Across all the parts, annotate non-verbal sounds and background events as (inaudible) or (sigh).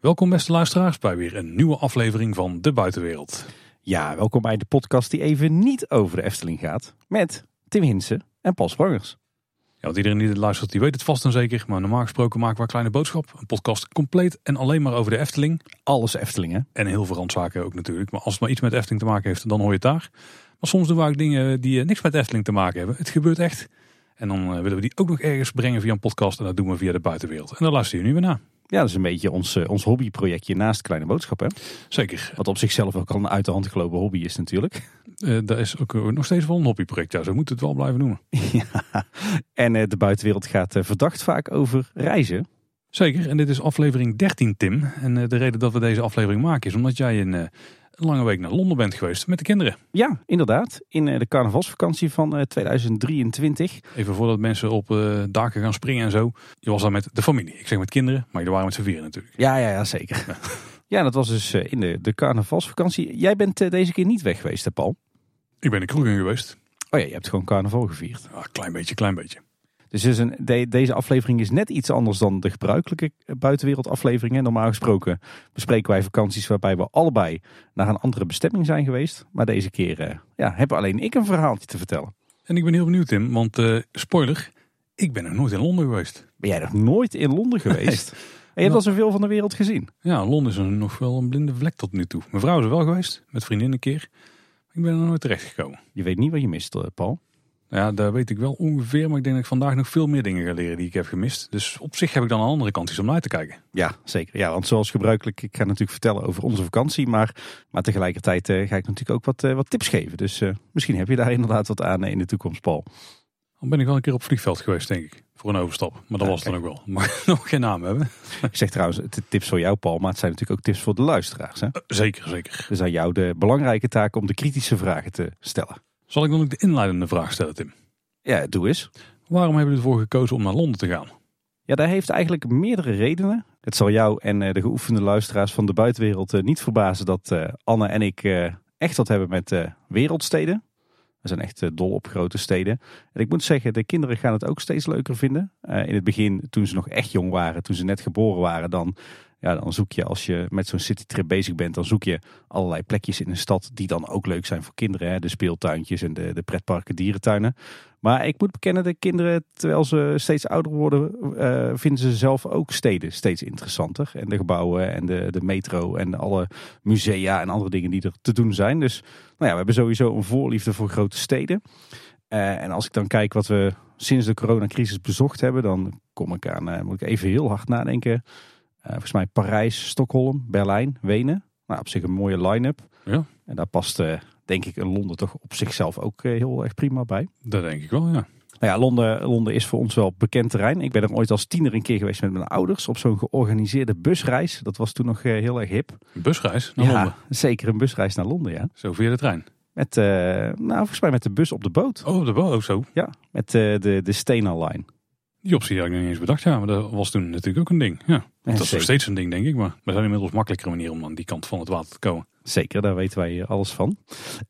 Welkom beste luisteraars bij weer een nieuwe aflevering van De Buitenwereld. Ja, welkom bij de podcast die even niet over de Efteling gaat. Met Tim Hinsen en Paul Sprangers. Ja, want iedereen die dit luistert, die weet het vast en zeker. Maar normaal gesproken maken we een kleine boodschap. Een podcast compleet en alleen maar over de Efteling. Alles Efteling hè? En heel veel randzaken ook natuurlijk. Maar als het maar iets met Efteling te maken heeft, dan hoor je het daar. Maar soms doen we ook dingen die eh, niks met Efteling te maken hebben. Het gebeurt echt. En dan eh, willen we die ook nog ergens brengen via een podcast. En dat doen we via de buitenwereld. En daar luister je nu weer naar. Ja, dat is een beetje ons, eh, ons hobbyprojectje naast Kleine Boodschap hè? Zeker. Wat op zichzelf ook al een uit de hand gelopen hobby is natuurlijk. Eh, dat is ook eh, nog steeds wel een hobbyproject. Ja, zo moet het wel blijven noemen. (laughs) ja. En de buitenwereld gaat verdacht vaak over reizen. Zeker, en dit is aflevering 13, Tim. En de reden dat we deze aflevering maken is omdat jij een, een lange week naar Londen bent geweest met de kinderen. Ja, inderdaad. In eh, de carnavalsvakantie van eh, 2023. Even voordat mensen op eh, daken gaan springen en zo. Je was daar met de familie. Ik zeg met kinderen, maar je waren met z'n vieren natuurlijk. Ja, ja, ja zeker. (laughs) Ja, dat was dus eh, in de, de carnavalsvakantie. Jij bent eh, deze keer niet weg geweest, hè, Paul? Ik ben in geweest. Oh ja, je hebt gewoon carnaval gevierd. Ah, klein beetje, klein beetje. Dus is een, de- deze aflevering is net iets anders dan de gebruikelijke buitenwereldafleveringen. Normaal gesproken bespreken wij vakanties waarbij we allebei naar een andere bestemming zijn geweest. Maar deze keer eh, ja, heb alleen ik een verhaaltje te vertellen. En ik ben heel benieuwd, Tim, want eh, spoiler, ik ben nog nooit in Londen geweest. Ben jij nog nooit in Londen geweest? (laughs) En je hebt al zoveel van de wereld gezien. Ja, Londen is een, nog wel een blinde vlek tot nu toe. Mijn vrouw is er wel geweest, met vriendin een keer. Ik ben er nooit terecht gekomen. Je weet niet wat je mist, eh, Paul. Ja, daar weet ik wel ongeveer, maar ik denk dat ik vandaag nog veel meer dingen ga leren die ik heb gemist. Dus op zich heb ik dan een andere kant iets om naar te kijken. Ja, zeker. Ja, want zoals gebruikelijk, ik ga natuurlijk vertellen over onze vakantie. Maar, maar tegelijkertijd eh, ga ik natuurlijk ook wat, eh, wat tips geven. Dus eh, misschien heb je daar (laughs) inderdaad wat aan in de toekomst, Paul. Dan ben ik wel een keer op vliegveld geweest, denk ik. Voor een overstap. Maar dat Ja, was dan ook wel. (laughs) Maar nog geen naam hebben. Ik zeg trouwens, het tips voor jou, Paul. Maar het zijn natuurlijk ook tips voor de luisteraars. Hè? Zeker, zeker. Dus aan jou de belangrijke taak om de kritische vragen te stellen. Zal ik dan ook de inleidende vraag stellen, Tim? Ja, doe eens. Waarom hebben jullie ervoor gekozen om naar Londen te gaan? Ja, daar heeft eigenlijk meerdere redenen. Het zal jou en eh, de geoefende luisteraars van de buitenwereld eh, niet verbazen dat eh, Anne en ik echt wat hebben met wereldsteden. We zijn echt dol op grote steden. En ik moet zeggen, de kinderen gaan het ook steeds leuker vinden. In het begin, toen ze nog echt jong waren, toen ze net geboren waren, dan, ja, dan zoek je als je met zo'n citytrip bezig bent, dan zoek je allerlei plekjes in een stad die dan ook leuk zijn voor kinderen. Hè? De speeltuintjes en de, de pretparken, dierentuinen. Maar ik moet bekennen, de kinderen, terwijl ze steeds ouder worden, eh, vinden ze zelf ook steden steeds interessanter. En de gebouwen en de, de metro en alle musea en andere dingen die er te doen zijn. Dus nou ja, we hebben sowieso een voorliefde voor grote steden. Eh, en als ik dan kijk wat we sinds de coronacrisis bezocht hebben, dan kom ik aan, eh, moet ik even heel hard nadenken. Eh, volgens mij Parijs, Stockholm, Berlijn, Wenen. Nou, op zich een mooie line-up. Ja. En daar past, eh, denk ik, een Londen toch op zichzelf ook eh, heel erg prima bij. Dat denk ik wel, ja. Nou ja, Londen, Londen is voor ons wel bekend terrein. Ik ben er ooit als tiener een keer geweest met mijn ouders op zo'n georganiseerde busreis. Dat was toen nog heel erg hip. Een busreis naar ja, Londen. zeker een busreis naar Londen, ja. Zo via de trein. Met, nou, volgens mij met de bus op de boot. Oh, dat wel ook zo. Ja, met de, de Stena Line. Die optie had ik nog niet eens bedacht, ja. Maar dat was toen natuurlijk ook een ding. Ja. dat is nog steeds een ding, denk ik. Maar er zijn inmiddels makkelijkere manieren om aan die kant van het water te komen. Zeker, daar weten wij alles van.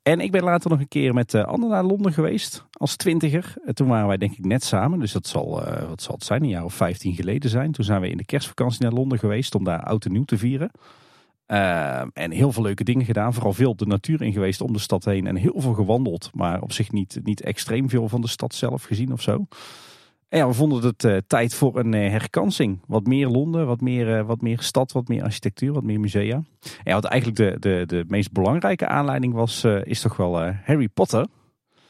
En ik ben later nog een keer met eh, Anne naar Londen geweest als twintiger. Eh, Toen waren wij denk ik net samen, dus dat zal, eh, wat zal het zijn, een jaar of vijftien geleden zijn. Toen zijn we in de kerstvakantie naar Londen geweest om daar oud en nieuw te vieren. Eh, en heel veel leuke dingen gedaan. Vooral veel de natuur in geweest om de stad heen. En heel veel gewandeld. Maar op zich niet, niet extreem veel van de stad zelf gezien of zo. En ja, we vonden het eh, tijd voor een eh, herkansing. Wat meer Londen, wat meer, eh, wat meer stad, wat meer architectuur, wat meer musea. En ja, wat eigenlijk de, de, de meest belangrijke aanleiding was, is toch wel Harry Potter.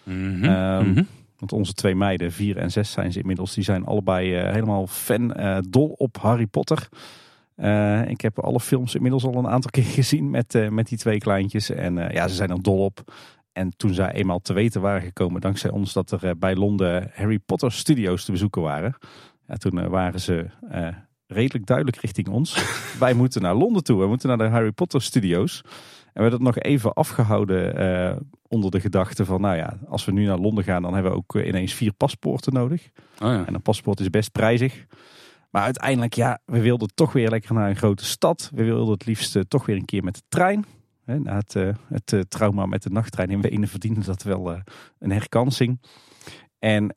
Mhm, Ehm, mhm. Want onze twee meiden, vier en zes zijn ze inmiddels, die zijn allebei helemaal fan, dol op Harry Potter. Ik heb alle films inmiddels al een aantal keer (laughs) gezien met, met die twee kleintjes. En ja, ze zijn er dol op. En toen zij eenmaal te weten waren gekomen, dankzij ons, dat er eh, bij Londen Harry Potter studios te bezoeken waren. Ja, toen eh, waren ze eh, redelijk duidelijk richting ons. (laughs) Wij moeten naar Londen toe, we moeten naar de Harry Potter studios. En we hebben dat nog even afgehouden eh, onder de gedachte van, nou ja, als we nu naar Londen gaan, dan hebben we ook ineens vier paspoorten nodig. Oh ja. En een paspoort is best prijzig. Maar uiteindelijk, ja, we wilden toch weer lekker naar een grote stad. We wilden het liefst toch weer een keer met de trein. Hè, na het, eh, het eh, trauma met de nachttrein in Wenen verdiende dat wel eh, een herkansing. En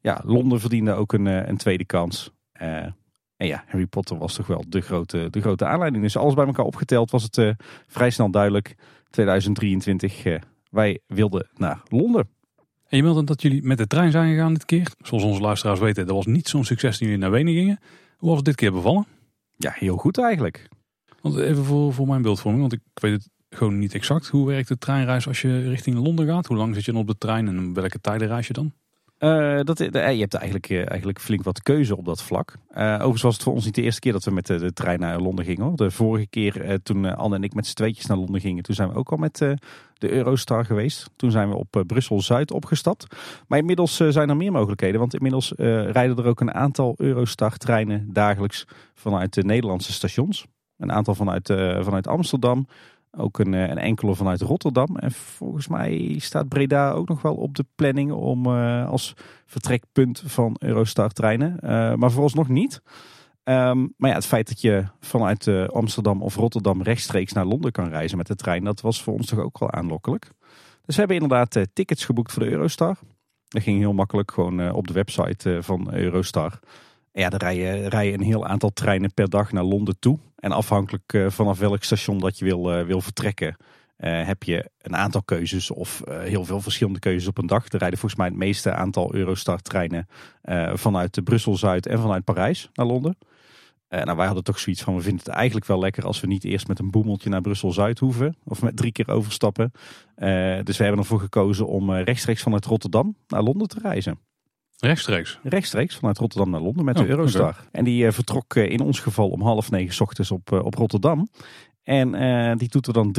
ja, Londen verdiende ook een, een tweede kans. En ja, Harry Potter was toch wel de grote, de grote aanleiding. Dus alles bij elkaar opgeteld was het vrij snel duidelijk. 2023, uh, wij wilden naar Londen. En je meldt dat jullie met de trein zijn gegaan dit keer. Zoals onze luisteraars weten, dat was niet zo'n succes toen jullie naar Wenen gingen. Hoe was het dit keer bevallen? Ja, heel goed eigenlijk. Want even voor, voor mijn beeldvorming, want ik weet het gewoon niet exact. Hoe werkt de treinreis als je richting Londen gaat? Hoe lang zit je dan op de trein en welke tijden reis je dan? Uh, dat, uh, je hebt eigenlijk, uh, eigenlijk flink wat keuze op dat vlak. overigens was het voor ons niet de eerste keer dat we met de, de trein naar Londen gingen. Hoor. De vorige keer toen Anne en ik met z'n tweetjes naar Londen gingen, toen zijn we ook al met de Eurostar geweest. Toen zijn we op Brussel-Zuid opgestapt. Maar inmiddels zijn er meer mogelijkheden, want inmiddels rijden er ook een aantal Eurostar-treinen dagelijks vanuit de Nederlandse stations. Een aantal vanuit, vanuit Amsterdam, ook een, een, enkele vanuit Rotterdam. En volgens mij staat Breda ook nog wel op de planning om uh, als vertrekpunt van Eurostar treinen. Uh, maar vooralsnog niet. Um, maar ja, het feit dat je vanuit Amsterdam of Rotterdam rechtstreeks naar Londen kan reizen met de trein, dat was voor ons toch ook wel aanlokkelijk. Dus we hebben inderdaad tickets geboekt voor de Eurostar. Dat ging heel makkelijk gewoon op de website van Eurostar. Ja, er rijden, een heel aantal treinen per dag naar Londen toe. En afhankelijk uh, vanaf welk station dat je wil, uh, wil vertrekken, uh, heb je een aantal keuzes of heel veel verschillende keuzes op een dag. Er rijden volgens mij het meeste aantal Eurostar-treinen vanuit Brussel-Zuid en vanuit Parijs naar Londen. nou, wij hadden toch zoiets van, we vinden het eigenlijk wel lekker als we niet eerst met een boemeltje naar Brussel-Zuid hoeven. Of met drie keer overstappen. dus we hebben ervoor gekozen om rechtstreeks vanuit Rotterdam naar Londen te reizen. Rechtstreeks? Rechtstreeks vanuit Rotterdam naar Londen met de oh, Eurostar. Okay. En die uh, vertrok uh, in ons geval om half negen s ochtends op, uh, op Rotterdam. En die doet er dan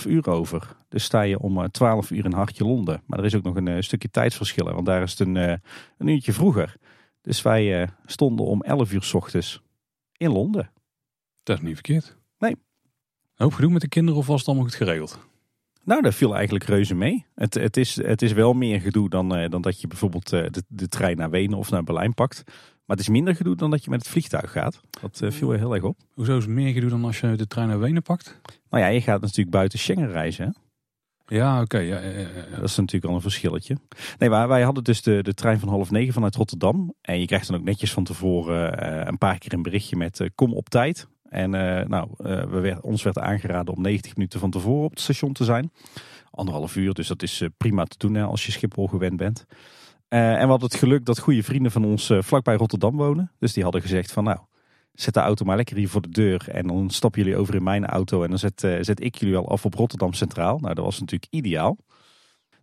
3,5 uur over. Dus sta je om 12 uur in Hartje Londen. Maar er is ook nog een stukje tijdsverschil. Want daar is het een, een uurtje vroeger. Dus wij stonden om 11 uur s ochtends in Londen. Dat is niet verkeerd. Nee. Een hoop gedoe met de kinderen of was het allemaal goed geregeld? Nou, dat viel eigenlijk reuze mee. Het, het, is, het is wel meer gedoe dan, uh, dan dat je bijvoorbeeld uh, de, de trein naar Wenen of naar Berlijn pakt. Maar het is minder gedoe dan dat je met het vliegtuig gaat. Dat uh, viel heel erg op. Hoezo is het meer gedoe dan als je de trein naar Wenen pakt? Nou ja, je gaat natuurlijk buiten Schengen reizen. Hè? Ja, oké. Okay, ja, ja, ja, Dat is natuurlijk al een verschilletje. Nee, maar wij hadden dus de, de trein van half negen vanuit Rotterdam. En je krijgt dan ook netjes van tevoren een paar keer een berichtje met kom op tijd. En uh, nou, uh, we werd, ons werd aangeraden om 90 minuten van tevoren op het station te zijn. Anderhalf uur, dus dat is uh, prima te doen als je Schiphol gewend bent. en we hadden het geluk dat goede vrienden van ons vlakbij Rotterdam wonen. Dus die hadden gezegd van nou, zet de auto maar lekker hier voor de deur. En dan stappen jullie over in mijn auto en dan zet, zet ik jullie al af op Rotterdam Centraal. Nou, dat was natuurlijk ideaal.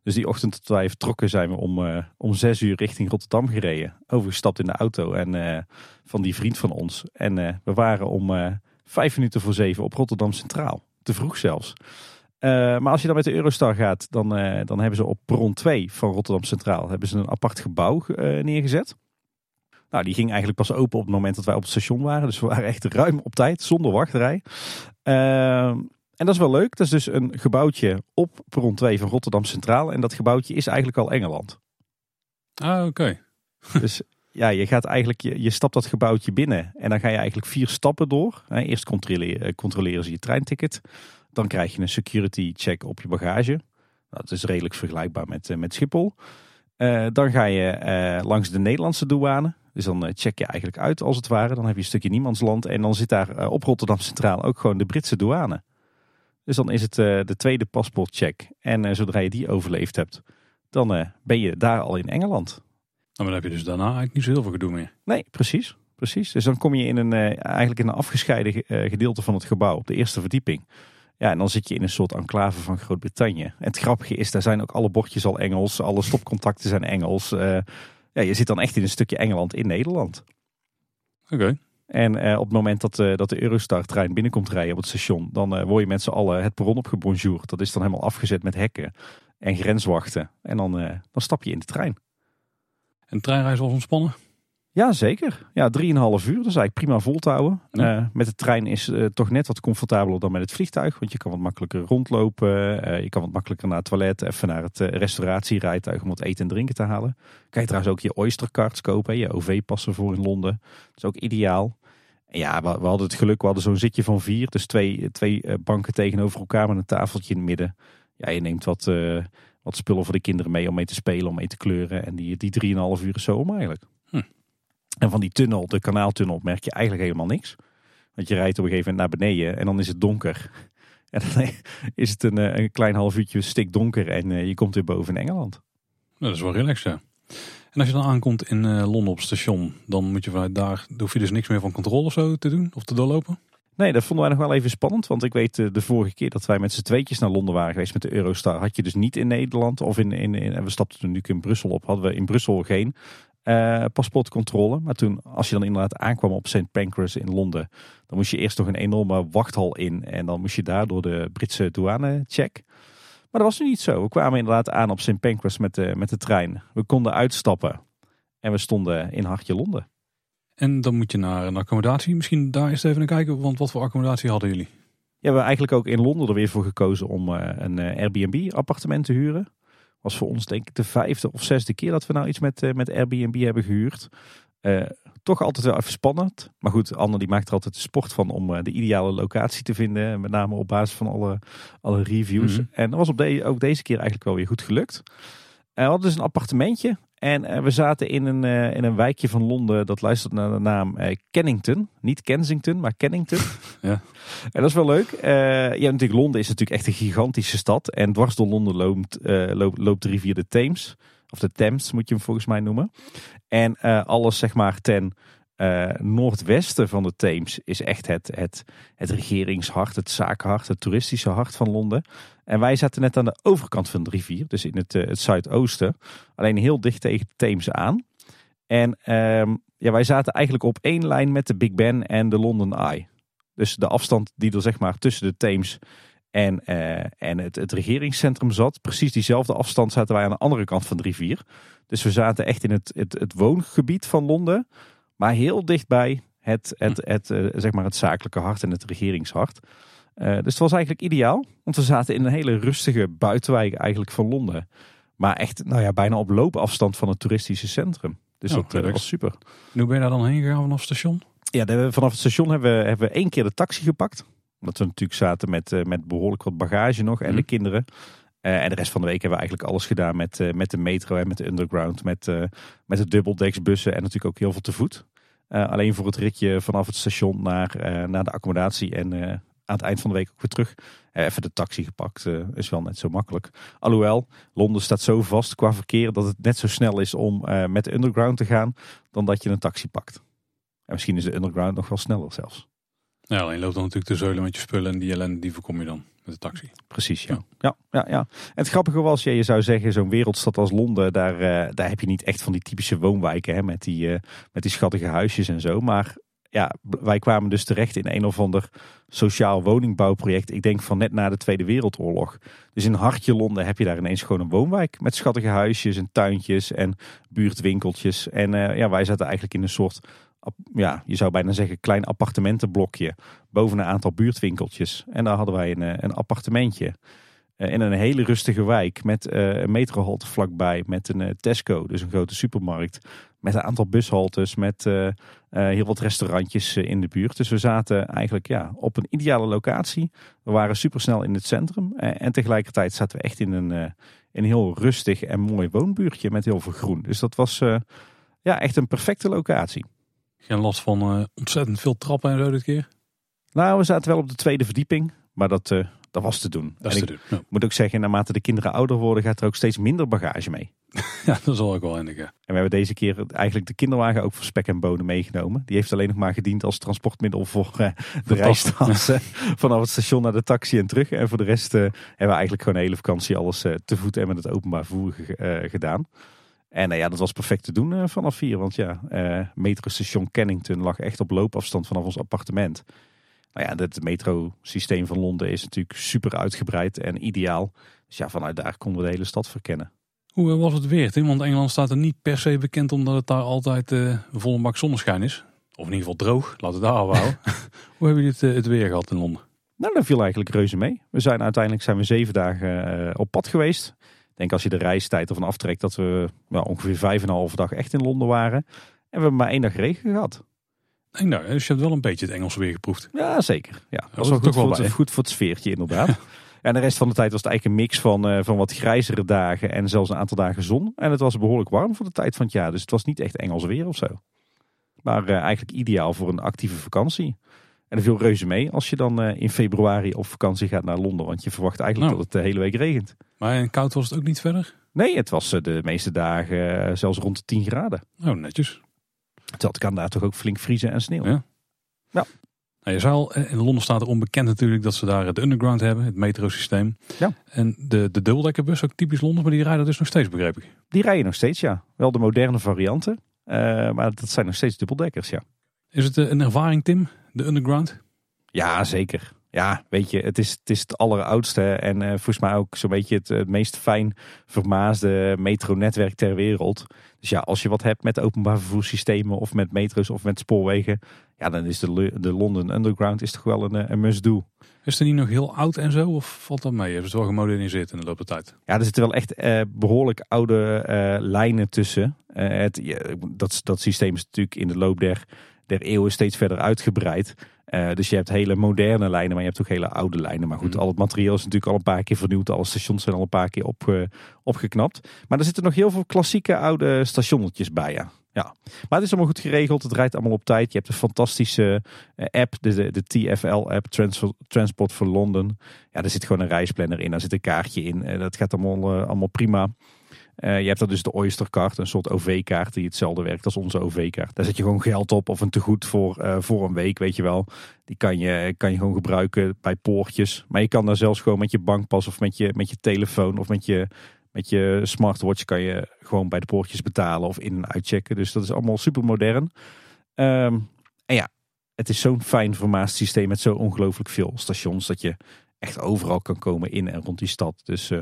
Dus die ochtend dat wij vertrokken zijn we om, uh, om zes uur richting Rotterdam gereden. Overgestapt in de auto en, uh, van die vriend van ons. En uh, we waren om vijf minuten voor zeven op Rotterdam Centraal. Te vroeg zelfs. maar als je dan met de Eurostar gaat, dan, dan hebben ze op perron 2 van Rotterdam Centraal hebben ze een apart gebouw neergezet. Nou, die ging eigenlijk pas open op het moment dat wij op het station waren. Dus we waren echt ruim op tijd, zonder wachtrij. En dat is wel leuk. Dat is dus een gebouwtje op perron 2 van Rotterdam Centraal. En dat gebouwtje is eigenlijk al Engeland. Ah, oké. (laughs) dus ja, je gaat eigenlijk, je, je stapt dat gebouwtje binnen. En dan ga je eigenlijk vier stappen door. Eerst controleren, eh, controleren ze je treinticket. Dan krijg je een security check op je bagage. Dat is redelijk vergelijkbaar met, eh, met Schiphol. Uh, dan ga je uh, langs de Nederlandse douane. Dus dan check je eigenlijk uit als het ware. Dan heb je een stukje niemandsland. En dan zit daar op Rotterdam Centraal ook gewoon de Britse douane. Dus dan is het uh, de tweede paspoortcheck. En uh, zodra je die overleefd hebt, dan uh, ben je daar al in Engeland. Nou, maar dan heb je dus daarna eigenlijk niet zo heel veel gedoe meer. Nee, precies. precies. Dus dan kom je in een, eigenlijk in een afgescheiden gedeelte van het gebouw, op de eerste verdieping. Ja, en dan zit je in een soort enclave van Groot-Brittannië. En het grappige is, daar zijn ook alle bordjes al Engels. Alle stopcontacten zijn Engels. ja, je zit dan echt in een stukje Engeland in Nederland. Oké. En uh, op het moment dat, uh, dat de Eurostar-trein binnenkomt rijden op het station, dan uh, word je met z'n allen het perron opgebonjourd. Dat is dan helemaal afgezet met hekken en grenswachten. En dan, dan stap je in de trein. En de treinreis was ontspannen? Ja, zeker. Ja, 3,5 uur. Dat is eigenlijk prima vol te houden. Ja. met de trein is het toch net wat comfortabeler dan met het vliegtuig. Want je kan wat makkelijker rondlopen. je kan wat makkelijker naar het toilet. Even naar het restauratierijtuig om wat eten en drinken te halen. Kan je trouwens ook je Oystercards kopen. Je OV-passen voor in Londen. Dat is ook ideaal. Ja, we, we, hadden het geluk, we hadden zo'n zitje van vier. Dus twee, twee eh, banken tegenover elkaar met een tafeltje in het midden. Ja, je neemt wat, uh, wat spullen voor de kinderen mee om mee te spelen, om mee te kleuren. En die, die drieënhalf uur is zo om eigenlijk. En van die tunnel, de kanaaltunnel, merk je eigenlijk helemaal niks. Want je rijdt op een gegeven moment naar beneden en dan is het donker. (laughs) En dan is het een, een klein half uurtje stikdonker en je komt weer boven in Engeland. Dat is wel relaxed, ja. En als je dan aankomt in Londen op het station, dan moet je vanuit daar, hoef je dus niks meer van controle of zo te doen of te doorlopen? Nee, dat vonden wij nog wel even spannend. Want ik weet de vorige keer dat wij met z'n tweetjes naar Londen waren geweest met de Eurostar. Had je dus niet in Nederland of in, in, in en we stapten toen nu in Brussel op. Hadden we in Brussel geen uh, paspoortcontrole. Maar toen, als je dan inderdaad aankwam op St. Pancras in Londen. Dan moest je eerst nog een enorme wachthal in. En dan moest je daar door de Britse douane check. Maar dat was nu niet zo. We kwamen inderdaad aan op St. Pancras met de, met de trein. We konden uitstappen. En we stonden in hartje Londen. En dan moet je naar een accommodatie. Misschien daar eens even naar kijken, want wat voor accommodatie hadden jullie? Ja, we hebben eigenlijk ook in Londen er weer voor gekozen om eh, een eh, Airbnb appartement te huren. Was voor ons denk ik de vijfde of zesde keer dat we nou iets met, eh, met Airbnb hebben gehuurd. toch altijd wel even spannend. Maar goed, Anne die maakt er altijd de sport van om de ideale locatie te vinden. Met name op basis van alle, alle reviews. Mhm. En dat was op de, ook deze keer eigenlijk wel weer goed gelukt. we hadden dus een appartementje en uh, we zaten in een, uh, in een wijkje van Londen dat luistert naar de naam uh, Kennington. Niet Kensington, maar Kennington. (laughs) ja. En dat is wel leuk. ja, natuurlijk, Londen is natuurlijk echt een gigantische stad. En dwars door Londen loopt, loopt, loopt de rivier de Thames. Of de Thames moet je hem volgens mij noemen. En alles zeg maar ten uh, noordwesten van de Theems is echt het, het, het regeringshart, het zakenhart, het toeristische hart van Londen. En wij zaten net aan de overkant van de rivier, dus in het, uh, het zuidoosten. Alleen heel dicht tegen de Theems aan. En uh, ja, wij zaten eigenlijk op één lijn met de Big Ben en de London Eye. Dus de afstand die er zeg maar tussen de Theems en, uh, en het, het regeringscentrum zat. Precies diezelfde afstand zaten wij aan de andere kant van de rivier. Dus we zaten echt in het, het, het woongebied van Londen. Maar heel dichtbij het, het, hm. het, het, eh, zeg maar het zakelijke hart en het regeringshart. Uh, dus het was eigenlijk ideaal. Want we zaten in een hele rustige buitenwijk eigenlijk van Londen. Maar echt nou ja, bijna op loopafstand van het toeristische centrum. Dus dat, uh, was super. En hoe ben je daar dan heen gegaan vanaf het station? Ja, de, vanaf het station hebben we, hebben we één keer de taxi gepakt. Omdat we natuurlijk zaten met, uh, met behoorlijk wat bagage nog en de hm. kinderen. Uh, en de rest van de week hebben we eigenlijk alles gedaan met, uh, met de metro en met de underground. Met, uh, met de dubbeldeksbussen en natuurlijk ook heel veel te voet. Alleen voor het ritje vanaf het station naar, naar de accommodatie en aan het eind van de week ook weer terug. even de taxi gepakt is wel net zo makkelijk. Alhoewel, Londen staat zo vast qua verkeer dat het net zo snel is om met de underground te gaan dan dat je een taxi pakt. En misschien is de underground nog wel sneller zelfs. Ja, alleen loopt dan natuurlijk de zeulen met je spullen en die ellende die voorkom je dan met de taxi. Precies, ja. ja. ja, ja, En het grappige was, ja, je zou zeggen, zo'n wereldstad als Londen, daar, uh, daar heb je niet echt van die typische woonwijken hè, met, die, uh, met die schattige huisjes en zo. Maar ja, wij kwamen dus terecht in een of ander sociaal woningbouwproject. Ik denk van net na de Tweede Wereldoorlog. Dus in hartje Londen heb je daar ineens gewoon een woonwijk met schattige huisjes en tuintjes en buurtwinkeltjes. En uh, ja, wij zaten eigenlijk in een soort ja, je zou bijna zeggen, klein appartementenblokje. Boven een aantal buurtwinkeltjes. En daar hadden wij een, eh, een appartementje. Eh, in een hele rustige wijk met uh, een metrohalte vlakbij. Met een Tesco, dus een grote supermarkt. Met een aantal bushaltes, met heel wat restaurantjes in de buurt. Dus we zaten eigenlijk ja, op een ideale locatie. We waren supersnel in het centrum. en tegelijkertijd zaten we echt in een, een heel rustig en mooi woonbuurtje met heel veel groen. Dus dat was ja, echt een perfecte locatie. Geen last van uh, ontzettend veel trappen en zo dit keer? Nou, we zaten wel op de tweede verdieping. Maar dat, uh, dat was te doen. Dat is te doen. Ja. moet ook zeggen, naarmate de kinderen ouder worden, gaat er ook steeds minder bagage mee. (laughs) ja, dat zal ook wel eindigen. En we hebben deze keer eigenlijk de kinderwagen ook voor spek en bonen meegenomen. Die heeft alleen nog maar gediend als transportmiddel voor uh, de reisstand (laughs) vanaf het station naar de taxi en terug. En voor de rest hebben we eigenlijk gewoon een hele vakantie alles te voet en met het openbaar vervoer gedaan. En uh, ja, dat was perfect te doen uh, vanaf vier. Want ja, uh, metrostation Kennington lag echt op loopafstand vanaf ons appartement. Nou ja, het metrosysteem van Londen is natuurlijk super uitgebreid en ideaal. Dus ja, vanuit daar konden we de hele stad verkennen. Hoe was het weer, Tim? Want Engeland staat er niet per se bekend omdat het daar altijd uh, volle bak zonneschijn is. Of in ieder geval droog, laten we daar houden. (laughs) Hoe hebben jullie het, het weer gehad in Londen? Nou, dat viel eigenlijk reuze mee. We zijn uiteindelijk zijn we zeven dagen op pad geweest denk als je de reistijd ervan aftrekt dat we ongeveer vijf en een halve dag echt in Londen waren. En we hebben maar één dag regen gehad. Nee, nou, dus je hebt wel een beetje het Engels weer geproefd. Ja, zeker. Ja, dat was ook goed, voor het, goed voor het sfeertje inderdaad. (laughs) en de rest van de tijd was het eigenlijk een mix van, uh, van wat grijzere dagen en zelfs een aantal dagen zon. En het was behoorlijk warm voor de tijd van het jaar. Dus het was niet echt Engels weer of zo. Maar eh, eigenlijk ideaal voor een actieve vakantie. En er viel reuze mee als je dan eh, in februari op vakantie gaat naar Londen. Want je verwacht eigenlijk Nou. dat het de hele week regent. Maar in koud was het ook niet verder? Nee, het was eh, de meeste dagen eh, zelfs rond de 10 graden. Oh, netjes. Het kan daar toch ook flink vriezen en sneeuw. Ja. Nou, je zei al, eh, in Londen staat er onbekend natuurlijk dat ze daar het underground hebben, het metrosysteem. Ja. En de, de dubbeldekkerbus, ook typisch Londen, maar die rijden dus nog steeds, begreep ik. Die rijden nog steeds, ja. Wel de moderne varianten. maar dat zijn nog steeds dubbeldekkers, ja. Is het een ervaring, Tim, de underground? Ja, zeker. Ja, weet je, het is het, is het alleroudste en eh, volgens mij ook zo'n beetje het, het meest fijn vermaasde metronetwerk ter wereld. Dus ja, als je wat hebt met openbaar vervoerssystemen of met metro's of met spoorwegen, ja, dan is de, de London Underground is toch wel een, eh, een must-do. Is het niet nog heel oud en zo, of valt dat mee? Hebben ze het wel gemoderniseerd in de loop der tijd? Ja, er zitten wel echt eh, behoorlijk oude eh, lijnen tussen. Eh, het, dat, dat systeem is natuurlijk in de loop der, der eeuwen steeds verder uitgebreid. Eh, dus je hebt hele moderne lijnen, maar je hebt ook hele oude lijnen. Maar goed, Mhm. al het materiaal is natuurlijk al een paar keer vernieuwd. Alle stations zijn al een paar keer op, eh, opgeknapt. Maar er zitten nog heel veel klassieke oude stationnetjes bij, ja. ja. Maar het is allemaal goed geregeld. Het rijdt allemaal op tijd. Je hebt een fantastische eh, app, de, de, de TFL-app, Transport for London. Ja, er zit gewoon een reisplanner in. Daar zit een kaartje in. Dat gaat allemaal, allemaal prima. Eh, je hebt dan dus de Oystercard, een soort OV-kaart die hetzelfde werkt als onze OV-kaart. Daar zet je gewoon geld op of een tegoed voor, eh, voor een week, weet je wel. Die kan je, kan je gewoon gebruiken bij poortjes. Maar je kan daar zelfs gewoon met je bankpas of met je, met je telefoon of met je, met je smartwatch kan je gewoon bij de poortjes betalen of in- en uitchecken. Dus dat is allemaal super modern. Ehm, en ja, het is zo'n fijn vermaast systeem met zo ongelooflijk veel stations dat je echt overal kan komen in en rond die stad. Dus eh,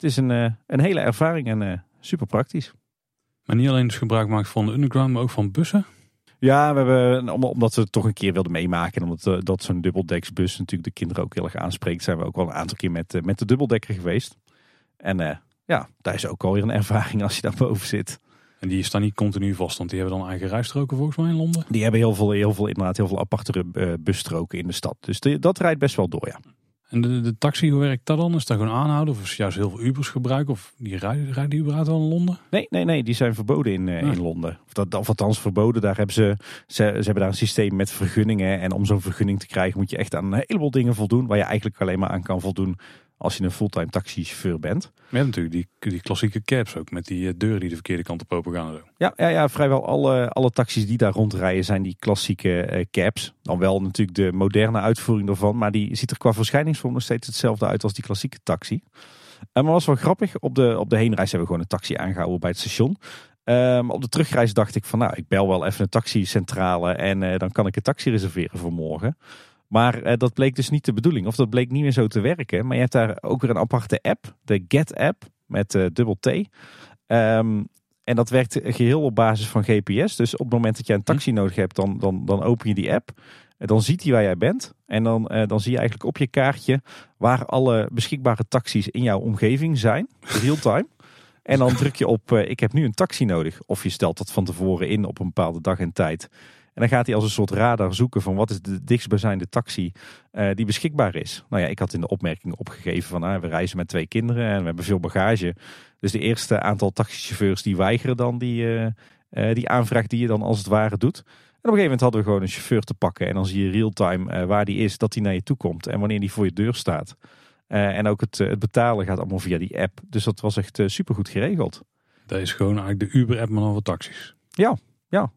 het is een, eh, een hele ervaring en eh, super praktisch. Maar niet alleen dus gebruik maakt van de underground, maar ook van bussen. Ja, we hebben, om- omdat we het toch een keer wilden meemaken. En omdat eh, dat zo'n dubbeldeksbus natuurlijk de kinderen ook heel erg aanspreekt. Zijn we ook wel een aantal keer met, met de dubbeldekker geweest. En ja, daar is ook alweer een ervaring als je daar boven zit. En die staan niet continu vast, want die hebben dan eigen rijstroken volgens mij in Londen. Die hebben heel veel, heel veel, inderdaad heel veel aparte busstroken in de stad. Dus die- dat rijdt best wel door, ja. En de, de taxi, hoe werkt dat dan? Is dat gewoon aanhouden? Of is juist heel veel Ubers gebruiken? Of die rijden, rijden die überhaupt wel in Londen? Nee, nee, nee, die zijn verboden in, eh, Ja. in Londen. Of, dat, of althans verboden, daar hebben ze, ze, ze hebben daar een systeem met vergunningen. En om zo'n vergunning te krijgen moet je echt aan een heleboel dingen voldoen. Waar je eigenlijk alleen maar aan kan voldoen als je een fulltime taxichauffeur bent. Hebt natuurlijk die, die klassieke cabs ook, met die eh, deuren die de verkeerde kant op open gaan. Ja, ja, ja vrijwel alle, alle taxis die daar rondrijden zijn die klassieke eh, cabs. Dan wel natuurlijk de moderne uitvoering daarvan. Maar die ziet er qua verschijningsvorm nog steeds hetzelfde uit als die klassieke taxi. En maar was wel grappig. Op de, op de heenreis hebben we gewoon een taxi aangehouden bij het station. Ehm, op de terugreis dacht ik van nou, ik bel wel even een taxicentrale en eh, dan kan ik een taxi reserveren voor morgen. Maar eh, dat bleek dus niet de bedoeling. Of dat bleek niet meer zo te werken. Maar je hebt daar ook weer een aparte app. De Get app met eh, dubbel T. Ehm, en dat werkt geheel op basis van GPS. Dus op het moment dat jij een taxi nodig hebt, dan, dan, dan open je die app. Dan ziet hij waar jij bent. En dan, eh, dan zie je eigenlijk op je kaartje waar alle beschikbare taxis in jouw omgeving zijn. Real time. En dan druk je op ik heb nu een taxi nodig. Of je stelt dat van tevoren in op een bepaalde dag en tijd. Dan gaat hij als een soort radar zoeken van wat is de dichtstbijzijnde taxi eh, die beschikbaar is. Nou ja, ik had in de opmerking opgegeven van ah, we reizen met twee kinderen en we hebben veel bagage. Dus de eerste aantal taxichauffeurs die weigeren dan die, eh, eh, die aanvraag die je dan als het ware doet. En op een gegeven moment hadden we gewoon een chauffeur te pakken. En dan zie je real-time waar die is, dat hij naar je toe komt. En wanneer die voor je deur staat. En ook het, het betalen gaat allemaal via die app. Dus dat was echt super goed geregeld. Dat is gewoon eigenlijk de Uber-app, maar dan voor taxis. Ja,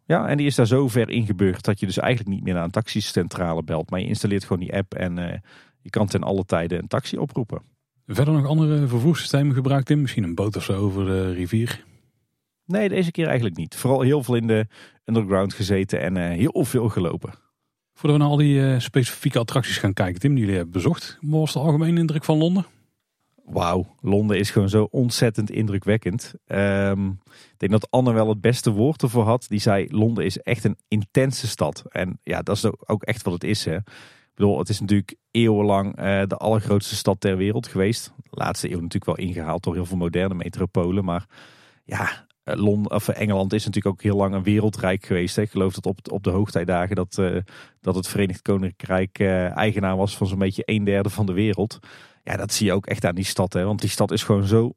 ja, en die is daar zo ver ingebeurd dat je dus eigenlijk niet meer naar een taxicentrale belt. Maar je installeert gewoon die app en eh, je kan ten alle tijde een taxi oproepen. Verder nog andere vervoerssystemen gebruikt in? Misschien een boot of zo over de rivier? Nee, deze keer eigenlijk niet. Vooral heel veel in de underground gezeten en eh, heel veel gelopen. Voordat we naar al die eh, specifieke attracties gaan kijken, Tim, die jullie hebben bezocht. Wat was de algemene indruk van Londen? Wauw, Londen is gewoon zo ontzettend indrukwekkend. Ehm, ik denk dat Anne wel het beste woord ervoor had. Die zei, Londen is echt een intense stad. En ja, dat is ook echt wat het is. Hè. Ik bedoel, het is natuurlijk eeuwenlang eh, de allergrootste stad ter wereld geweest. De laatste eeuw natuurlijk wel ingehaald door heel veel moderne metropolen. Maar ja, eh, Londen, of Engeland is natuurlijk ook heel lang een wereldrijk geweest. Hè. Ik geloof dat op, op de hoogtijdagen dat, eh, dat het Verenigd Koninkrijk eh, eigenaar was van zo'n beetje een derde van de wereld. Ja, dat zie je ook echt aan die stad. Hè? Want die stad is gewoon zo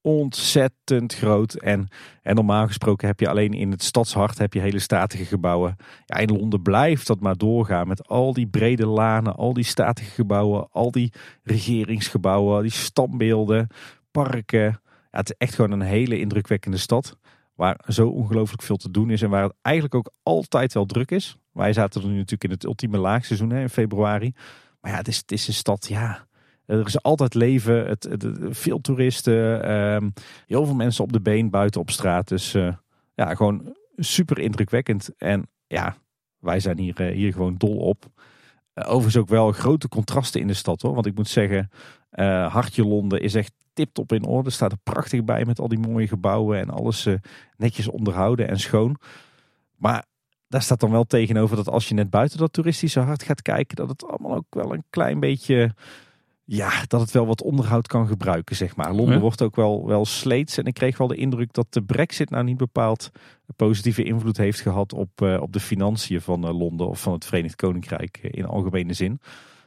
ontzettend groot. En, en normaal gesproken heb je alleen in het stadshart heb je hele statige gebouwen. Ja, in Londen blijft dat maar doorgaan met al die brede lanen, al die statige gebouwen, al die regeringsgebouwen, die standbeelden, parken. Ja, het is echt gewoon een hele indrukwekkende stad. Waar zo ongelooflijk veel te doen is en waar het eigenlijk ook altijd wel druk is. Wij zaten er nu natuurlijk in het ultieme laagseizoen hè, in februari. Maar ja, het is, het is een stad, ja, er is altijd leven, het, veel toeristen, ehm, heel veel mensen op de been buiten op straat. Dus uh, ja, gewoon super indrukwekkend. En ja, wij zijn hier, uh, hier gewoon dol op. Uh, overigens ook wel grote contrasten in de stad hoor. Want ik moet zeggen, Hartje Londen is echt tip-top in orde. Staat er prachtig bij met al die mooie gebouwen en alles netjes onderhouden en schoon. Maar daar staat dan wel tegenover dat als je net buiten dat toeristische hart gaat kijken, dat het allemaal ook wel een klein beetje ja, dat het wel wat onderhoud kan gebruiken, zeg maar. Londen wordt ook wel, wel sleets. En ik kreeg wel de indruk dat de brexit nou niet bepaald positieve invloed heeft gehad op, uh, op de financiën van uh, Londen of van het Verenigd Koninkrijk uh, in algemene zin.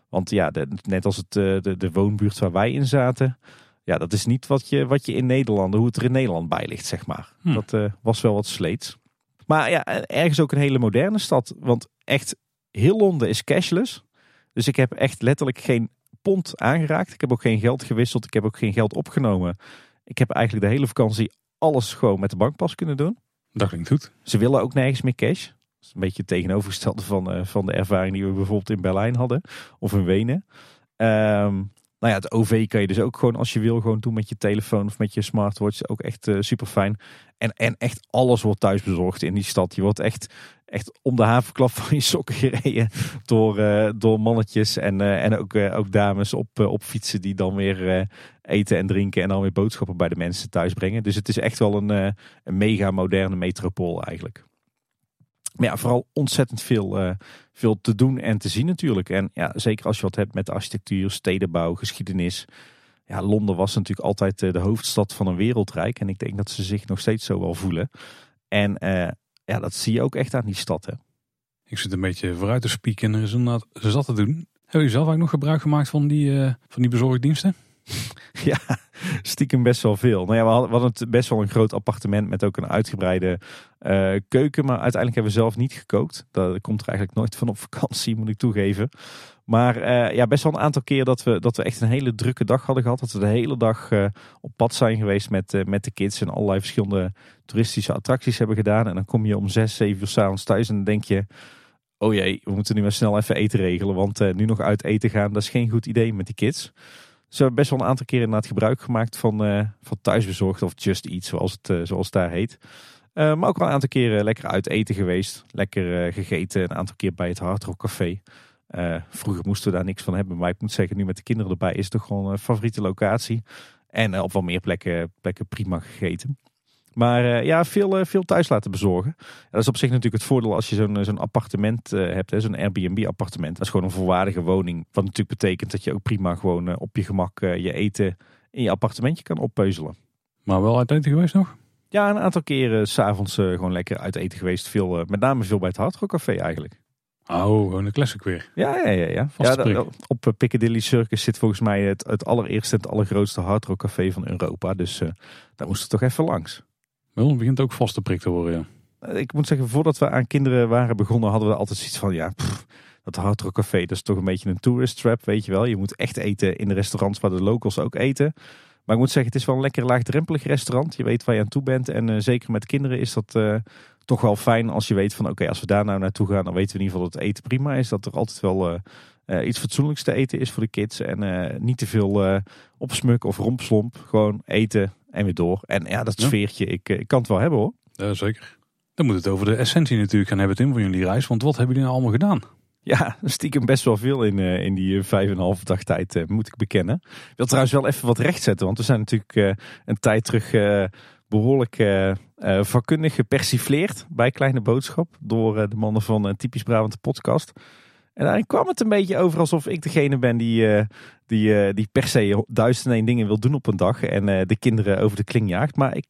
Want ja, de, net als het, de, de woonbuurt waar wij in zaten, ja, dat is niet wat je, wat je in Nederland, hoe het er in Nederland bij ligt, zeg maar. Hm. Dat was wel wat sleets. Maar ja, ergens ook een hele moderne stad. Want echt, heel Londen is cashless. Dus ik heb echt letterlijk geen pond aangeraakt. Ik heb ook geen geld gewisseld. Ik heb ook geen geld opgenomen. Ik heb eigenlijk de hele vakantie alles gewoon met de bankpas kunnen doen. Dat klinkt goed. Ze willen ook nergens meer cash. Dat is een beetje het tegenovergestelde van, uh, van de ervaring die we bijvoorbeeld in Berlijn hadden. Of in Wenen. Um, nou ja, het OV kan je dus ook gewoon als je wil gewoon doen met je telefoon of met je smartwatch. Ook echt uh, super fijn. En, en echt alles wordt thuis bezorgd in die stad. Je wordt echt, echt om de havenklap van je sokken gereden door, uh, door mannetjes en, uh, en ook, ook dames op, op fietsen die dan weer eten en drinken en dan weer boodschappen bij de mensen thuis brengen. Dus het is echt wel een, een mega moderne metropool eigenlijk. Maar ja, vooral ontzettend veel, veel te doen en te zien natuurlijk. En ja, zeker als je wat hebt met architectuur, stedenbouw, geschiedenis. Ja, Londen was natuurlijk altijd de hoofdstad van een wereldrijk. En ik denk dat ze zich nog steeds zo wel voelen. En ja, dat zie je ook echt aan die stad. Hè. Ik zit een beetje vooruit te spieken en er is inderdaad zat te doen. Hebben jullie zelf eigenlijk nog gebruik gemaakt van die, van die bezorgdiensten? (laughs) Ja, stiekem best wel veel. Nou ja, we hadden, we hadden best wel een groot appartement met ook een uitgebreide uh, keuken. Maar uiteindelijk hebben we zelf niet gekookt. Dat komt er eigenlijk nooit van op vakantie, moet ik toegeven. Maar uh, ja, best wel een aantal keer dat we, dat we echt een hele drukke dag hadden gehad. Dat we de hele dag uh, op pad zijn geweest met, met de kids. En allerlei verschillende toeristische attracties hebben gedaan. En dan kom je om zes, zeven uur s'avonds thuis en dan denk je... Oh jee, we moeten nu maar snel even eten regelen. Want nu nog uit eten gaan, dat is geen goed idee met die kids. Ze hebben best wel een aantal keren inderdaad gebruik gemaakt van, van thuisbezorgd of just eat, zoals het, zoals daar heet. Maar ook wel een aantal keren lekker uit eten geweest. Lekker gegeten, een aantal keer bij het Hard Café. Vroeger moesten we daar niks van hebben, maar ik moet zeggen, nu met de kinderen erbij is het toch gewoon een favoriete locatie. En op wel meer plekken, plekken prima gegeten. Maar uh, ja, veel, uh, veel thuis laten bezorgen. dat is op zich natuurlijk het voordeel als je zo'n zo'n appartement uh, hebt, zo'n Airbnb appartement. Dat is gewoon een volwaardige woning. Wat natuurlijk betekent dat je ook prima gewoon op je gemak je eten in je appartementje kan oppeuzelen. Maar wel uit eten geweest nog? Ja, een aantal keren s'avonds gewoon lekker uit eten geweest. Veel, met name veel bij het Hard Rock Café eigenlijk. Oh, gewoon een classic weer. Ja, ja, ja. ja. ja op Piccadilly Circus zit volgens mij het, het allereerste en het allergrootste Hard Rock Café van Europa. Dus daar moesten we toch even langs. Wel, het begint ook vast te prik te worden, ja. Eh, ik moet zeggen, voordat we aan kinderen waren begonnen, hadden we altijd zoiets van, ja, pff, dat Hard Café, dat is toch een beetje een tourist trap, weet je wel. Je moet echt eten in de restaurants waar de locals ook eten. Maar ik moet zeggen, het is wel een lekker laagdrempelig restaurant. Je weet waar je aan toe bent. En uh, zeker met kinderen is dat uh, toch wel fijn als je weet van, oké, als we daar nou naartoe gaan, dan weten we in ieder geval dat het eten prima is. Dat er altijd wel uh, iets fatsoenlijks te eten is voor de kids. En niet te veel opsmuk of rompslomp. Gewoon eten, en weer door. En ja, dat sfeertje, ik, ik kan het wel hebben hoor. Ja, zeker. Dan moet het over de essentie natuurlijk gaan hebben, Tim, van jullie reis. Want wat hebben jullie nou allemaal gedaan? Ja, (laughs) stiekem best wel veel in, uh, in die vijf en een halve dag tijd, uh, moet ik bekennen. Ik wil trouwens wel even wat rechtzetten, want we zijn natuurlijk uh, een tijd terug behoorlijk vakkundig gepersifleerd bij Kleine Boodschap door de mannen van Typisch Brabant podcast. En daarin kwam het een beetje over alsof ik degene ben die, die, die per se duizend en één dingen wil doen op een dag en de kinderen over de kling jaagt. Maar ik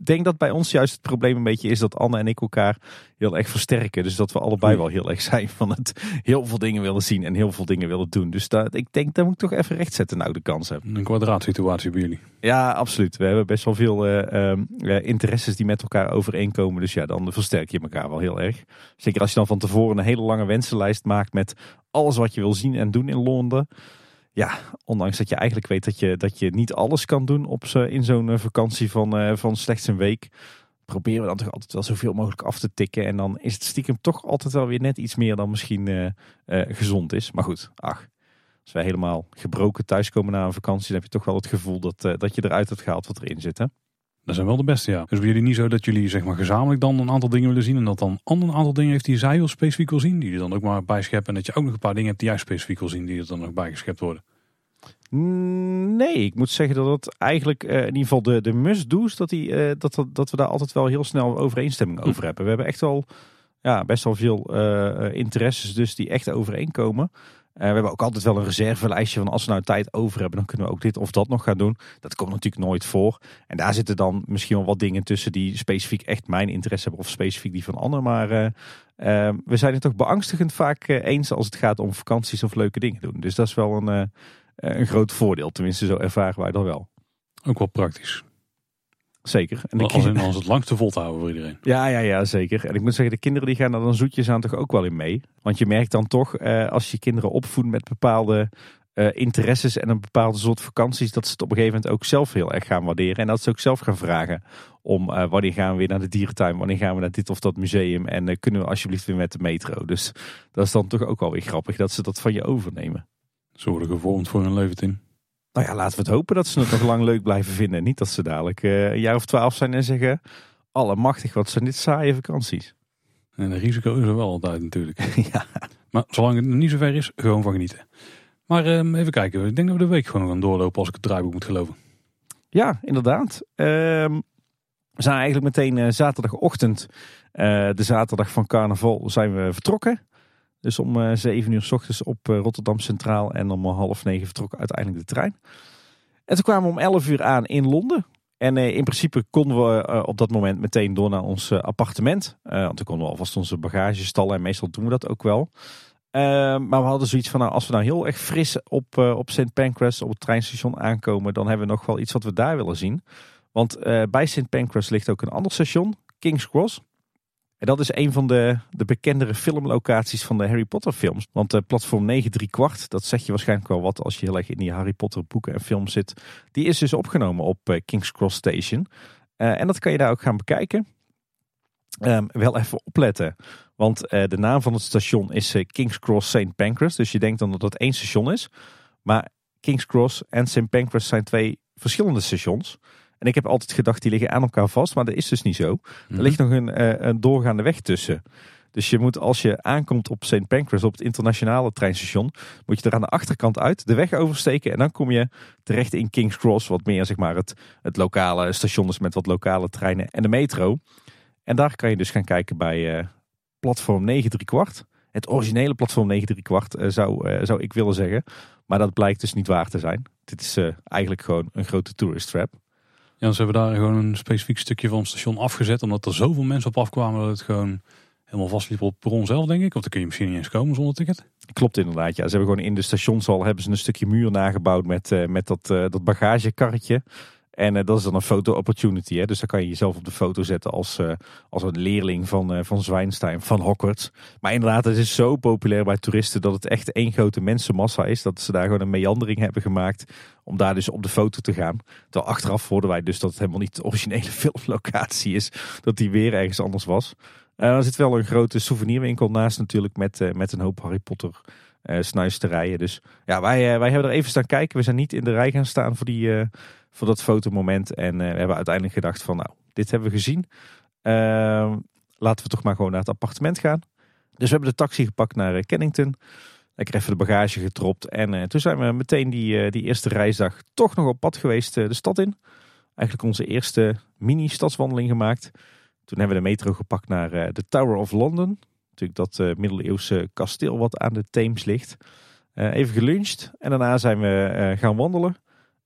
denk dat bij ons juist het probleem een beetje is dat Anne en ik elkaar heel erg versterken. Dus dat we allebei wel heel erg zijn van het heel veel dingen willen zien en heel veel dingen willen doen. Dus dat, ik denk dat moet ik toch even rechtzetten nou de kans heb. Een kwadraatsituatie bij jullie. Ja, absoluut. We hebben best wel veel uh, uh, interesses die met elkaar overeenkomen. Dus ja, dan versterk je elkaar wel heel erg. Zeker als je dan van tevoren een hele lange wensenlijst maakt met alles wat je wil zien en doen in Londen ja, ondanks dat je eigenlijk weet dat je, dat je niet alles kan doen op in zo'n eh, vakantie van, uh, van slechts een week. Proberen we dan toch altijd wel zoveel mogelijk af te tikken. En dan is het stiekem toch altijd wel weer net iets meer dan misschien uh, gezond is. Maar goed, ach. Als wij helemaal gebroken thuiskomen na een vakantie, dan heb je toch wel het gevoel dat, dat je eruit hebt gehaald wat erin zit. Hè? Dat zijn wel de beste, ja. Dus bij jullie niet zo dat jullie zeg maar gezamenlijk dan een aantal dingen willen zien. En dat dan ander een aantal dingen heeft die zij heel specifiek wil zien. Die je dan ook maar bijscheppen. En dat je ook nog een paar dingen hebt die jij specifiek wil zien. Die er dan nog bijgeschept worden. Mm, nee, ik moet zeggen dat het eigenlijk uh, in ieder geval de, de must-do's, dat, die, uh, dat, dat we daar altijd wel heel snel overeenstemming over hm. hebben. We hebben echt wel ja, best wel veel uh, interesses dus die echt overeenkomen. We hebben ook altijd wel een reservelijstje van als we nou tijd over hebben, dan kunnen we ook dit of dat nog gaan doen. Dat komt natuurlijk nooit voor. En daar zitten dan misschien wel wat dingen tussen die specifiek echt mijn interesse hebben of specifiek die van anderen. Maar we zijn het toch beangstigend vaak eens als het gaat om vakanties of leuke dingen doen. Dus dat is wel een eh, een groot voordeel. Tenminste, zo ervaren wij dat wel. Ook wel praktisch. Zeker. En de als, in, als het langste vol te houden voor iedereen. Ja, ja, ja, zeker. En ik moet zeggen, de kinderen die gaan daar dan zoetjes aan toch ook wel in mee. Want je merkt dan toch, eh, als je kinderen opvoedt met bepaalde uh, interesses en een bepaalde soort vakanties, dat ze het op een gegeven moment ook zelf heel erg gaan waarderen. En dat ze ook zelf gaan vragen om uh, wanneer gaan we weer naar de dierentuin, wanneer gaan we naar dit of dat museum en uh, kunnen we alsjeblieft weer met de metro. Dus dat is dan toch ook wel weer grappig dat ze dat van je overnemen. Ze worden gevormd voor hun leven in. Nou ja, laten we het hopen dat ze het nog lang leuk blijven vinden. Niet dat ze dadelijk uh, een jaar of twaalf zijn en zeggen... Allemachtig, wat zijn dit saaie vakanties. En de risico is er wel altijd natuurlijk. (laughs) ja. Maar zolang het niet zo ver is, gewoon van genieten. Maar uh, even kijken, ik denk dat we de week gewoon gaan doorlopen als ik het draaiboek moet geloven. Ja, inderdaad. Uh, we zijn eigenlijk meteen uh, zaterdagochtend, de zaterdag van carnaval, zijn we vertrokken. Dus om uh, eh, 7 uur s ochtends op uh, Rotterdam Centraal en om half negen vertrok uiteindelijk de trein. En toen kwamen we om 11 uur aan in Londen. En uh, in principe konden we op dat moment meteen door naar ons appartement. want toen konden we alvast onze bagage stallen en meestal doen we dat ook wel. maar we hadden zoiets van, nou, als we nou heel erg fris op, op St. Pancras, op het treinstation aankomen, dan hebben we nog wel iets wat we daar willen zien. Want bij St. Pancras ligt ook een ander station, King's Cross. En dat is een van de, de bekendere filmlocaties van de Harry Potter films. Want uh, platform 9 3 kwart, dat zeg je waarschijnlijk wel wat als je heel erg in die Harry Potter boeken en films zit. Die is dus opgenomen op uh, King's Cross Station. Uh, en dat kan je daar ook gaan bekijken. Um, wel even opletten, want de naam van het station is King's Cross St. Pancras. Dus je denkt dan dat het één station is. Maar King's Cross en St. Pancras zijn twee verschillende stations. En ik heb altijd gedacht, die liggen aan elkaar vast, maar dat is dus niet zo. Er mhm. ligt nog een, eh, een doorgaande weg tussen. Dus je moet als je aankomt op St. Pancras, op het internationale treinstation, moet je er aan de achterkant uit de weg oversteken. En dan kom je terecht in King's Cross, wat meer zeg maar het, het lokale station is met wat lokale treinen en de metro. En daar kan je dus gaan kijken bij uh, platform 9 3 kwart. Het originele platform 9 3 kwart uh, zou, zou ik willen zeggen. Maar dat blijkt dus niet waar te zijn. Dit is eigenlijk gewoon een grote tourist trap. Ja, ze hebben daar gewoon een specifiek stukje van het station afgezet. Omdat er zoveel mensen op afkwamen dat het gewoon helemaal vastliep op perron zelf, denk ik. Of dan kun je misschien niet eens komen zonder ticket. Klopt inderdaad. Ja, ze hebben gewoon in de stationshal hebben ze een stukje muur nagebouwd met, uh, met dat, uh, dat bagagekarretje. En uh, dat is dan een foto opportunity. Hè? Dus dan kan je jezelf op de foto zetten als, uh, als een leerling van, uh, van Zwijnstein, van Hogwarts. Maar inderdaad, het is zo populair bij toeristen dat het echt één grote mensenmassa is. Dat ze daar gewoon een meandering hebben gemaakt om daar dus op de foto te gaan. Terwijl achteraf hoorden wij dus dat het helemaal niet de originele (laughs) filmlocatie is. Dat die weer ergens anders was. er zit wel een grote souvenirwinkel naast natuurlijk met, met een hoop Harry Potter snuisterijen. Dus ja, wij, wij hebben er even staan kijken. We zijn niet in de rij gaan staan voor die voor dat fotomoment. En we hebben uiteindelijk gedacht van nou, dit hebben we gezien. Uh, laten we toch maar gewoon naar het appartement gaan. Dus we hebben de taxi gepakt naar Kennington. Lekker even de bagage getropt. En toen zijn we meteen die, die eerste reisdag toch nog op pad geweest de stad in. Eigenlijk onze eerste mini-stadswandeling gemaakt. Toen hebben we de metro gepakt naar de Tower of London. Natuurlijk dat middeleeuwse kasteel wat aan de Theems ligt. even geluncht en daarna zijn we gaan wandelen.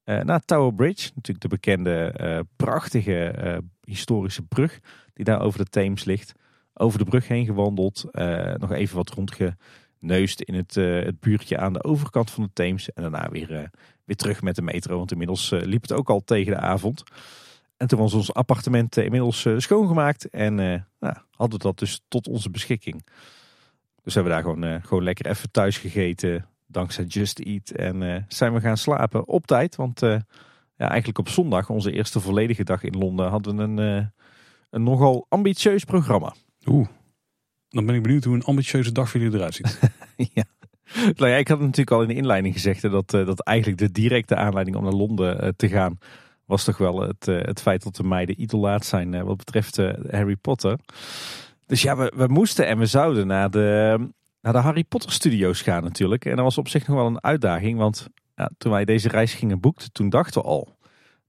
naar Tower Bridge. Natuurlijk de bekende prachtige historische brug die daar over de Theems ligt. Over de brug heen gewandeld. nog even wat rondgeneust in het, het buurtje aan de overkant van de Theems. En daarna weer, weer terug met de metro. Want inmiddels liep het ook al tegen de avond. En toen was ons appartement inmiddels schoongemaakt. En nou, hadden we dat dus tot onze beschikking. Dus hebben we daar gewoon, gewoon lekker even thuis gegeten. Dankzij Just Eat. En zijn we gaan slapen op tijd. Want ja, eigenlijk op zondag, onze eerste volledige dag in Londen, hadden we een, een nogal ambitieus programma. Oeh, dan ben ik benieuwd hoe een ambitieuze dag voor jullie eruit ziet. (laughs) ja. Nou ja, ik had natuurlijk al in de inleiding gezegd dat, dat eigenlijk de directe aanleiding om naar Londen te gaan was toch wel het, het feit dat de meiden idolaat zijn wat betreft Harry Potter. Dus ja, we, we moesten en we zouden naar de, naar de Harry Potter studio's gaan natuurlijk. En dat was op zich nog wel een uitdaging. Want ja, toen wij deze reis gingen boeken, toen dachten we al...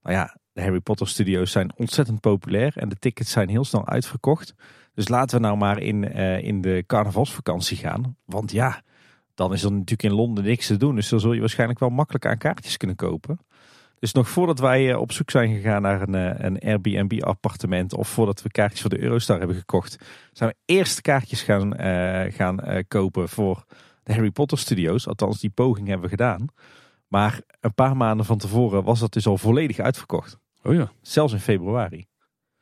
Nou ja, de Harry Potter studio's zijn ontzettend populair. En de tickets zijn heel snel uitverkocht. Dus laten we nou maar in, in de carnavalsvakantie gaan. Want ja, dan is er natuurlijk in Londen niks te doen. Dus dan zul je waarschijnlijk wel makkelijk aan kaartjes kunnen kopen. Dus nog voordat wij eh, op zoek zijn gegaan naar een, eh, een Airbnb appartement of voordat we kaartjes voor de Eurostar hebben gekocht, zijn we eerst kaartjes gaan, uh, gaan kopen voor de Harry Potter studios. Althans, die poging hebben we gedaan. Maar een paar maanden van tevoren was dat dus al volledig uitverkocht. Oh ja. Zelfs in februari.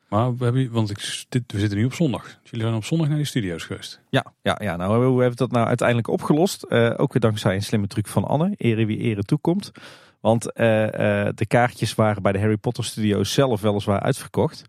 Maar we hebben, want ik, dit, we zitten nu op zondag. Dus jullie zijn op zondag naar die studio's geweest. Ja, ja, ja. nou hoe hebben we dat nou uiteindelijk opgelost? ook weer dankzij een slimme truc van Anne. Ere wie ere toekomt. Want uh, uh, de kaartjes waren bij de Harry Potter Studios zelf weliswaar uitverkocht.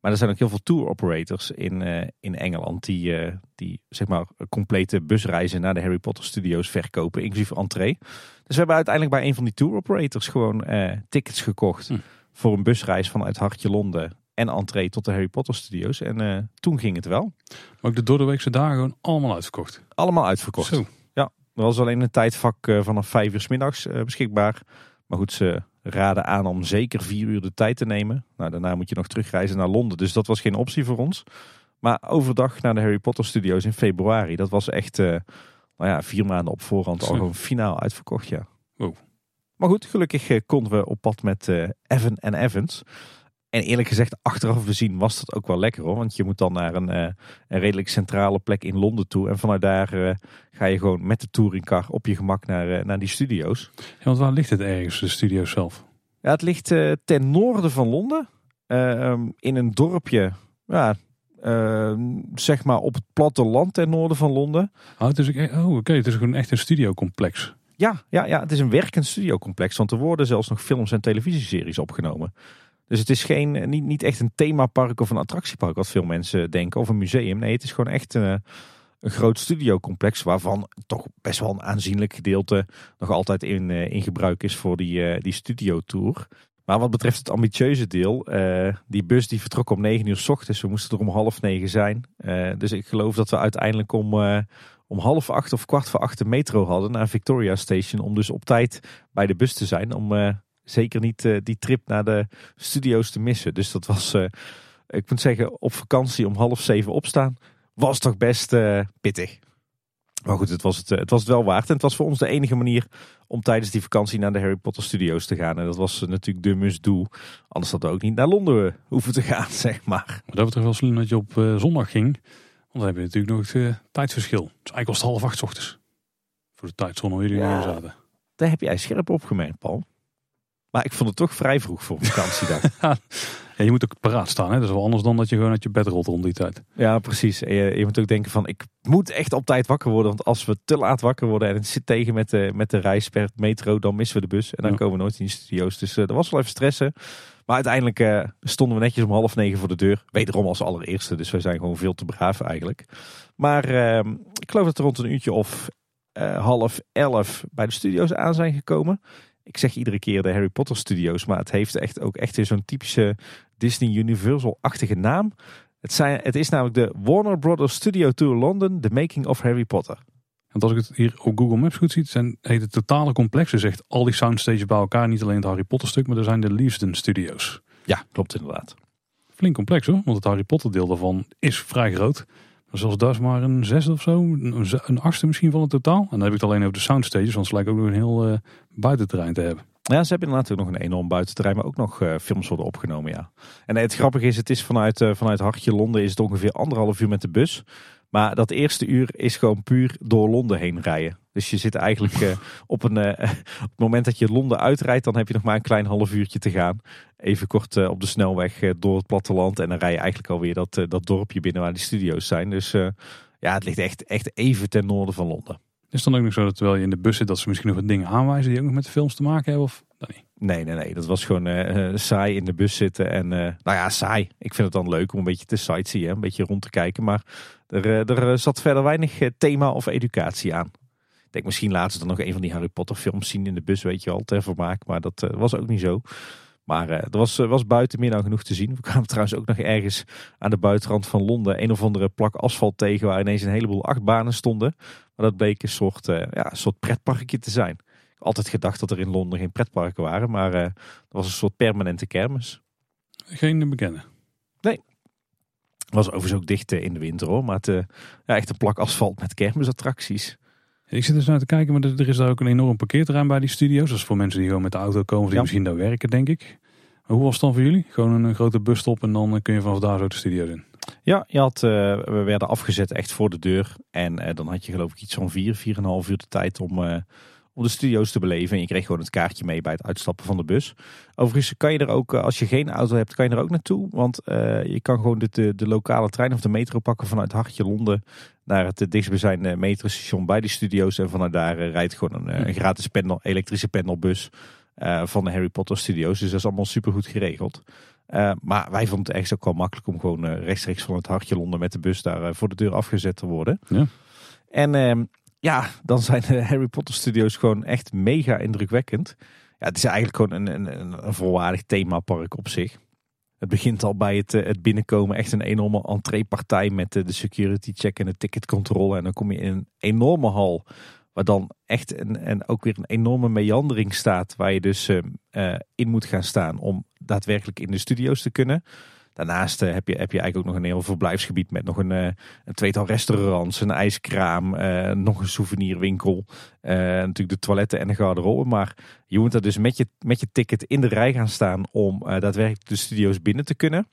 Maar er zijn ook heel veel tour operators in, uh, in Engeland die, die zeg maar complete busreizen naar de Harry Potter Studios verkopen, inclusief entree. Dus we hebben uiteindelijk bij een van die tour operators gewoon tickets gekocht hm. voor een busreis vanuit Hartje Londen en entree tot de Harry Potter Studios. En toen ging het wel. Maar ook de doordeweekse dagen gewoon allemaal uitverkocht? Allemaal uitverkocht. Zo. Ja, er was alleen een tijdvak vanaf vijf uur s middags beschikbaar. Maar goed, ze raden aan om zeker vier uur de tijd te nemen. Nou, daarna moet je nog terugreizen naar Londen. Dus dat was geen optie voor ons. Maar overdag naar de Harry Potter Studios in februari. Dat was echt uh, nou ja, vier maanden op voorhand al gewoon finaal uitverkocht. Ja. Wow. Maar goed, gelukkig uh, konden we op pad met uh, Evan en Evans. En eerlijk gezegd, achteraf bezien was dat ook wel lekker hoor. Want je moet dan naar een, een redelijk centrale plek in Londen toe. En vanuit daar ga je gewoon met de touringcar op je gemak naar, naar die studio's. Ja, want waar ligt het ergens, de studio zelf? Ja, het ligt ten noorden van Londen. Ehm, in een dorpje, ja, ehm, zeg maar op het platteland ten noorden van Londen. Oh, het is, oh oké, het is gewoon echt een studiocomplex. Ja, ja, ja, het is een werkend studiocomplex. Want er worden zelfs nog films en televisieseries opgenomen. Dus het is geen, niet, niet echt een themapark of een attractiepark, wat veel mensen denken, of een museum. Nee, het is gewoon echt uh, een groot studiocomplex waarvan toch best wel een aanzienlijk gedeelte nog altijd in, uh, in gebruik is voor die, die studiotour. Maar wat betreft het ambitieuze deel, die bus die vertrok om 9 uur s ochtends. We moesten er om half negen zijn. dus ik geloof dat we uiteindelijk om, om half acht of kwart voor acht de metro hadden naar Victoria Station. Om dus op tijd bij de bus te zijn. Om zeker niet uh, die trip naar de studio's te missen. Dus dat was, uh, ik moet zeggen, op vakantie om half zeven opstaan, was toch best uh, pittig. Maar goed, het was het, het was het wel waard. En het was voor ons de enige manier om tijdens die vakantie naar de Harry Potter studios te gaan. En dat was natuurlijk de must-do. Anders hadden we ook niet naar Londen hoeven te gaan, (laughs) zeg maar. Dat was toch wel slim dat je op zondag ging. Want dan heb je natuurlijk nog het tijdverschil. Dus eigenlijk was het half acht ochtends. Voor de tijdzone waar jullie ja, zaten. Daar heb jij scherp opgemerkt, Paul. Maar ik vond het toch vrij vroeg voor vakantiedag. (laughs) ja, je moet ook paraat staan. Hè? Dat is wel anders dan dat je gewoon uit je bed rolt rond die tijd. Ja, precies. je, je, moet ook denken van ik moet echt op tijd wakker worden. Want als we te laat wakker worden en het zit tegen met de, met de reis per metro, dan missen we de bus. En dan komen we nooit in de studio's. Dus uh, dat was wel even stressen. Maar uiteindelijk uh, stonden we netjes om half negen voor de deur. Wederom als allereerste. Dus we zijn gewoon veel te braaf eigenlijk. Maar uh, ik geloof dat er rond een uurtje of uh, half elf bij de studio's aan zijn gekomen ik zeg iedere keer de Harry Potter Studios, maar het heeft echt ook echt zo'n typische Disney Universal-achtige naam. Het, zijn, het is namelijk de Warner Brothers Studio Tour London, The Making of Harry Potter. Want als ik het hier op Google Maps goed zie, zijn, heet het totale complex. Dus echt al die soundstages bij elkaar, niet alleen het Harry Potter stuk, maar er zijn de Leavesden Studios. Ja, klopt inderdaad. Flink complex hoor, want het Harry Potter deel daarvan is vrij groot. Zoals dat is maar een zesde of zo, een achtste misschien van het totaal. En dan heb ik het alleen over de soundstages, want het lijkt ook nog een heel uh, buitenterrein te hebben. Ja, ze hebben inderdaad ook nog een enorm buitenterrein, maar ook nog uh, films worden opgenomen, ja. En het grappige is, het is vanuit, uh, vanuit Hartje Londen is het ongeveer anderhalf uur met de bus. Maar dat eerste uur is gewoon puur door Londen heen rijden. Dus je zit eigenlijk uh, (laughs) op, een, (laughs) op het moment dat je Londen uitrijdt, dan heb je nog maar een klein half uurtje te gaan. Even kort op de snelweg door het platteland. En dan rij je eigenlijk alweer dat, dat dorpje binnen waar die studio's zijn. Dus ja, het ligt echt, echt even ten noorden van Londen. Is dan ook nog zo dat terwijl je in de bus zit, dat ze misschien nog wat dingen aanwijzen die ook nog met films te maken hebben? Of dat niet? Nee, nee, nee. Dat was gewoon uh, saai in de bus zitten. En uh, nou ja, saai. Ik vind het dan leuk om een beetje te sightseeën, een beetje rond te kijken. Maar er, er zat verder weinig thema of educatie aan. Ik denk misschien laten ze dan nog een van die Harry Potter films zien in de bus, weet je wel, ter vermaak. Maar dat was ook niet zo. Maar er was, was buiten meer dan genoeg te zien. We kwamen (laughs) trouwens ook nog ergens aan de buitenrand van Londen een of andere plak asfalt tegen waar ineens een heleboel achtbanen stonden. Maar dat bleek een soort, ja, een soort pretparkje te zijn altijd gedacht dat er in Londen geen pretparken waren, maar uh, was een soort permanente kermis. Geen bekende? Nee. Was overigens ook dicht eh, in de winter hoor, maar het, uh, ja, echt een plak asfalt met kermisattracties. Ik zit dus naar te kijken, maar er is daar ook een enorm parkeerterrein bij die studio's. Dat is voor mensen die gewoon met de auto komen, die misschien daar werken, denk ik. Maar hoe was het dan voor jullie? Gewoon een, grote busstop en dan kun je vanaf daar zo de studio in. Ja, je had, we werden afgezet echt voor de deur. En dan had je geloof ik iets van vier, vier en een half uur de tijd om om de studio's te beleven. En je kreeg gewoon het kaartje mee bij het uitstappen van de bus. Overigens kan je er ook, eh, als je geen auto hebt, kan je er ook naartoe. Want uh, je kan gewoon de, de, de, lokale trein of de metro pakken vanuit Hartje Londen naar het dichtstbijzijnde metrostation bij die studio's. En vanuit daar uh, rijdt gewoon een, gratis elektrische pendelbus van de Harry Potter studio's. Dus dat is allemaal super goed geregeld. maar wij vonden het echt ook wel makkelijk om gewoon rechtstreeks van het Hartje Londen met de bus daar voor de deur afgezet te worden. Ja. En ehm, ja, dan zijn de (laughs) Harry Potter studios gewoon echt mega indrukwekkend. Ja, het is eigenlijk gewoon een, een, een volwaardig themapark op zich. Het begint al bij het, eh, het binnenkomen echt een enorme entreepartij met de security check en de ticketcontrole. En dan kom je in een enorme hal waar dan echt een, en ook weer een enorme meandering staat waar je dus uh, in moet gaan staan om daadwerkelijk in de studio's te kunnen. Daarnaast eh, heb, je, heb je eigenlijk ook nog een heel verblijfsgebied met nog een, eh, een tweetal restaurants, een ijskraam, nog een souvenirwinkel. natuurlijk de toiletten en de garderobe. Maar je moet er dus met je, met je ticket in de rij gaan staan om daadwerkelijk de studio's binnen te kunnen.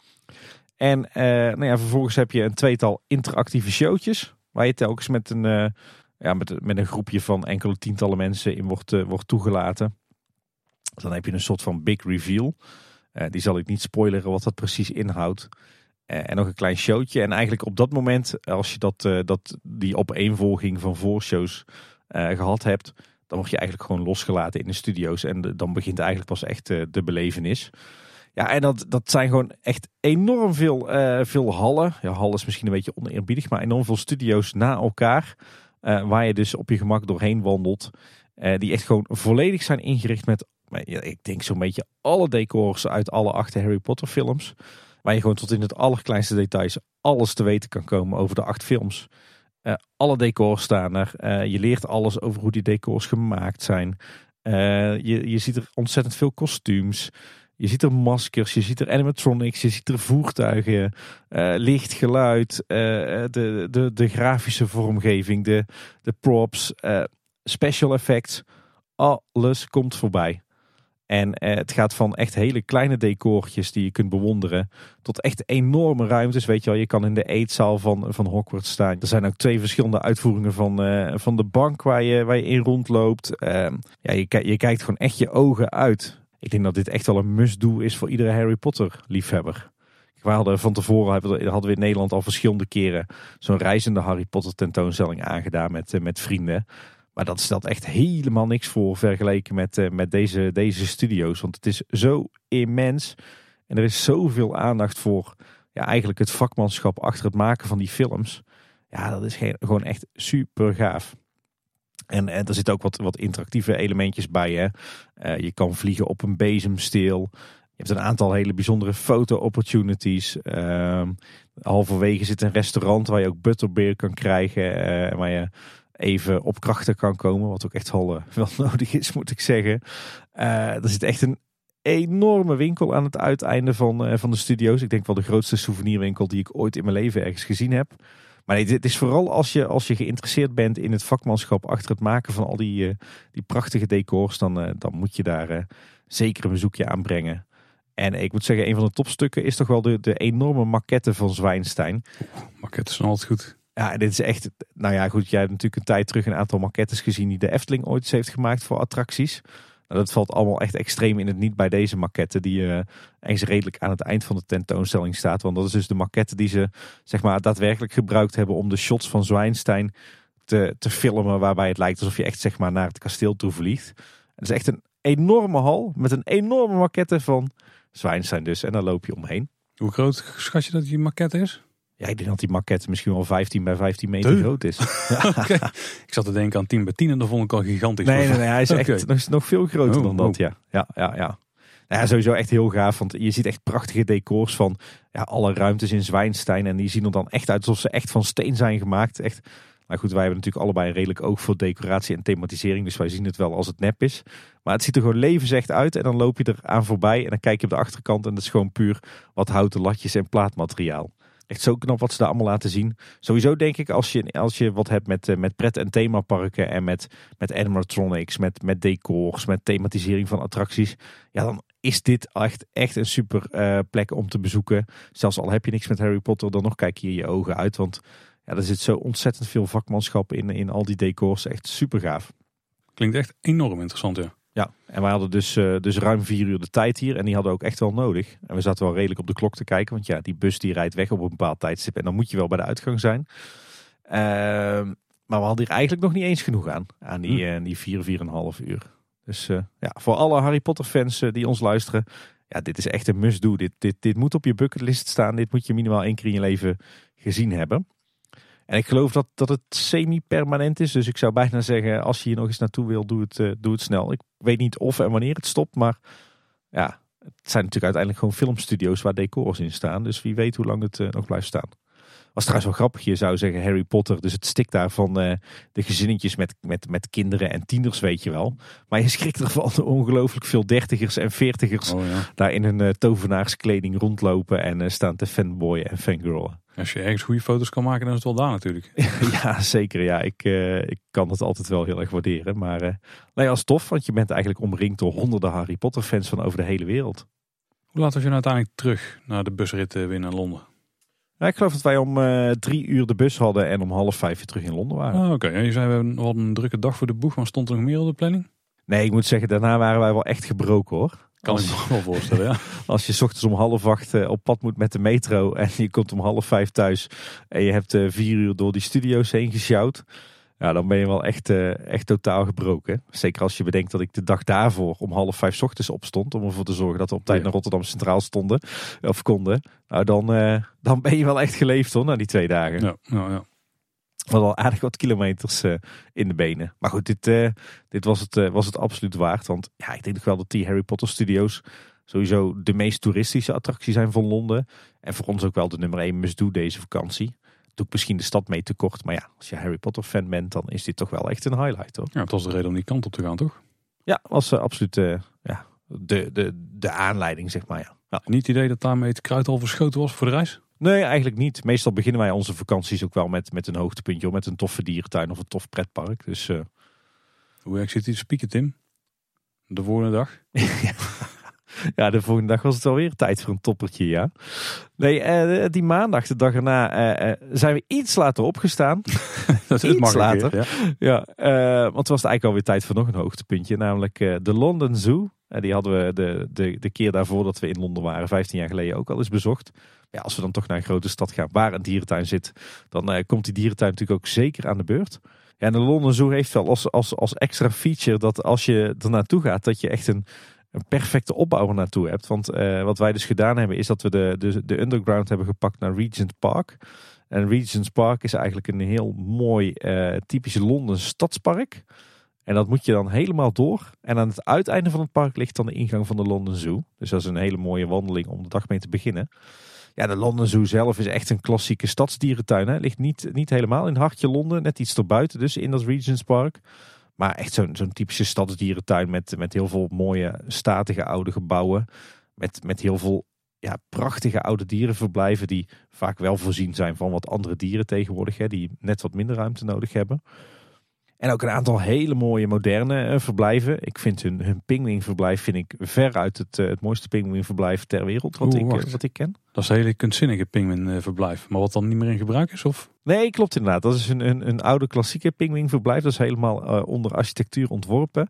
En nou ja, vervolgens heb je een tweetal interactieve showtjes. Waar je telkens met een, ja, met, met een groepje van enkele tientallen mensen in wordt, wordt toegelaten. Dan heb je een soort van big reveal. Eh, die zal ik niet spoileren wat dat precies inhoudt. Eh, en nog een klein showtje. En eigenlijk op dat moment, als je dat, dat, die opeenvolging van voorshows gehad hebt, dan word je eigenlijk gewoon losgelaten in de studio's. En dan begint eigenlijk pas echt de belevenis. Ja, en dat, dat zijn gewoon echt enorm veel, veel hallen. Ja, hal is misschien een beetje oneerbiedig, maar enorm veel studio's na elkaar. Waar je dus op je gemak doorheen wandelt. die echt gewoon volledig zijn ingericht met ik denk zo'n beetje alle decors uit alle acht Harry Potter films. Waar je gewoon tot in het allerkleinste details alles te weten kan komen over de acht films. Uh, alle decors staan er. Je leert alles over hoe die decors gemaakt zijn. Je, je ziet er ontzettend veel kostuums. Je ziet er maskers, je ziet er animatronics, je ziet er voertuigen, licht, geluid, de, de, de grafische vormgeving, de, de props, special effects. Alles komt voorbij. En eh, het gaat van echt hele kleine decortjes die je kunt bewonderen. Tot echt enorme ruimtes. Weet je wel, je kan in de eetzaal van, van Hogwarts staan. Er zijn ook twee verschillende uitvoeringen van, van de bank waar je, waar je in rondloopt. Uh, ja, je, je kijkt gewoon echt je ogen uit. Ik denk dat dit echt wel een must-do is voor iedere Harry Potter liefhebber. We hadden van tevoren hadden we in Nederland al verschillende keren zo'n reizende Harry Potter tentoonstelling aangedaan met, uh, met vrienden. Maar dat stelt echt helemaal niks voor vergeleken met, uh, met deze, deze studio's. Want het is zo immens. En er is zoveel aandacht voor ja, eigenlijk het vakmanschap achter het maken van die films. Ja, dat is gewoon echt super gaaf. En, en er zitten ook wat, wat interactieve elementjes bij. Hè. Uh, je kan vliegen op een bezemsteel. Je hebt een aantal hele bijzondere foto-opportunities. Uh, halverwege zit een restaurant waar je ook butterbeer kan krijgen. Uh, waar je even op krachten kan komen. Wat ook echt wel, uh, wel (laughs) nodig is, moet ik zeggen. Er zit echt een enorme winkel aan het uiteinde van, van de studio's. Ik denk wel de grootste souvenirwinkel die ik ooit in mijn leven ergens gezien heb. Maar nee, dit is vooral als je, als je geïnteresseerd bent in het vakmanschap achter het maken van al die, uh, die prachtige decors, dan, uh, dan moet je daar uh, zeker een bezoekje aan brengen. En ik moet zeggen, een van de topstukken is toch wel de, de enorme maquette van Zwijnstein. Maquettes zijn altijd goed. Ja, dit is echt. Nou ja, goed. Jij hebt natuurlijk een tijd terug een aantal maquettes gezien die de Efteling ooit eens heeft gemaakt voor attracties. Nou, dat valt allemaal echt extreem in het niet bij deze maquette, die uh, eens redelijk aan het eind van de tentoonstelling staat. Want dat is dus de maquette die ze zeg maar, daadwerkelijk gebruikt hebben om de shots van Zwijnstein te, te filmen. Waarbij het lijkt alsof je echt zeg maar, naar het kasteel toe vliegt. Het is echt een enorme hal met een enorme maquette van Zwijnstein dus. En daar loop je omheen. Hoe groot schat je dat die maquette is? Ja, ik denk dat die maquette misschien wel 15 bij 15 meter Duh. groot is. (laughs) Okay. Ik zat te denken aan 10 bij 10 en dat vond ik al gigantisch. Nee, nee, nee hij is echt (laughs) nog, nog veel groter Oh, dan dat, oh. ja. Ja, ja, ja. Ja, sowieso echt heel gaaf, want je ziet echt prachtige decors van ja, alle ruimtes in Zwijnstein. En die zien er dan echt uit alsof ze echt van steen zijn gemaakt. Echt, nou goed, wij hebben natuurlijk allebei een redelijk oog voor decoratie en thematisering. Dus wij zien het wel als het nep is. Maar het ziet er gewoon levensecht uit. En dan loop je er aan voorbij en dan kijk je op de achterkant. En dat is gewoon puur wat houten latjes en plaatmateriaal. Echt zo knap wat ze daar allemaal laten zien. Sowieso denk ik als je, als je wat hebt met, eh, met pret- en themaparken en met, met animatronics, met, met decors, met thematisering van attracties. Ja, dan is dit echt, echt een super eh, plek om te bezoeken. Zelfs al heb je niks met Harry Potter, dan nog kijk je je ogen uit. Want ja, er zit zo ontzettend veel vakmanschap in, in al die decors. Echt super gaaf. Klinkt echt enorm interessant, ja. Ja, en we hadden dus, eh, dus ruim vier uur de tijd hier. En die hadden we ook echt wel nodig. En we zaten wel redelijk op de klok te kijken. Want ja, die bus die rijdt weg op een bepaald tijdstip. En dan moet je wel bij de uitgang zijn. Ehm, maar we hadden hier eigenlijk nog niet eens genoeg aan. Aan die, eh, die vier, vier en een half uur. Dus eh, ja, voor alle Harry Potter fans die ons luisteren. Ja, dit is echt een must-do. Dit, dit, dit moet op je bucketlist staan. Dit moet je minimaal één keer in je leven gezien hebben. En ik geloof dat, dat het semi-permanent is. Dus ik zou bijna zeggen, als je hier nog eens naartoe wil, doe het, eh, doe het snel. Ik weet niet of en wanneer het stopt. Maar ja, het zijn natuurlijk uiteindelijk gewoon filmstudio's waar decors in staan. Dus wie weet hoe lang het eh, nog blijft staan. Was trouwens wel grappig. Je zou zeggen Harry Potter. Dus het stikt daar van eh, de gezinnetjes met, met, met kinderen en tieners, weet je wel. Maar je schrikt ervan de (laughs) ongelooflijk veel dertigers en veertigers Oh ja. daar in hun tovenaarskleding rondlopen en staan te fanboyen en fangirlen. Als je ergens goede foto's kan maken, dan is het wel daar natuurlijk. (laughs) ja, zeker. Ja, ik, eh, ik kan het altijd wel heel erg waarderen. Maar eh nee, als tof, want je bent eigenlijk omringd door honderden Harry Potter fans van over de hele wereld. Hoe laat was je nou uiteindelijk terug naar de busrit eh, weer naar Londen? Ik geloof dat wij om drie uur de bus hadden en om half vijf weer terug in Londen waren. Ah, Oké, Ja, je zei we wel een drukke dag voor de boeg, maar stond er nog meer op de planning? Nee, ik moet zeggen, daarna waren wij wel echt gebroken hoor. Kan als, ik me wel voorstellen, ja. (laughs) als je 's ochtends om half acht eh, op pad moet met de metro en je komt om half vijf thuis en je hebt eh, vier uur door die studio's heen gesjouwd. Ja, dan ben je wel echt, eh, echt totaal gebroken. Zeker als je bedenkt dat ik de dag daarvoor om half vijf 's ochtends opstond. Om ervoor te zorgen dat we op tijd naar Rotterdam Centraal stonden. Of konden. Nou, dan, dan ben je wel echt geleefd hoor, na die twee dagen. ja, nou, ja. Wel al aardig wat kilometers eh, in de benen. Maar goed, dit, eh, dit was, het, eh, was het absoluut waard. Want ja, ik denk toch wel dat die Harry Potter Studios sowieso de meest toeristische attractie zijn van Londen. En voor ons ook wel de nummer 1 must-do deze vakantie. Doe ik misschien de stad mee tekort. Maar ja, als je Harry Potter fan bent, dan is dit toch wel echt een highlight hoor. ja, het was de reden om die kant op te gaan, toch? Ja, was absoluut ja, de, de, de aanleiding zeg maar. Ja. Ja. Niet het idee dat daarmee het kruid al verschoten was voor de reis? Nee, eigenlijk niet. Meestal beginnen wij onze vakanties ook wel met, met een hoogtepuntje. Of met een toffe dierentuin of een tof pretpark. Dus eh, Hoe erg zit die te spieken, Tim? De volgende dag? (laughs) Ja, de volgende dag was het alweer tijd voor een toppertje, ja. Nee, eh, die maandag, de dag erna, eh, eh, zijn we iets later opgestaan. (laughs) Dat Iets mag een later. ja. ja, eh, want het was eigenlijk alweer tijd voor nog een hoogtepuntje. Namelijk eh, de London Zoo. Eh, die hadden we de, de, de keer daarvoor dat we in Londen waren, 15 jaar geleden, ook al eens bezocht. Ja, als we dan toch naar een grote stad gaan waar een dierentuin zit, dan eh, komt die dierentuin natuurlijk ook zeker aan de beurt. Ja, en de London Zoo heeft wel als, als, als extra feature dat als je er naartoe gaat, dat je echt een, een perfecte opbouw naartoe hebt. Want eh, wat wij dus gedaan hebben, is dat we de, de, de underground hebben gepakt naar Regent Park. En Regent's Park is eigenlijk een heel mooi, eh, typisch Londen stadspark. En dat moet je dan helemaal door. En aan het uiteinde van het park ligt dan de ingang van de London Zoo. Dus dat is een hele mooie wandeling om de dag mee te beginnen. Ja, de London Zoo zelf is echt een klassieke stadsdierentuin. Hè. Ligt niet, niet helemaal in het hartje Londen, net iets erbuiten, dus in dat Regent's Park. Maar echt zo'n zo'n typische stadsdierentuin met, met heel veel mooie, statige oude gebouwen. Met, met heel veel ja, prachtige oude dierenverblijven die vaak wel voorzien zijn van wat andere dieren tegenwoordig, hè, die net wat minder ruimte nodig hebben. En ook een aantal hele mooie moderne eh, verblijven. Ik vind hun, hun pinguïnverblijf vind ik veruit het, eh, het mooiste pinguïnverblijf ter wereld wat, Oeh, ik, eh, wacht. wat ik ken. Dat is een hele kunstzinnige pinguïnverblijf. Maar wat dan niet meer in gebruik is? Of? Nee, klopt inderdaad. Dat is een, een, een oude klassieke pinguïnverblijf. Dat is helemaal onder architectuur ontworpen.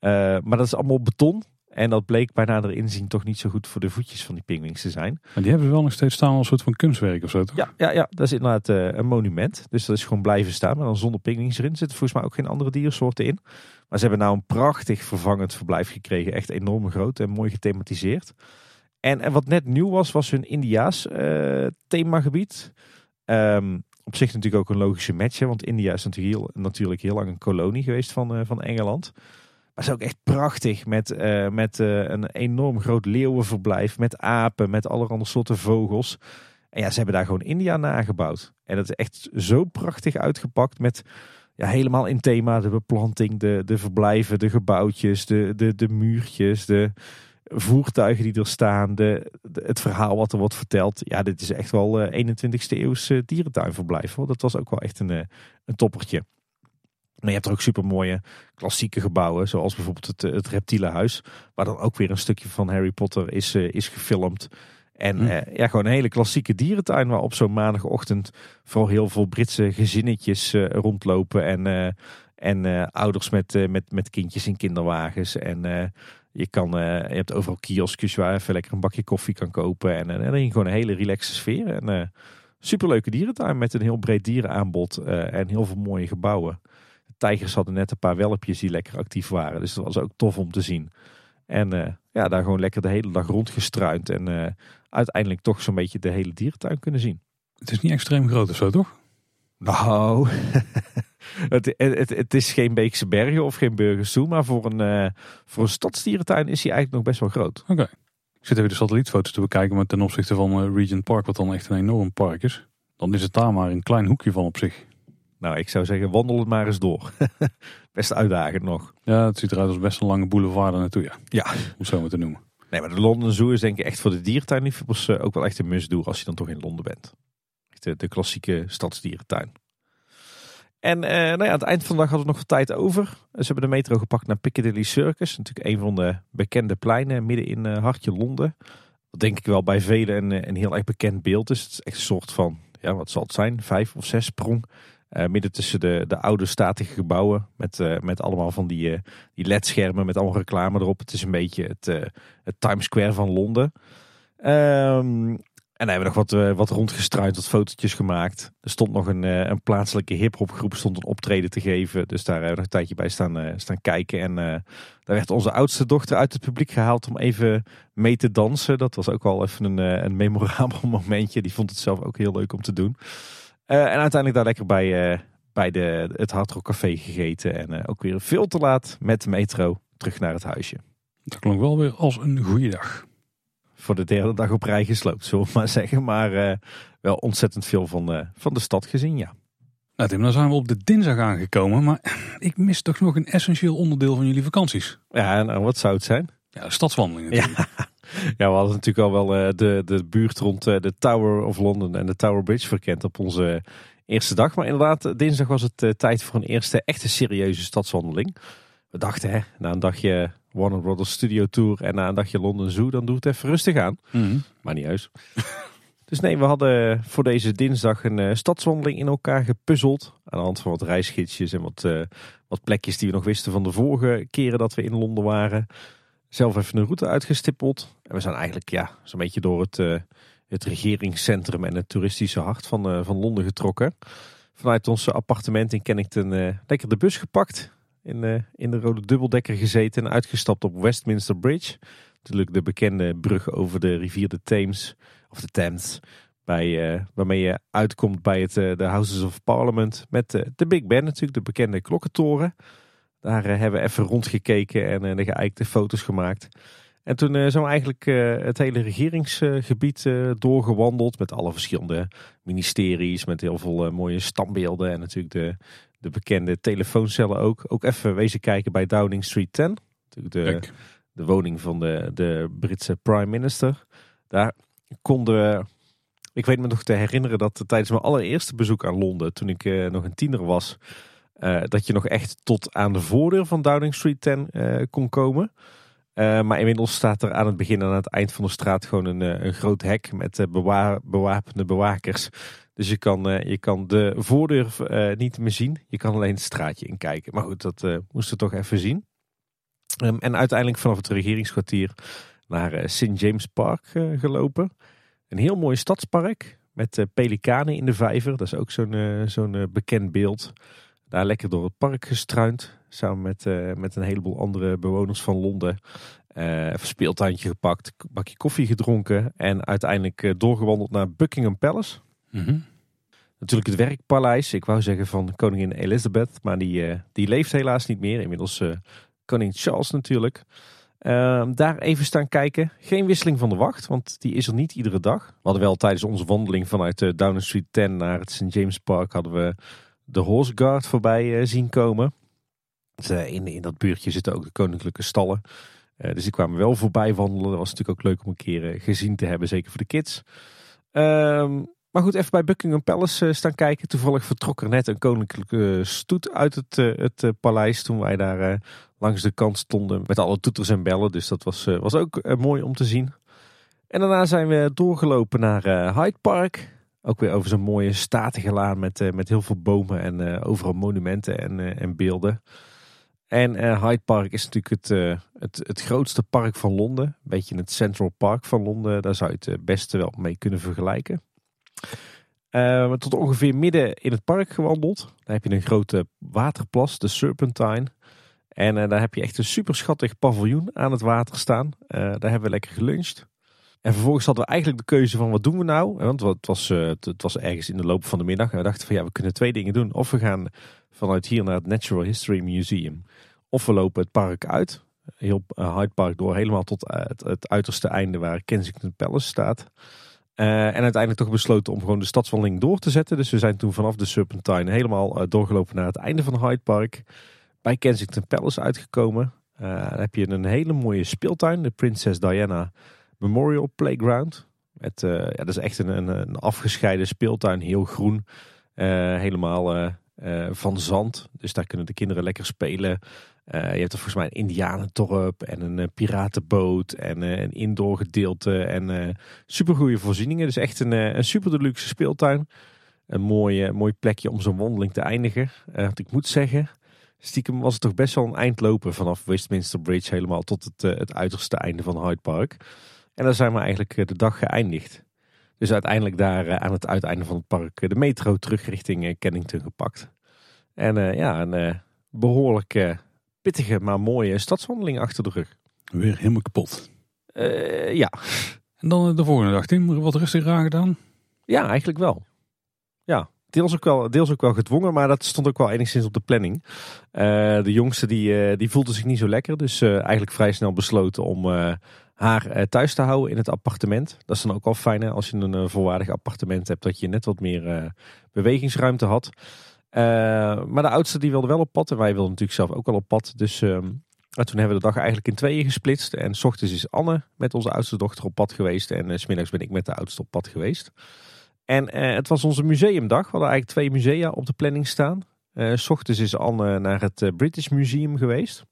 Maar dat is allemaal beton. En dat bleek bij nader inzien toch niet zo goed voor de voetjes van die pinguïns te zijn. Maar die hebben ze wel nog steeds staan als een soort van kunstwerk of zo, toch? Ja, ja, ja dat is inderdaad eh, een monument. Dus dat is gewoon blijven staan. Maar dan zonder pinguïns erin. Er zitten volgens mij ook geen andere diersoorten in. Maar ze hebben nou een prachtig vervangend verblijf gekregen. Echt enorm groot en mooi gethematiseerd. En, en wat net nieuw was, was hun Indiaas eh, themagebied. Ehm, op zich natuurlijk ook een logische match. Hè, want India is natuurlijk heel, natuurlijk heel lang een kolonie geweest van, eh, van Engeland. Maar is ook echt prachtig met, eh, met eh, een enorm groot leeuwenverblijf. Met apen, met allerhande soorten vogels. En ja, ze hebben daar gewoon India nagebouwd. En dat is echt zo prachtig uitgepakt met ja, helemaal in thema. De beplanting, de, de verblijven, de gebouwtjes, de, de, de muurtjes, de voertuigen die er staan. De, het verhaal wat er wordt verteld. Ja, dit is echt wel eh 21ste eeuws eh, dierentuinverblijf. Hoor. Dat was ook wel echt een, een toppertje. Maar je hebt er ook super mooie klassieke gebouwen. Zoals bijvoorbeeld het, eh, het reptielenhuis. Waar dan ook weer een stukje van Harry Potter is, eh, is gefilmd. En Hm. eh, ja, gewoon een hele klassieke dierentuin. Waar op zo'n maandagochtend vooral heel veel Britse gezinnetjes rondlopen. En, en ouders met, met, met kindjes in kinderwagens. En je, kan, je hebt overal kioskjes waar je even lekker een bakje koffie kan kopen. En, en, dan gewoon een hele relaxe sfeer. En superleuke dierentuin met een heel breed dierenaanbod. en heel veel mooie gebouwen. Tijgers hadden net een paar welpjes die lekker actief waren. Dus dat was ook tof om te zien. En eh, ja, daar gewoon lekker de hele dag rondgestruind. En eh, uiteindelijk toch zo'n beetje de hele dierentuin kunnen zien. Het is niet extreem groot of zo, toch? Nou, (laughs) het, het, het is geen Beekse Bergen of geen Burgers Zoo. Maar voor een, eh, voor een stadsdierentuin is hij eigenlijk nog best wel groot. Oké. Ik zit even de satellietfoto's te bekijken, maar ten opzichte van Regent Park, wat dan echt een enorm park is, dan is het daar maar een klein hoekje van op zich. Nou, ik zou zeggen, wandel het maar eens door. (laughs) best uitdagend nog. Ja, het ziet eruit als best een lange boulevard daar naartoe, ja. Ja. Om het zo maar te noemen. Nee, maar de London Zoo is denk ik echt voor de dierentuinliefhebbers eh, ook wel echt een must-do als je dan toch in Londen bent. Echt de, de klassieke stadsdierentuin. En eh, nou ja, aan het eind van de dag hadden we nog wat tijd over. Ze hebben de metro gepakt naar Piccadilly Circus. Natuurlijk een van de bekende pleinen midden in eh, hartje Londen. Wat denk ik wel bij velen een, een heel erg bekend beeld is. Het is echt een soort van, ja wat zal het zijn, vijf of zes sprong. Eh, midden tussen de, de oude statige gebouwen. Met, eh, met allemaal van die, eh, die LED-schermen met allemaal reclame erop. Het is een beetje het, het Times Square van Londen. Ehm, en dan hebben we nog wat, wat rondgestruind, wat fotootjes gemaakt. Er stond nog een, een plaatselijke hip-hop groep stond een optreden te geven. Dus daar hebben we nog een tijdje bij staan, staan kijken. En daar werd onze oudste dochter uit het publiek gehaald om even mee te dansen. Dat was ook wel even een, een memorabel (laughs) momentje. Die vond het zelf ook heel leuk om te doen. Eh, en uiteindelijk daar lekker bij, eh, bij de, het Hard Rock Café gegeten. En eh, ook weer veel te laat met de metro terug naar het huisje. Dat klonk wel weer als een goede dag. Voor de derde dag op rij gesloopt, zullen we maar zeggen. Maar wel ontzettend veel van, van de stad gezien, ja. Nou Tim, dan zijn we op de dinsdag aangekomen, maar ik mis toch nog een essentieel onderdeel van jullie vakanties. Ja, nou, wat zou het zijn? Ja, de stadswandeling natuurlijk. Ja, we hadden natuurlijk al wel eh, de, de buurt rond eh, de Tower of London en de Tower Bridge verkend op onze eerste dag. Maar inderdaad, eh, dinsdag was het eh, tijd voor een eerste echte serieuze stadswandeling. We dachten, hè, na een dagje Warner Brothers Studio Tour en na een dagje London Zoo, dan doe het even rustig aan. Mhm. Maar niet uit. (laughs) dus nee, we hadden voor deze dinsdag een eh, stadswandeling in elkaar gepuzzeld. Aan de hand van wat reisgidsjes en wat, eh, wat plekjes die we nog wisten van de vorige keren dat we in Londen waren. Zelf even een route uitgestippeld. En we zijn eigenlijk ja, zo'n beetje door het, eh, het regeringscentrum en het toeristische hart van, eh, van Londen getrokken. Vanuit ons appartement in Kennington eh, lekker de bus gepakt. In, in de rode dubbeldekker gezeten en uitgestapt op Westminster Bridge. Natuurlijk de bekende brug over de rivier de Thames. Of de Thames. Bij, waarmee je uitkomt bij het, de Houses of Parliament. Met de Big Ben natuurlijk, de bekende klokkentoren. Daar eh, hebben we even rondgekeken en eh, de geëikte foto's gemaakt. En toen eh, zijn we eigenlijk het hele regeringsgebied doorgewandeld. Met alle verschillende ministeries. Met heel veel mooie standbeelden. En natuurlijk de, de bekende telefooncellen ook. Ook even wezen kijken bij Downing Street 10. Natuurlijk de, de woning van de, de Britse prime minister. Daar konden ik weet me nog te herinneren dat tijdens mijn allereerste bezoek aan Londen, toen ik nog een tiener was, dat je nog echt tot aan de voordeur van Downing Street 10 kon komen. maar inmiddels staat er aan het begin en aan het eind van de straat gewoon een, een groot hek met bewapende bewakers. Dus je kan, je kan de voordeur niet meer zien. Je kan alleen het straatje inkijken. Maar goed, dat moesten we toch even zien. Ehm, en uiteindelijk vanaf het regeringskwartier naar uh, St. James Park uh, gelopen. Een heel mooi stadspark met uh, pelikanen in de vijver. Dat is ook zo'n zo'n bekend beeld. Daar lekker door het park gestruind. Samen met, met een heleboel andere bewoners van Londen. even speeltuintje gepakt, bakje koffie gedronken. En uiteindelijk doorgewandeld naar Buckingham Palace. Mm Natuurlijk het werkpaleis. Ik wou zeggen van koningin Elizabeth. Maar die, die leeft helaas niet meer. Inmiddels koning Charles natuurlijk. Ehm, daar even staan kijken. Geen wisseling van de wacht, want die is er niet iedere dag. We hadden wel tijdens onze wandeling vanuit Downing Street 10 naar het St. James Park hadden we de Horse Guard voorbij uh, zien komen. In, in dat buurtje zitten ook de koninklijke stallen. Uh, dus die kwamen wel voorbij wandelen. Dat was natuurlijk ook leuk om een keer gezien te hebben, zeker voor de kids. Ehm, maar goed, even bij Buckingham Palace staan kijken. Toevallig vertrok er net een koninklijke stoet uit het, het paleis toen wij daar langs de kant stonden met alle toeters en bellen. Dus dat was, eh, was ook eh, mooi om te zien. En daarna zijn we doorgelopen naar Hyde Park. Ook weer over zo'n mooie statige laan met, met heel veel bomen en overal monumenten en, en beelden. En Hyde Park is natuurlijk het, het, het grootste park van Londen. Een beetje het Central Park van Londen. Daar zou je het beste wel mee kunnen vergelijken. tot ongeveer midden in het park gewandeld. Daar heb je een grote waterplas, de Serpentine. En uh, daar heb je echt een super schattig paviljoen aan het water staan. Uh, daar hebben we lekker geluncht. En vervolgens hadden we eigenlijk de keuze van wat doen we nou? Want het was, uh, het was ergens in de loop van de middag. En we dachten van ja, we kunnen twee dingen doen. Of we gaan vanuit hier naar het Natural History Museum. Of we lopen het park uit. Heel Hyde Park door helemaal tot het, het, uiterste einde waar Kensington Palace staat. en uiteindelijk toch besloten om gewoon de stadswandeling door te zetten. Dus we zijn toen vanaf de Serpentine helemaal doorgelopen naar het einde van Hyde Park bij Kensington Palace uitgekomen. Uh, heb je een hele mooie speeltuin, de Princess Diana Memorial Playground. Uh, ja, dat is echt een, een, een, afgescheiden speeltuin, heel groen. Uh, helemaal van zand. Dus daar kunnen de kinderen lekker spelen. je hebt er volgens mij een indianentorp en een piratenboot en een indoor gedeelte en super goede voorzieningen. Dus echt een, een super deluxe speeltuin. Een mooi, mooi plekje om zo'n wandeling te eindigen. wat ik moet zeggen, stiekem was het toch best wel een eind lopen vanaf Westminster Bridge helemaal tot het, het uiterste einde van Hyde Park. En daar zijn we eigenlijk eh, de dag geëindigd. Dus uiteindelijk daar uh, aan het uiteinde van het park de metro terug richting Kennington gepakt. En ja, een behoorlijk pittige, maar mooie stadswandeling achter de rug. Weer helemaal kapot. ja. En dan de volgende dag, Tim, wat rustiger aangedaan? Ja, eigenlijk wel. Ja, Deels ook, wel, deels ook wel gedwongen, maar dat stond ook wel enigszins op de planning. Uh, de jongste die, uh, die voelde zich niet zo lekker. Dus uh, eigenlijk vrij snel besloten om haar thuis te houden in het appartement. Dat is dan ook wel fijn hè, als je een volwaardig appartement hebt. Dat je net wat meer bewegingsruimte had. maar de oudste die wilde wel op pad. En wij wilden natuurlijk zelf ook wel op pad. Dus ehm, toen hebben we de dag eigenlijk in tweeën gesplitst. En s ochtends is Anne met onze oudste dochter op pad geweest. En s smiddags ben ik met de oudste op pad geweest. En het was onze museumdag. We hadden eigenlijk twee musea op de planning staan. S ochtends is Anne naar het British Museum geweest.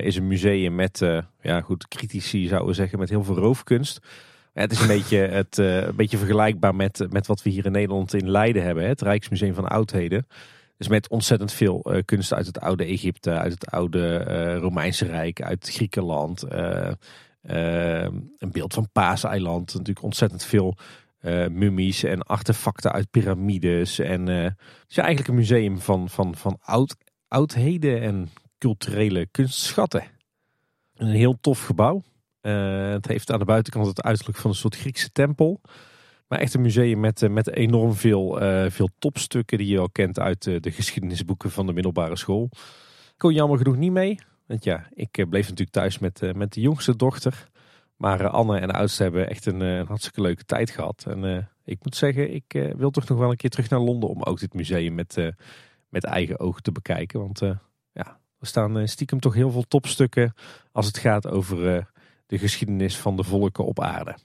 Is een museum met, ja goed, critici zouden zeggen, met heel veel roofkunst. Het is een (laughs) beetje, het, een beetje vergelijkbaar met, met wat we hier in Nederland in Leiden hebben. Het Rijksmuseum van Oudheden. Dus met ontzettend veel kunst uit het oude Egypte, uit het oude Romeinse Rijk, uit Griekenland. een beeld van Paaseiland. Natuurlijk ontzettend veel mummies en artefacten uit piramides. En het is eigenlijk een museum van, van, van oud, oudheden en culturele kunstschatten. Een heel tof gebouw. Uh, het heeft aan de buitenkant het uiterlijk van een soort Griekse tempel. Maar echt een museum met, met enorm veel, veel topstukken die je al kent uit de geschiedenisboeken van de middelbare school. Ik kon jammer genoeg niet mee. Want ja, ik bleef natuurlijk thuis met, met de jongste dochter. Maar eh, Anne en de oudste hebben echt een, eh, een hartstikke leuke tijd gehad. En ik moet zeggen, ik wil toch nog wel een keer terug naar Londen om ook dit museum met, met eigen ogen te bekijken. Want er staan stiekem toch heel veel topstukken als het gaat over de geschiedenis van de volken op aarde.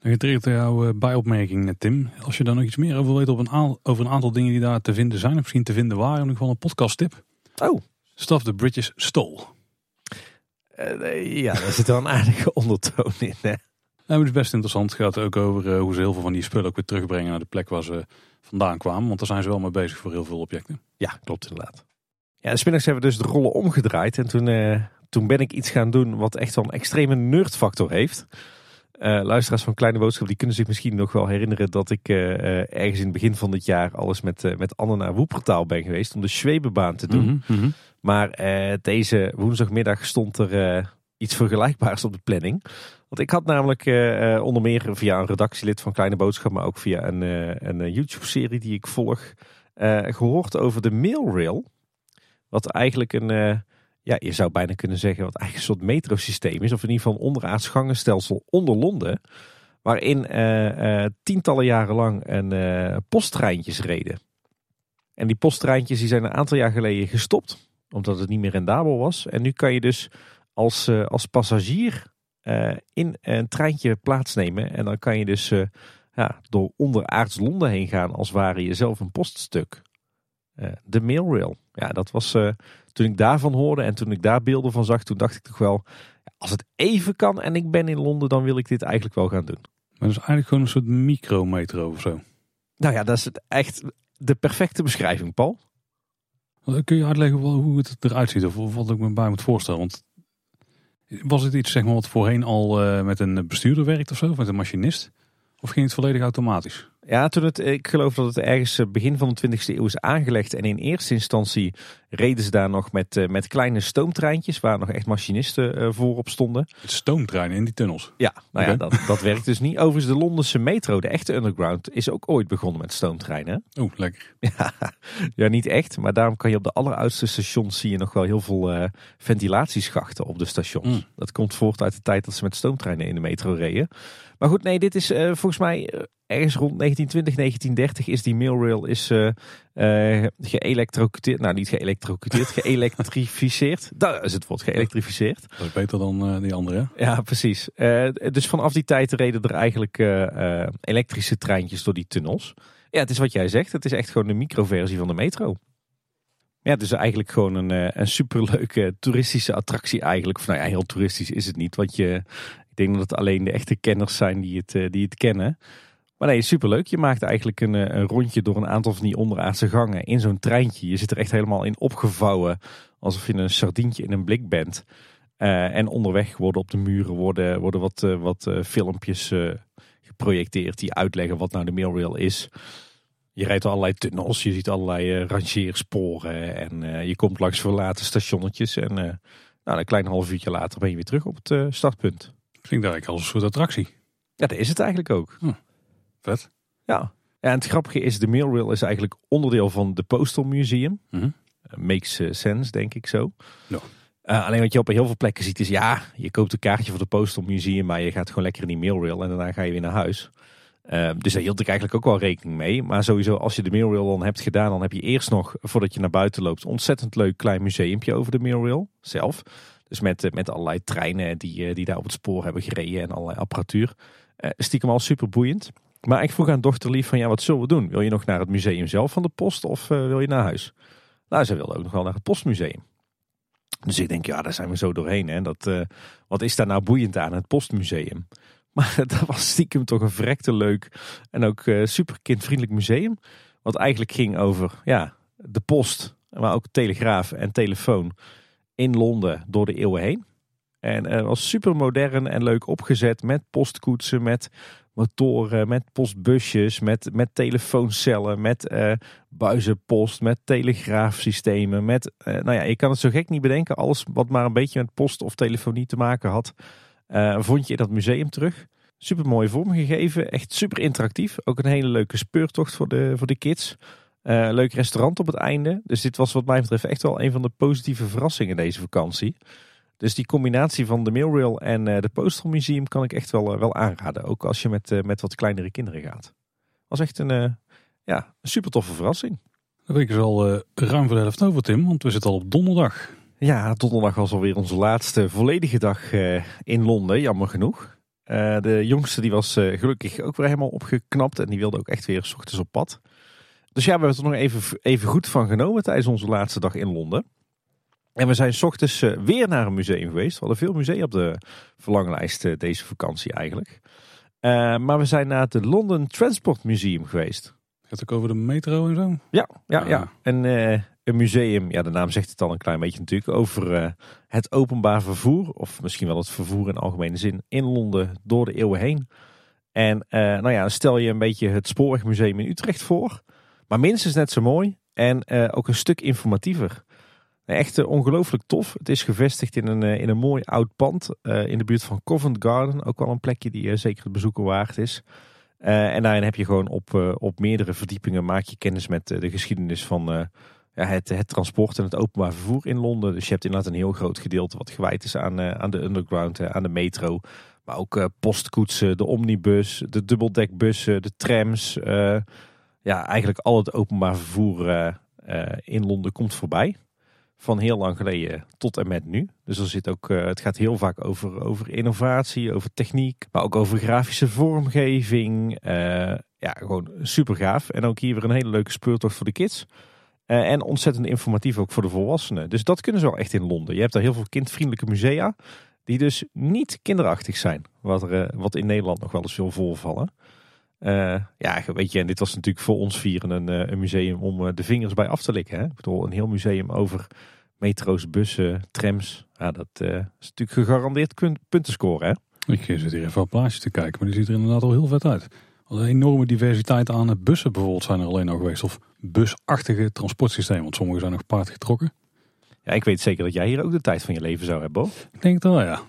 Getriggerd door jouw eh, bijopmerking, eh, Tim. Als je daar nog iets meer over weet op een over een aantal dingen die daar te vinden zijn, of misschien te vinden waren, ieder geval een podcast tip. Oh. Stuff the Bridges Stole. Eh, ja, daar zit wel een aardige (laughs) ondertoon in. Hè? Nou, het is best interessant. Het gaat ook over eh, hoe ze heel veel van die spullen ook weer terugbrengen naar de plek waar ze vandaan kwamen. Want daar zijn ze wel mee bezig voor heel veel objecten. Ja, klopt inderdaad. Ja, de smiddags hebben we dus de rollen omgedraaid. En toen, eh, toen ben ik iets gaan doen wat echt wel een extreme nerdfactor heeft. Eh, luisteraars van Kleine Boodschap die kunnen zich misschien nog wel herinneren dat ik eh, ergens in het begin van dit jaar alles met, met Anne naar Woepertaal ben geweest om de Schwebebaan te doen. Mhm, mhm. Maar deze woensdagmiddag stond er iets vergelijkbaars op de planning. Want ik had namelijk onder meer via een redactielid van Kleine Boodschap, maar ook via een, een YouTube-serie die ik volg, eh, gehoord over de Mailrail. Wat eigenlijk een, eh, ja, je zou bijna kunnen zeggen, wat eigenlijk een soort metrosysteem is. Of in ieder geval een onderaards gangenstelsel onder Londen. Waarin eh, eh, tientallen jaren lang een posttreintjes reden. En die posttreintjes die zijn een aantal jaar geleden gestopt omdat het niet meer rendabel was. En nu kan je dus als, als passagier in een treintje plaatsnemen. En dan kan je dus ja, door onderaards Londen heen gaan als ware je zelf een poststuk. De Mailrail. Ja, dat was eh, toen ik daarvan hoorde en toen ik daar beelden van zag, toen dacht ik toch wel, als het even kan en ik ben in Londen, dan wil ik dit eigenlijk wel gaan doen. Maar dat is eigenlijk gewoon een soort micrometro of zo. Nou ja, dat is het echt de perfecte beschrijving, Paul. Kun je uitleggen hoe het eruit ziet of wat ik me bij moet voorstellen? Want was het iets zeg maar, wat voorheen al eh, met een bestuurder werkt of zo, of met een machinist? Of ging het volledig automatisch? Ja, toen het, ik geloof dat het ergens eh, begin van de 20e eeuw is aangelegd. En in eerste instantie reden ze daar nog met, eh, met kleine stoomtreintjes, waar nog echt machinisten eh, voorop stonden. Stoomtreinen in die tunnels. Ja, nou ja, dat, dat werkt dus niet. Overigens, de Londense metro, de echte underground, is ook ooit begonnen met stoomtreinen. Oeh, lekker. (laughs) Ja, ja, niet echt. Maar daarom kan je op de alleroudste stations zie je nog wel heel veel eh, ventilatieschachten op de stations. Mm. Dat komt voort uit de tijd dat ze met stoomtreinen in de metro reden. Maar goed, nee, dit is eh, volgens mij eh, ergens rond 1920, 1930 is die mailrail is eh eh geëlektrocuteerd. Nou, niet geëlektrocuteerd, (laughs) geëlektrificeerd. Dat is het woord, geëlektrificeerd. Dat is beter dan die andere. Ja, precies. Dus vanaf die tijd reden er eigenlijk elektrische treintjes door die tunnels. Ja, het is wat jij zegt. Het is echt gewoon een microversie van de metro. Ja, het is eigenlijk gewoon een, een superleuke toeristische attractie eigenlijk. Of nou ja, heel toeristisch is het niet. Want je, ik denk dat het alleen de echte kenners zijn die het, eh, die het kennen. Maar nee, superleuk. Je maakt eigenlijk een, eh, een rondje door een aantal van die onderaardse gangen in zo'n treintje. Je zit er echt helemaal in opgevouwen. Alsof je een sardientje in een blik bent. Eh, en onderweg worden op de muren worden, worden wat, wat filmpjes geprojecteerd die uitleggen wat nou de mailrail is. Je rijdt door allerlei tunnels, je ziet allerlei rangeersporen en je komt langs verlaten stationnetjes. En nou, een klein half uurtje later ben je weer terug op het startpunt. Klinkt eigenlijk als een soort attractie. Ja, dat is het eigenlijk ook. Vet. Ja. En het grappige is, de mailrail is eigenlijk onderdeel van de Postal Museum. Eh, makes eh, sense, denk ik zo. Ja. Eh, alleen wat je op heel veel plekken ziet is, ja, je koopt een kaartje voor de Postal Museum, maar je gaat gewoon lekker in die mailrail en daarna ga je weer naar huis. Dus daar hield ik eigenlijk ook wel rekening mee. Maar sowieso, als je de mailrail dan hebt gedaan, dan heb je eerst nog, voordat je naar buiten loopt, ontzettend leuk klein museumpje over de mailrail zelf. Dus met, eh, met allerlei treinen die, eh, die daar op het spoor hebben gereden en allerlei apparatuur. Eh, stiekem al super boeiend. Maar ik vroeg aan dochter Lief van, ja, wat zullen we doen? Wil je nog naar het museum zelf van de post of wil je naar huis? Nou, ze wilde ook nog wel naar het postmuseum. Dus ik denk, ja, daar zijn we zo doorheen. Hè. Dat, wat is daar nou boeiend aan, het postmuseum? (laughs) Maar dat was stiekem toch een verrekte leuk en ook eh, super kindvriendelijk museum. Wat eigenlijk ging over ja, de post, maar ook telegraaf en telefoon in Londen door de eeuwen heen. En het was super modern en leuk opgezet met postkoetsen, met motoren, met postbusjes, met, met telefooncellen, met eh, buizenpost, met telegraafsystemen. Met, eh, nou ja, je kan het zo gek niet bedenken. Alles wat maar een beetje met post of telefonie te maken had, eh, vond je in dat museum terug. Super mooi vormgegeven, echt super interactief. Ook een hele leuke speurtocht voor de, voor de kids. Eh, leuk restaurant op het einde. Dus dit was wat mij betreft echt wel een van de positieve verrassingen deze vakantie. Dus die combinatie van de Mailrail en eh, de Postal Museum kan ik echt wel, eh, wel aanraden. Ook als je met, met wat kleinere kinderen gaat. Was echt een, ja, een super toffe verrassing. De week is al ruim voor de helft over, Tim. Want we zitten al op donderdag. Ja, donderdag was alweer onze laatste volledige dag in Londen, jammer genoeg. De jongste die was gelukkig ook weer helemaal opgeknapt. En die wilde ook echt weer s ochtends op pad. Dus ja, we hebben er nog even, even goed van genomen tijdens onze laatste dag in Londen. En we zijn s ochtends eh, weer naar een museum geweest. We hadden veel musea op de verlanglijst eh, deze vakantie eigenlijk. Eh, maar we zijn naar het London Transport Museum geweest. Gaat het ook over de metro en zo? Ja, ja, Ah. ja. En eh, een museum, ja, de naam zegt het al een klein beetje natuurlijk, over het openbaar vervoer. Of misschien wel het vervoer in algemene zin in Londen door de eeuwen heen. En nou ja, stel je een beetje het Spoorwegmuseum in Utrecht voor. Maar minstens net zo mooi en eh, ook een stuk informatiever. Echt eh, ongelooflijk tof. Het is gevestigd in een, eh, in een mooi oud pand in de buurt van Covent Garden. Ook wel een plekje die zeker het bezoeken waard is. En daarin heb je gewoon op, op meerdere verdiepingen maak je kennis met de geschiedenis van ja, het, het transport en het openbaar vervoer in Londen. Dus je hebt inderdaad een heel groot gedeelte wat gewijd is aan, aan de underground, aan de metro. Maar ook postkoetsen, de omnibus, de dubbeldekbussen, de trams. Ja, eigenlijk al het openbaar vervoer eh, eh, in Londen komt voorbij. Van heel lang geleden tot en met nu. Dus er zit ook, eh, het gaat heel vaak over, over innovatie, over techniek, maar ook over grafische vormgeving. Ja, gewoon super gaaf. En ook hier weer een hele leuke speurtocht voor de kids. En ontzettend informatief ook voor de volwassenen. Dus dat kunnen ze wel echt in Londen. Je hebt daar heel veel kindvriendelijke musea. Die dus niet kinderachtig zijn. Wat, er, wat in Nederland nog wel eens veel voorvallen. Eh, ja, weet je, en dit was natuurlijk voor ons vieren een, eh, een museum om eh, de vingers bij af te likken. Hè? Ik bedoel, een heel museum over metro's, bussen, trams. Ja, dat is natuurlijk gegarandeerd kun- punten scoren. Hè? Ik zit hier even op plaatjes te kijken, maar die ziet er inderdaad al heel vet uit. Wat een enorme diversiteit aan bussen bijvoorbeeld zijn er alleen al geweest. Of busachtige transportsystemen, want sommige zijn nog paard getrokken. Ja, ik weet zeker dat jij hier ook de tijd van je leven zou hebben. Bo. Ik denk het wel, ja.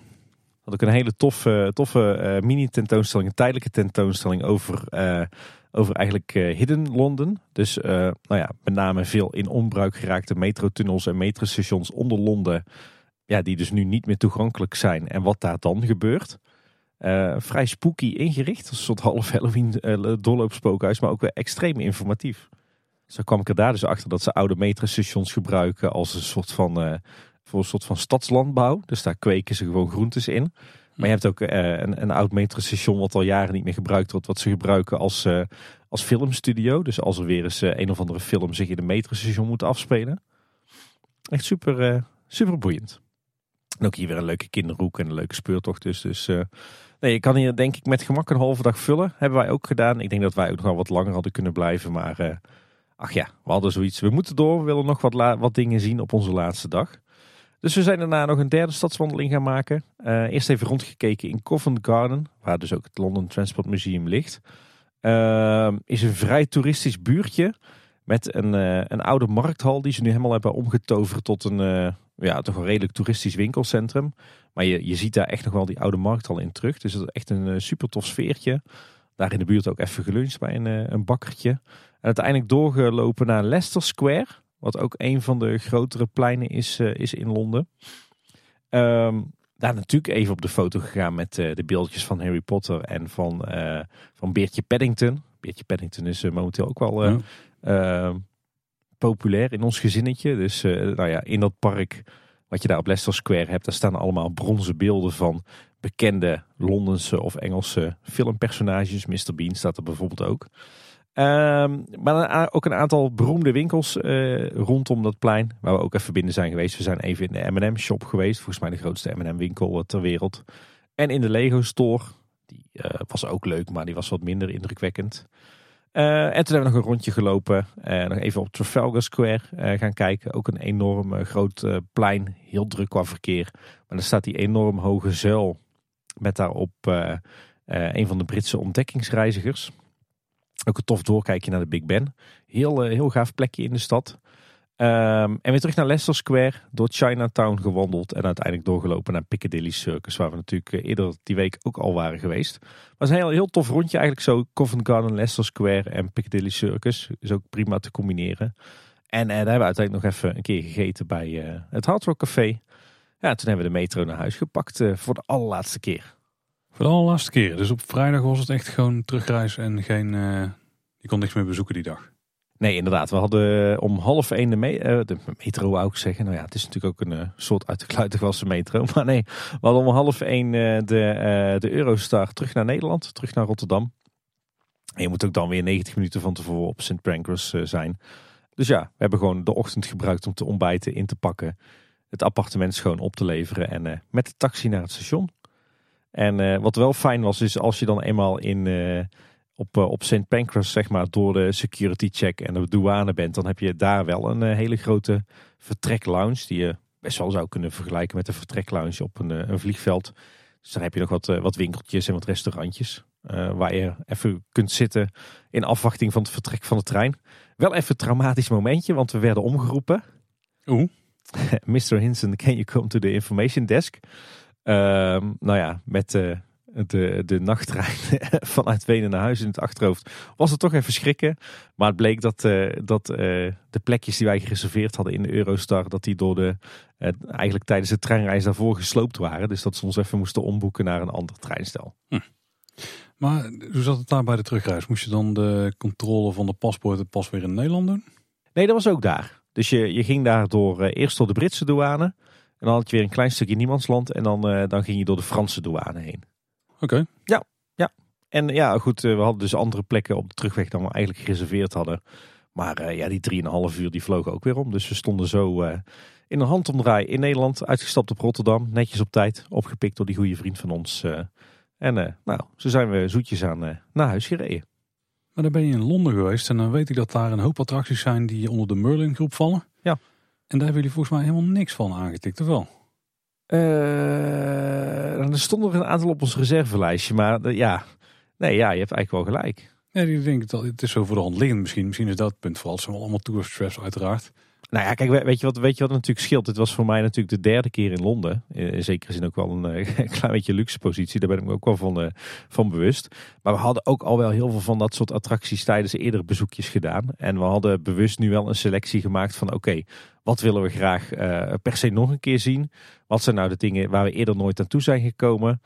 Had ook een hele toffe, toffe eh, mini-tentoonstelling, een tijdelijke tentoonstelling over, eh, over eigenlijk eh, Hidden Londen. Dus nou ja, met name veel in onbruik geraakte metrotunnels en metrostations onder Londen. Ja, die dus nu niet meer toegankelijk zijn. En wat daar dan gebeurt. Vrij spooky ingericht. Een soort half Halloween doorloopspookhuis, maar ook weer extreem informatief. Zo kwam ik er daar dus achter dat ze oude metrostations gebruiken als een soort van, voor een soort van stadslandbouw. Dus daar kweken ze gewoon groentes in. Maar je hebt ook eh, een, een oud metrostation wat al jaren niet meer gebruikt wordt. Wat ze gebruiken als, eh, als filmstudio. Dus als er weer eens eh, een of andere film zich in een metrostation moet afspelen. Echt super, super boeiend. En ook hier weer een leuke kinderhoek en een leuke speurtocht. Dus, dus nee, je kan hier denk ik met gemak een halve dag vullen. Hebben wij ook gedaan. Ik denk dat wij ook nog wel wat langer hadden kunnen blijven. Maar ach ja, we hadden zoiets. We moeten door. We willen nog wat, wat dingen zien op onze laatste dag. Dus we zijn daarna nog een derde stadswandeling gaan maken. Eh, eerst even rondgekeken in Covent Garden, waar dus ook het London Transport Museum ligt. Ehm, is een vrij toeristisch buurtje met een, eh, een oude markthal die ze nu helemaal hebben omgetoverd tot een, eh, ja, toch een redelijk toeristisch winkelcentrum. Maar je, je ziet daar echt nog wel die oude markthal in terug. Dus het is echt een super tof sfeertje. Daar in de buurt ook even geluncht bij een, een bakkertje. En uiteindelijk doorgelopen naar Leicester Square. Wat ook een van de grotere pleinen is, eh, is in Londen. Ehm, daar natuurlijk even op de foto gegaan met eh, de beeldjes van Harry Potter en van, eh, van Beertje Paddington. Beertje Paddington is momenteel ook wel eh, Ja. eh, populair in ons gezinnetje. Dus nou ja, in dat park wat je daar op Leicester Square hebt, daar staan allemaal bronzen beelden van bekende Londense of Engelse filmpersonages. Mr. Bean staat er bijvoorbeeld ook. Ehm, maar ook een aantal beroemde winkels eh, rondom dat plein. Waar we ook even binnen zijn geweest. We zijn even in de M&M shop geweest. Volgens mij de grootste M&M winkel ter wereld. En in de Lego store. Die eh, was ook leuk, maar die was wat minder indrukwekkend. Eh, en toen hebben we nog een rondje gelopen. eh, nog even op Trafalgar Square eh, gaan kijken. Ook een enorm eh, groot eh, plein. Heel druk qua verkeer. Maar dan staat die enorm hoge zuil. Met daarop eh, eh, een van de Britse ontdekkingsreizigers. Ook een tof doorkijkje naar de Big Ben. Heel, eh, heel gaaf plekje in de stad. Ehm, en weer terug naar Leicester Square. Door Chinatown gewandeld. En uiteindelijk doorgelopen naar Piccadilly Circus. Waar we natuurlijk eh, eerder die week ook al waren geweest. Is een heel, heel tof rondje eigenlijk zo. Covent Garden, Leicester Square en Piccadilly Circus. Is ook prima te combineren. En eh, daar hebben we uiteindelijk nog even een keer gegeten bij het Hard Café. Ja, toen hebben we de metro naar huis gepakt voor de allerlaatste keer. Voor de allerlaatste keer. Dus op vrijdag was het echt gewoon terugreis en geen... eh, je kon niks meer bezoeken die dag. Nee, inderdaad. We hadden om half één de, me uh, de metro, wou ik zeggen. Nou ja, het is natuurlijk ook een soort uit de kluiten metro. (laughs) Maar nee, we hadden om half één de, de Eurostar terug naar Nederland, terug naar Rotterdam. En je moet ook dan weer 90 minuten van tevoren op St. Pancras zijn. Dus ja, we hebben gewoon de ochtend gebruikt om te ontbijten, in te pakken. Het appartement schoon op te leveren en met de taxi naar het station. En wat wel fijn was, is als je dan eenmaal in op, eh, op St. Pancras, zeg maar, door de security check en de douane bent, dan heb je daar wel een eh, hele grote vertreklounge. Die je best wel zou kunnen vergelijken met een vertreklounge op een, eh, een vliegveld. Dus daar heb je nog wat, wat winkeltjes en wat restaurantjes. waar je even kunt zitten in afwachting van het vertrek van de trein. Wel even een traumatisch momentje, want we werden omgeroepen. Oeh. (laughs) Mr. Hinson, can you come to the information desk? Ehm, nou ja, met de, de nachttrein (laughs) vanuit Wenen naar huis in het achterhoofd, was het toch even schrikken. Maar het bleek dat, uh, dat uh, de plekjes die wij gereserveerd hadden in de Eurostar, dat die door de, uh, eigenlijk tijdens de treinreis daarvoor gesloopt waren. Dus dat ze ons even moesten omboeken naar een ander treinstel. Hm. Maar hoe zat het daar bij de terugreis? Moest je dan de controle van de paspoorten pas weer in Nederland doen? Nee, dat was ook daar. Dus je, je ging daar door, eerst door de Britse douane. En dan had je weer een klein stukje niemandsland. En dan, dan ging je door de Franse douane heen. Oké. Ja, ja. En ja, goed, eh, we hadden dus andere plekken op de terugweg dan we eigenlijk gereserveerd hadden. Maar uh, ja, die drieënhalf uur die vlogen ook weer om. Dus we stonden zo uh, in een handomdraai in Nederland, uitgestapt op Rotterdam. Netjes op tijd, opgepikt door die goede vriend van ons. en nou, zo zijn we zoetjes aan naar huis gereden. Maar dan ben je in Londen geweest en dan weet ik dat daar een hoop attracties zijn die onder de Merlin groep vallen. Ja. En daar hebben jullie volgens mij helemaal niks van aangetikt, of wel? Uh, er stonden er een aantal op ons reservelijstje, maar ja, nee, ja, je hebt eigenlijk wel gelijk. Ja, ik denk dat het is zo voor de hand liggend misschien. Misschien is dat het punt vooral. Het zijn allemaal tourist traps uiteraard. Nou ja, kijk, weet je, wat, weet je wat natuurlijk scheelt? Het was voor mij natuurlijk de derde keer in Londen. In zekere zin ook wel een, eh, (laughs) een klein beetje luxe positie. Daar ben ik me ook wel van, uh, van bewust. Maar we hadden ook al wel heel veel van dat soort attracties tijdens eerdere bezoekjes gedaan. En we hadden bewust nu wel een selectie gemaakt van oké, wat willen we graag per se nog een keer zien? Wat zijn nou de dingen waar we eerder nooit aan toe zijn gekomen?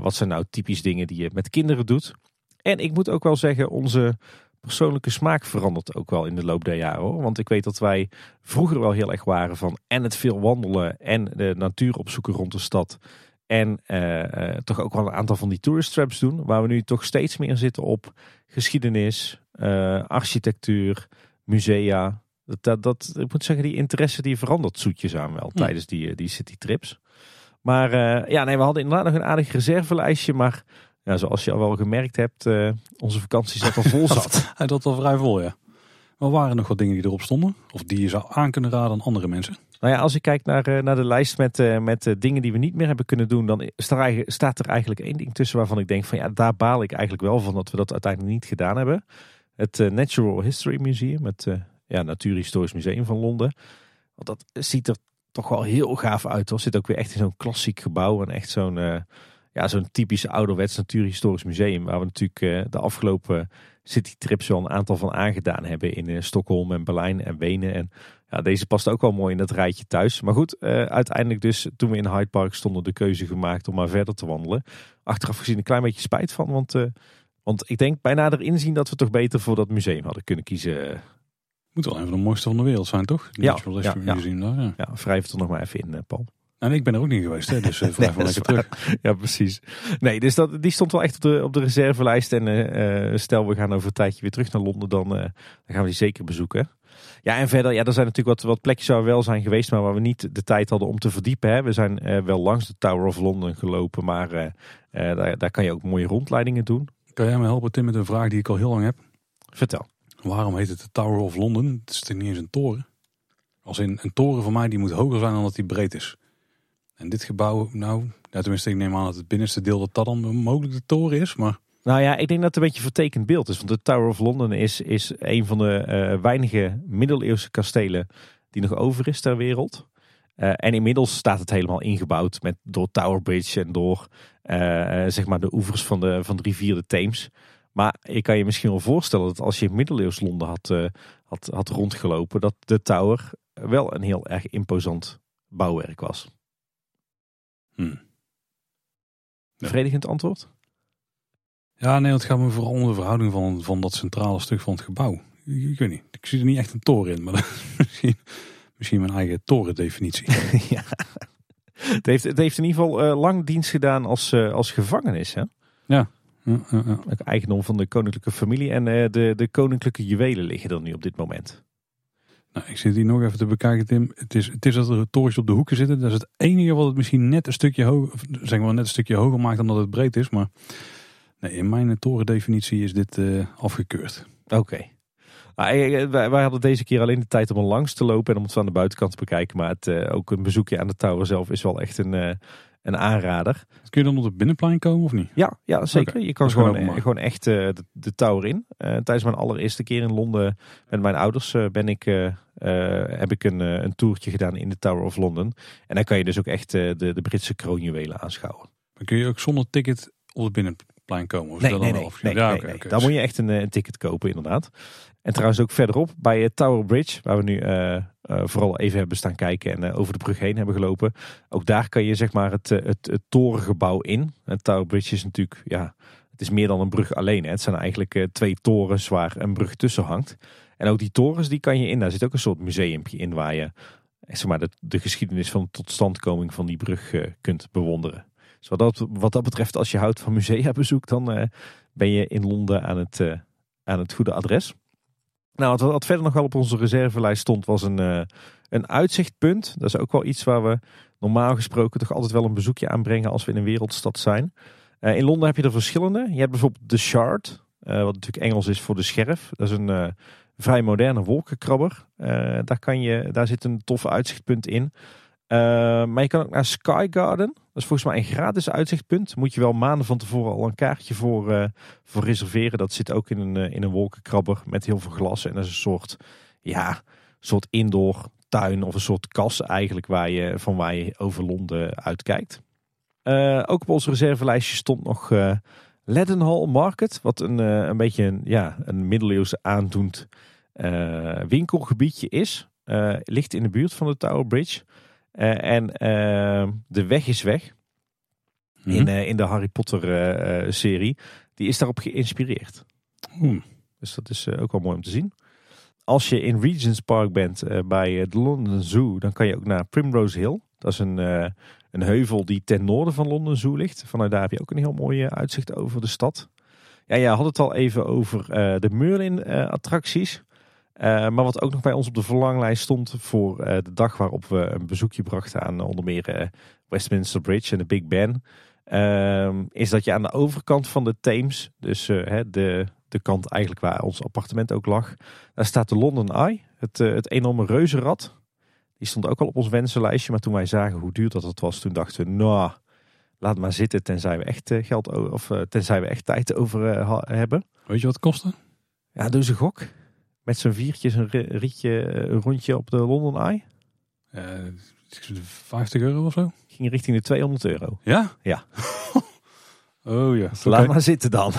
wat zijn nou typisch dingen die je met kinderen doet? En ik moet ook wel zeggen, onze persoonlijke smaak verandert ook wel in de loop der jaren. Hoor. Want ik weet dat wij vroeger wel heel erg waren van en het veel wandelen en de natuur opzoeken rond de stad. En uh, toch ook wel een aantal van die tourist traps doen. Waar we nu toch steeds meer zitten op geschiedenis, uh, architectuur, musea. Dat, dat, dat, ik moet zeggen, die interesse die verandert zoetjes aan wel tijdens die, die city trips. Maar ja, nee, we hadden inderdaad nog een aardig reservelijstje. Maar ja, zoals je al wel gemerkt hebt, uh, onze vakantie zat al vol (laughs) zat. Hij zat al vrij vol, ja. Maar waren er nog wat dingen die erop stonden? Of die je zou aan kunnen raden aan andere mensen? Nou ja, als ik kijk naar, uh, naar de lijst met, uh, met dingen die we niet meer hebben kunnen doen, dan staat er, eigenlijk één ding tussen waarvan ik denk van ja, daar baal ik eigenlijk wel van dat we dat uiteindelijk niet gedaan hebben. Het Natural History Museum, het ja, Natuurhistorisch Museum van Londen. Want dat ziet er toch wel heel gaaf uit. Er zit ook weer echt in zo'n klassiek gebouw en echt zo'n ja, zo'n typisch ouderwets natuurhistorisch museum. Waar we natuurlijk uh, de afgelopen citytrips wel een aantal van aangedaan hebben. In uh, Stockholm en Berlijn en Wenen. En ja, deze past ook wel mooi in dat rijtje thuis. Maar goed, uh, uiteindelijk dus toen we in Hyde Park stonden de keuze gemaakt om maar verder te wandelen. Achteraf gezien een klein beetje spijt van. Want, want ik denk bijna erin zien dat we toch beter voor dat museum hadden kunnen kiezen. Moet wel een van de mooiste van de wereld zijn, toch? Ja, ja, ja, Museum daar, ja. ja, wrijf er nog maar even in, Paul. En ik ben er ook niet geweest, hè, dus uh, nee, lekker terug. Ja, precies. Nee, dus dat, die stond wel echt op de, op de reservelijst. En uh, stel, we gaan over een tijdje weer terug naar Londen, dan, dan gaan we die zeker bezoeken. Ja, en verder, ja, er zijn natuurlijk wat, wat plekjes waar we wel zijn geweest, maar waar we niet de tijd hadden om te verdiepen. Hè. We zijn wel langs de Tower of London gelopen, maar daar, daar kan je ook mooie rondleidingen doen. Kan jij me helpen, Tim, met een vraag die ik al heel lang heb? Vertel. Waarom heet het de Tower of London? Het is toch niet eens een toren? Als in een toren voor mij, die moet hoger zijn dan dat die breed is. En dit gebouw, nou, ja, tenminste ik neem aan dat het binnenste deel dat dat dan mogelijk de toren is, maar... Nou ja, ik denk dat het een beetje een vertekend beeld is. Want de Tower of London is, is een van de uh, weinige middeleeuwse kastelen die nog over is ter wereld. Uh, en inmiddels staat het helemaal ingebouwd met, door Tower Bridge en door uh, zeg maar de oevers van de, van de rivier de Theems. Maar je kan je misschien wel voorstellen dat als je in middeleeuws Londen had, had, had rondgelopen, dat de Tower wel een heel erg imposant bouwwerk was. Hmm. Bevredigend antwoord? Ja, nee, het gaat me vooral om de verhouding van, van dat centrale stuk van het gebouw. ik, ik weet niet. Ik zie er niet echt een toren in, maar dat is (laughs) misschien, misschien mijn eigen torendefinitie. (laughs) ja. Het heeft, het heeft in ieder geval eh, lang dienst gedaan als, eh, als gevangenis. Hè? Ja, ja, ja. Ook eigendom van de koninklijke familie. En eh, de, de koninklijke juwelen liggen er nu op dit moment. Nou, ik zit hier nog even te bekijken, Tim. Het is, het is dat er torens op de hoeken zitten. Dat is het enige wat het misschien net een stukje hoger, zeg maar net een stukje hoger maakt dan dat het breed is. Maar nee, in mijn torendefinitie is dit eh, afgekeurd. Oké. Nou, eh, eh, wij, wij hadden deze keer alleen de tijd om er langs te lopen en om het aan de buitenkant te bekijken. Maar het, eh, ook een bezoekje aan de tower zelf is wel echt een, een aanrader. Kun je dan op het binnenplein komen of niet? Ja, ja zeker. Je kan gewoon gewoon, echt de, de tower in. Tijdens mijn allereerste keer in Londen met mijn ouders ben ik, heb ik een, een toertje gedaan in de Tower of London. En dan kan je dus ook echt de, de Britse kroonjuwelen aanschouwen. Dan kun je ook zonder ticket op het binnenplein komen. Of Nee, dat nee, dan nee. wel nee, afgesloten? ja, nee, nee. moet je echt een, eh, een ticket kopen, inderdaad. En trouwens ook verderop bij eh, Tower Bridge, waar we nu eh, vooral even hebben staan kijken en over de brug heen hebben gelopen. Ook daar kan je zeg maar het, het, het torengebouw in. En Tower Bridge is natuurlijk, ja, het is meer dan een brug alleen. Hè. Het zijn eigenlijk twee torens waar een brug tussen hangt. En ook die torens, die kan je in. Daar zit ook een soort museumpje in waar je zeg maar, de, de geschiedenis van de totstandkoming van die brug kunt bewonderen. Dus wat dat, wat betreft, als je houdt van museabezoek, dan eh, ben je in Londen aan het, eh, aan het goede adres. Nou, wat, wat verder nog wel op onze reservelijst stond, was een, eh, een uitzichtpunt. Dat is ook wel iets waar we normaal gesproken toch altijd wel een bezoekje aanbrengen als we in een wereldstad zijn. In Londen heb je er verschillende. Je hebt bijvoorbeeld de Shard, wat natuurlijk Engels is voor de scherf. Dat is een vrij moderne wolkenkrabber. Daar, kan je, daar zit een tof uitzichtpunt in. Maar je kan ook naar Sky Garden. Dat is volgens mij een gratis uitzichtpunt. Moet je wel maanden van tevoren al een kaartje voor, eh, voor reserveren. Dat zit ook in een, eh, in een wolkenkrabber met heel veel glas. En dat is een soort, ja, soort indoor tuin of een soort kas eigenlijk waar je, van waar je over Londen uitkijkt. Eh, ook op ons reservelijstje stond nog eh Leadenhall Market. Wat een, een beetje een, ja, een middeleeuwse aandoend winkelgebiedje is. Ligt in de buurt van de Tower Bridge. Eh, en eh, de weg is weg Hm? in, eh, in de Harry Potter eh, serie. Die is daarop geïnspireerd. Oeh. Dus dat is ook wel mooi om te zien. Als je in Regent's Park bent bij de London Zoo, dan kan je ook naar Primrose Hill. Dat is een, een heuvel die ten noorden van London Zoo ligt. Vanuit daar heb je ook een heel mooi uitzicht over de stad. Ja, je had het al even over de Merlin-attracties. Maar wat ook nog bij ons op de verlanglijst stond voor eh, de dag waarop we een bezoekje brachten aan onder meer eh, Westminster Bridge en de Big Ben. ehm, is dat je aan de overkant van de Theems, dus eh, hè, de, de kant eigenlijk waar ons appartement ook lag, daar staat de London Eye, het, eh, het enorme reuzenrad. Die stond ook al op ons wensenlijstje, maar toen wij zagen hoe duur dat het was, toen dachten we, nou, laat maar zitten tenzij we echt eh, geld of eh, tenzij we echt tijd over eh, hebben. Weet je wat het kostte? Ja, eens een gok. Met z'n viertjes een ri- rietje, eh, een rondje op de London Eye. Eh, 50 euro of zo? Ging richting de 200 euro. Ja? Ja. (laughs) oh ja. Laat Oké. maar zitten dan.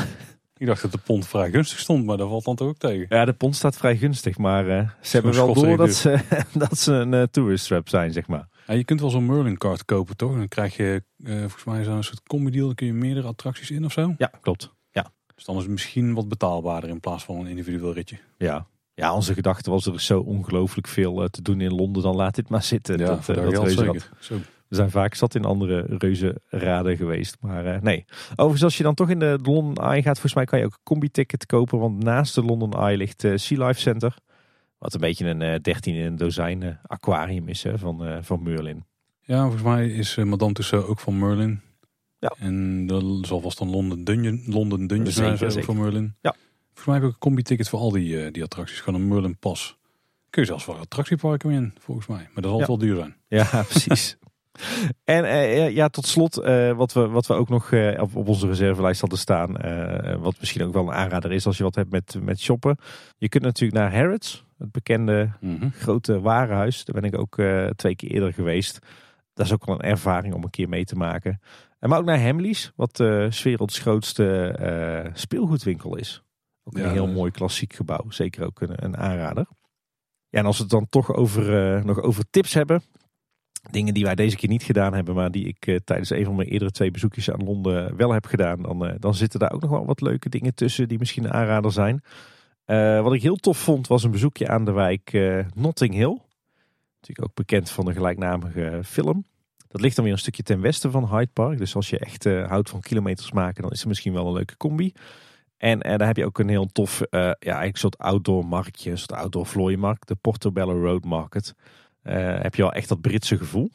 Ik dacht dat de pond vrij gunstig stond, maar dat valt dan toch ook tegen. Ja, de pond staat vrij gunstig, maar eh, ze hebben wel door dat duur. ze, (laughs) dat ze een eh, tourist trap zijn, zeg maar. Ja, je kunt wel zo'n Merlin card kopen, toch? Dan krijg je volgens mij zo'n soort combi deal. Dan kun je meerdere attracties in of zo. Ja, klopt. Dus dan is het misschien wat betaalbaarder in plaats van een individueel ritje. Ja. Ja, onze gedachte was er is zo ongelooflijk veel eh, te doen in Londen, dan laat dit maar zitten. dat, voor eh, dat dat zeker. Zo. We zijn vaak zat in andere reuzenraden geweest, maar eh, nee. Overigens, als je dan toch in de London Eye gaat, volgens mij kan je ook een combi-ticket kopen, want naast de London Eye ligt eh Sea Life Center. Wat een beetje een eh 13 in een dozijn aquarium is hè, van, van Merlin. Ja, volgens mij is Madame Tussauds ook van Merlin. Ja. En er zal vast een London Dungeon, London Dungeon zijn van Merlin. Ja. Volgens mij heb ik een combi-ticket voor al die, eh, die attracties. Gewoon een Merlin pas. Kun je zelfs wel attractieparken in, volgens mij. Maar dat zal Ja. wel duur zijn. Ja, (laughs) precies. en eh, ja, tot slot, eh, wat, we, wat we ook nog op, op onze reservelijst hadden staan, wat misschien ook wel een aanrader is als je wat hebt met, met shoppen. Je kunt natuurlijk naar Harrods, het bekende Mhm. grote warenhuis. Daar ben ik ook twee keer eerder geweest. Dat is ook wel een ervaring om een keer mee te maken. En maar ook naar Hamleys, wat 's werelds grootste speelgoedwinkel is. Ook een Ja, heel mooi klassiek gebouw. Zeker ook een, een aanrader. Ja, en als we het dan toch over, eh, nog over tips hebben. Dingen die wij deze keer niet gedaan hebben, maar die ik eh, tijdens een van mijn eerdere twee bezoekjes aan Londen wel heb gedaan. Dan, eh, dan zitten daar ook nog wel wat leuke dingen tussen die misschien een aanrader zijn. Wat ik heel tof vond was een bezoekje aan de wijk Notting Hill. Natuurlijk ook bekend van de gelijknamige film. Dat ligt dan weer een stukje ten westen van Hyde Park. Dus als je echt houdt van kilometers maken, dan is het misschien wel een leuke combi. En eh, daar heb je ook een heel tof, eh, ja, eigenlijk soort outdoor marktje, een soort outdoor vlooimarkt, de Portobello Road Market. Eh, heb je al echt dat Britse gevoel.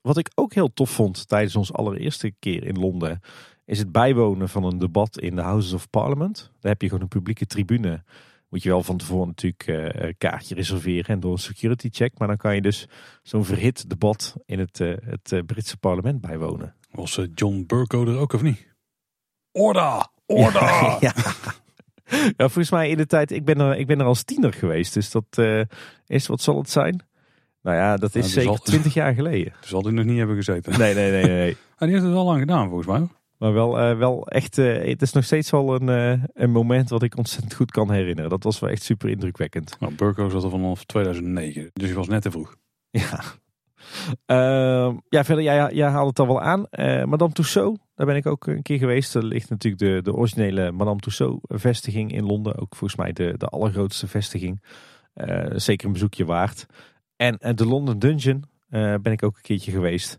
Wat ik ook heel tof vond tijdens ons allereerste keer in Londen, is het bijwonen van een debat in de Houses of Parliament. Daar heb je gewoon een publieke tribune. Moet je wel van tevoren natuurlijk een kaartje reserveren en door een security check. Maar dan kan je dus zo'n verhit debat in het, het Britse parlement bijwonen. Was John Burko er ook of niet? Order! Order! (laughs) ja. ja, volgens mij in de tijd, ik ben er, ik ben er als tiener geweest. Dus dat eh, is, wat zal het zijn? Nou ja, dat is Nou, zeker twintig jaar geleden. Dus zal hij nog niet hebben gezeten. Nee, nee, nee, nee. nee. (laughs) Ah, die heeft het wel lang gedaan volgens mij. Maar wel, eh, wel echt, eh, het is nog steeds wel een, eh, een moment wat ik ontzettend goed kan herinneren. Dat was wel echt super indrukwekkend. Nou, Burko zat er vanaf 2009. Dus hij was net te vroeg. Ja. Ehm, ja, verder, jij, jij haalde het al wel aan. Eh, Madame Tussauds, daar ben ik ook een keer geweest. Er ligt natuurlijk de, de originele Madame Tussauds vestiging in Londen. Ook volgens mij de, de allergrootste vestiging. Eh, zeker een bezoekje waard. En eh, de London Dungeon ben ik ook een keertje geweest.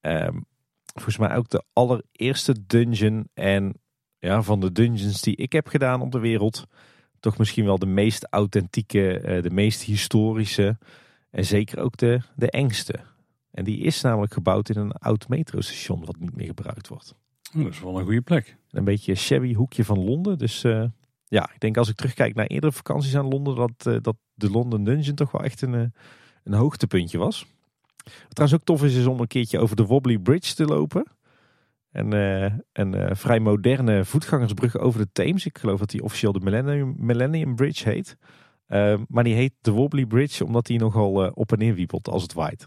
Ehm, volgens mij ook de allereerste dungeon. En ja, van de dungeons die ik heb gedaan op de wereld. Toch misschien wel de meest authentieke, de meest historische. En zeker ook de, de engste. En die is namelijk gebouwd in een oud metrostation wat niet meer gebruikt wordt. Oh, dat is wel een goede plek. Een beetje een shabby hoekje van Londen. Dus eh, ja, ik denk als ik terugkijk naar eerdere vakanties aan Londen, dat, eh, dat de London Dungeon toch wel echt een, eh, een hoogtepuntje was. Wat trouwens ook tof is, is om een keertje over de Wobbly Bridge te lopen. En, een vrij moderne voetgangersbrug over de Theems. Ik geloof dat die officieel de Millennium, Millennium Bridge heet. Eh, maar die heet de Wobbly Bridge omdat die nogal eh, op en neer wiepelt als het waait.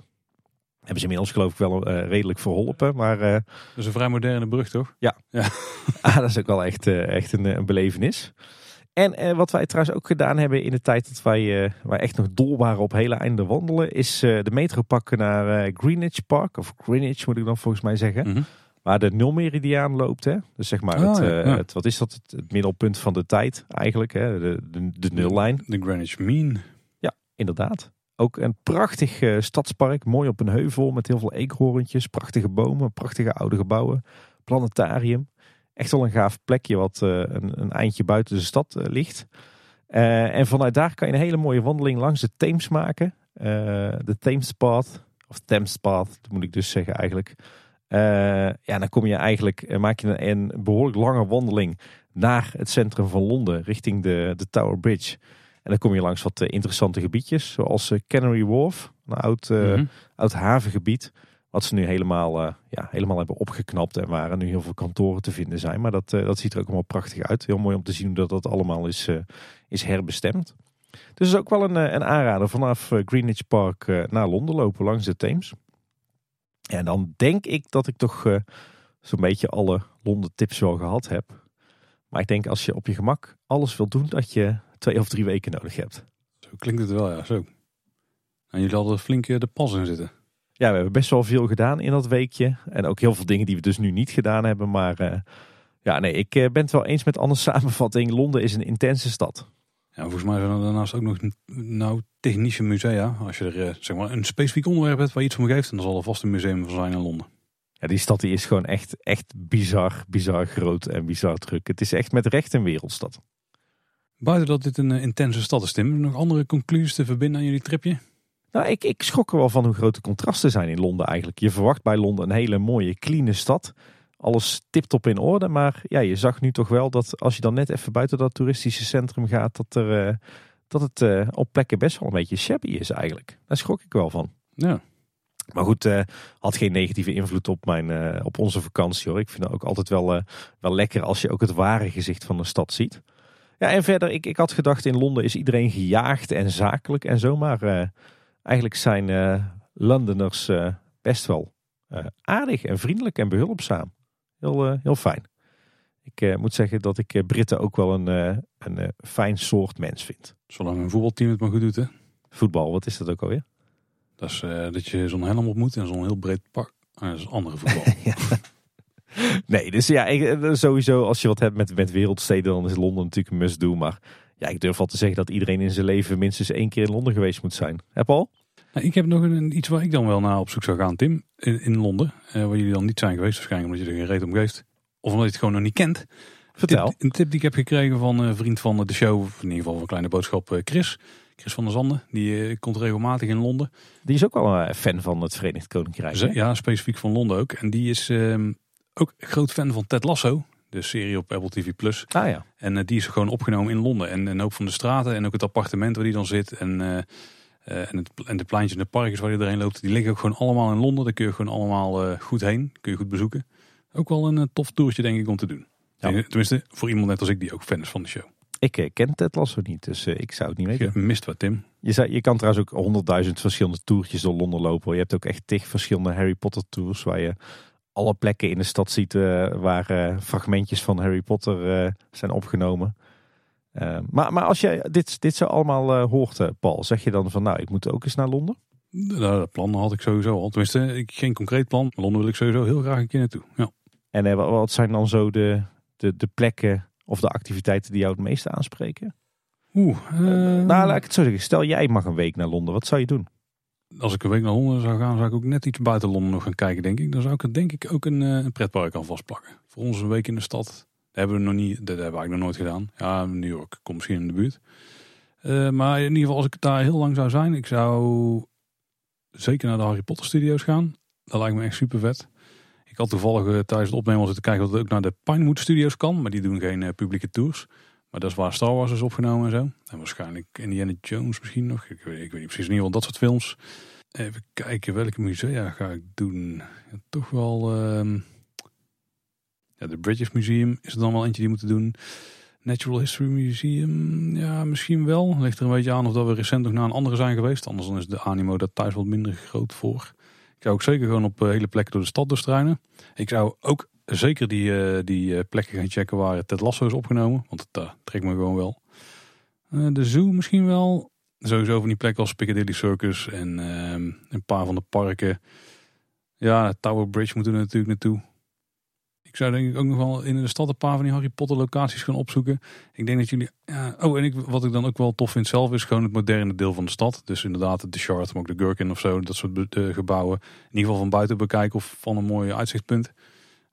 Hebben ze inmiddels geloof ik wel eh, redelijk verholpen. Maar eh, Dat is een vrij moderne brug, toch? (laughs) ah, dat is ook wel echt, echt een, een belevenis. En wat wij trouwens ook gedaan hebben in de tijd dat wij, wij echt nog dol waren op hele einde wandelen, is de metro pakken naar Greenwich Park. Of Greenwich moet ik dan volgens mij zeggen. Mhm. Waar de nulmeridiaan loopt. Hè? Dus zeg maar, Oh, het, ja, eh, ja. het, wat is dat? Het, het middelpunt van de tijd eigenlijk. Hè? De, de, de nullijn. De Greenwich Mean. Inderdaad. Ook een prachtig eh, stadspark. Mooi op een heuvel met heel veel eekhoorntjes. Prachtige bomen, prachtige oude gebouwen. Planetarium. Echt wel een gaaf plekje wat eh, een, een eindje buiten de stad ligt. En vanuit daar kan je een hele mooie wandeling langs de Theems maken. De Thames Path. Of Thames Path, moet ik dus zeggen eigenlijk. Eh, ja, dan kom je eigenlijk, eh, maak je een, een behoorlijk lange wandeling naar het centrum van Londen, richting de, de Tower Bridge. En dan kom je langs wat eh, interessante gebiedjes, zoals Canary Wharf, een oud, Mhm. oud havengebied. Wat ze nu helemaal, ja, helemaal hebben opgeknapt en waar er nu heel veel kantoren te vinden zijn. Maar dat, dat ziet er ook allemaal prachtig uit. Heel mooi om te zien hoe dat, dat allemaal is, is herbestemd. Dus is ook wel een, een aanrader vanaf Greenwich Park naar Londen lopen langs de Theems. En dan denk ik dat ik toch eh, zo'n beetje alle Londen tips wel gehad heb. Maar ik denk als je op je gemak alles wilt doen, dat je twee of drie weken nodig hebt. Zo klinkt het wel, ja. Zo. En jullie hadden flink eh, de pas in zitten. Ja, we hebben best wel veel gedaan in dat weekje. En ook heel veel dingen die we dus nu niet gedaan hebben. Maar eh, ja, nee, ik ben het wel eens met Anne's (laughs) samenvatting. Londen is een intense stad. Ja, volgens mij zijn er daarnaast ook nog nou, technische musea. Als je er eh, zeg maar een specifiek onderwerp hebt waar je iets van geeft, dan zal er vast een museum van zijn in Londen. Ja, die stad die is gewoon echt, echt bizar, bizar groot en bizar druk. Het is echt met recht een wereldstad. Buiten dat dit een eh, intense stad is, Tim, nog andere conclusies te verbinden aan jullie tripje? Nou, ik, ik schrok er wel van hoe groot de contrasten zijn in Londen eigenlijk. Je verwacht bij Londen een hele mooie, clean stad. Alles tip-top in orde. Maar ja, je zag nu toch wel dat als je dan net even buiten dat toeristische centrum gaat, dat, er, eh, dat het eh, op plekken best wel een beetje shabby is eigenlijk. Daar schrok ik wel van. Ja. Maar goed, eh, had geen negatieve invloed op, mijn, op onze vakantie hoor. Ik vind het ook altijd wel, wel lekker als je ook het ware gezicht van de stad ziet. Ja, en verder, ik, ik had gedacht in Londen is iedereen gejaagd en zakelijk en zo. Maar eigenlijk zijn Londoners eh, best wel aardig en vriendelijk en behulpzaam. Heel, eh, heel fijn. Ik eh, moet zeggen dat ik eh, Britten ook wel een, een fijn soort mens vind. Zolang een voetbalteam het maar goed doet, hè. Voetbal, wat is dat ook alweer? Dat is dat je zo'n helm op moet en zo'n heel breed pak. Ah, dat is andere voetbal. (laughs) Nee, dus ja, ik, sowieso als je wat hebt met, met wereldsteden, dan is Londen natuurlijk een must-do. Maar ja, ik durf wel te zeggen dat iedereen in zijn leven minstens één keer in Londen geweest moet zijn. Heb al? Nou, ik heb nog een, iets waar ik dan wel naar op zoek zou gaan, Tim. In, in Londen. Eh, waar jullie dan niet zijn geweest, waarschijnlijk omdat je er geen reet om geeft. Of omdat je het gewoon nog niet kent. Vertel. Tip, een tip die ik heb gekregen van een vriend van de show, in ieder geval van Kleine Boodschap, eh, Chris. Chris van der Zanden. Die eh, komt regelmatig in Londen. Die is ook wel een fan van het Verenigd Koninkrijk. hè? Ja, specifiek van Londen ook. En die is ehm, ook groot fan van Ted Lasso. De serie op Apple TV+. Plus. Ah ja. En die is gewoon opgenomen in Londen. En een hoop van de straten en ook het appartement waar die dan zit. En, eh, en, het, en de pleintjes en de parkjes waar je doorheen loopt. Die liggen ook gewoon allemaal in Londen. Daar kun je gewoon allemaal eh, goed heen. Kun je goed bezoeken. Ook wel een eh, tof toertje denk ik om te doen. Ja. Tenminste, voor iemand net als ik die ook fan is van de show. Ik ken Ted Lasso niet, dus ik zou het niet weten. Je mist wat, Tim. Je, zou, je kan trouwens ook honderdduizend verschillende toertjes door Londen lopen. Je hebt ook echt tig verschillende Harry Potter tours waar je alle plekken in de stad ziet waar fragmentjes van Harry Potter zijn opgenomen. Eh, maar, maar als je dit, dit zo allemaal eh, hoort, eh, Paul, zeg je dan van nou, ik moet ook eens naar Londen? Nou, dat plan had ik sowieso al. Tenminste, ik, geen concreet plan. Maar Londen wil ik sowieso heel graag een keer naartoe. Ja. En wat- zijn dan zo de, de, de plekken of de activiteiten die jou het meeste aanspreken? Oeh, eh, nou, laat ik het zo zeggen. Stel jij mag een week naar Londen, wat zou je doen? als ik een week naar Londen zou gaan, zou ik ook net iets buiten Londen nog gaan kijken, denk ik. Dan zou ik er denk ik ook een, een pretpark aan vastplakken. Voor ons een week in de stad. Hebben we nog niet, dat hebben we eigenlijk nog nooit gedaan. Ja, New York komt misschien in de buurt. Eh, maar in ieder geval, als ik daar heel lang zou zijn, ik zou zeker naar de Harry Potter studios gaan. Dat lijkt me echt super vet. Ik had toevallig eh, tijdens het opnemen zitten kijken dat het ook naar de Pinewood studios kan. Maar die doen geen eh, publieke tours. Maar dat is waar Star Wars is opgenomen en zo. En waarschijnlijk Indiana Jones misschien nog. Ik weet, ik weet niet precies. In ieder dat soort films. Even kijken welke musea ga ik doen. Ja, toch wel... ehm, de British Museum is er dan wel eentje die moeten doen. Natural History Museum, ja, misschien wel. Ligt er een beetje aan of dat we recent nog naar een andere zijn geweest. Anders dan is de animo daar thuis wat minder groot voor. Ik zou ook zeker gewoon op eh, hele plekken door de stad doorstruinen. Ik zou ook zeker die, eh, die eh, plekken gaan checken waar Ted Lasso is opgenomen. Want dat trekt me gewoon wel. De zoo misschien wel. Sowieso van die plekken als Piccadilly Circus en ehm, een paar van de parken. Ja, Tower Bridge moeten we natuurlijk naartoe. Ik zou denk ik ook nog wel in de stad een paar van die Harry Potter locaties gaan opzoeken. Ik denk dat jullie... Ja, oh, en ik, wat ik dan ook wel tof vind zelf is gewoon het moderne deel van de stad. Dus inderdaad de Shard, maar ook de Gherkin of zo. Dat soort gebouwen. In ieder geval van buiten bekijken of van een mooi uitzichtpunt.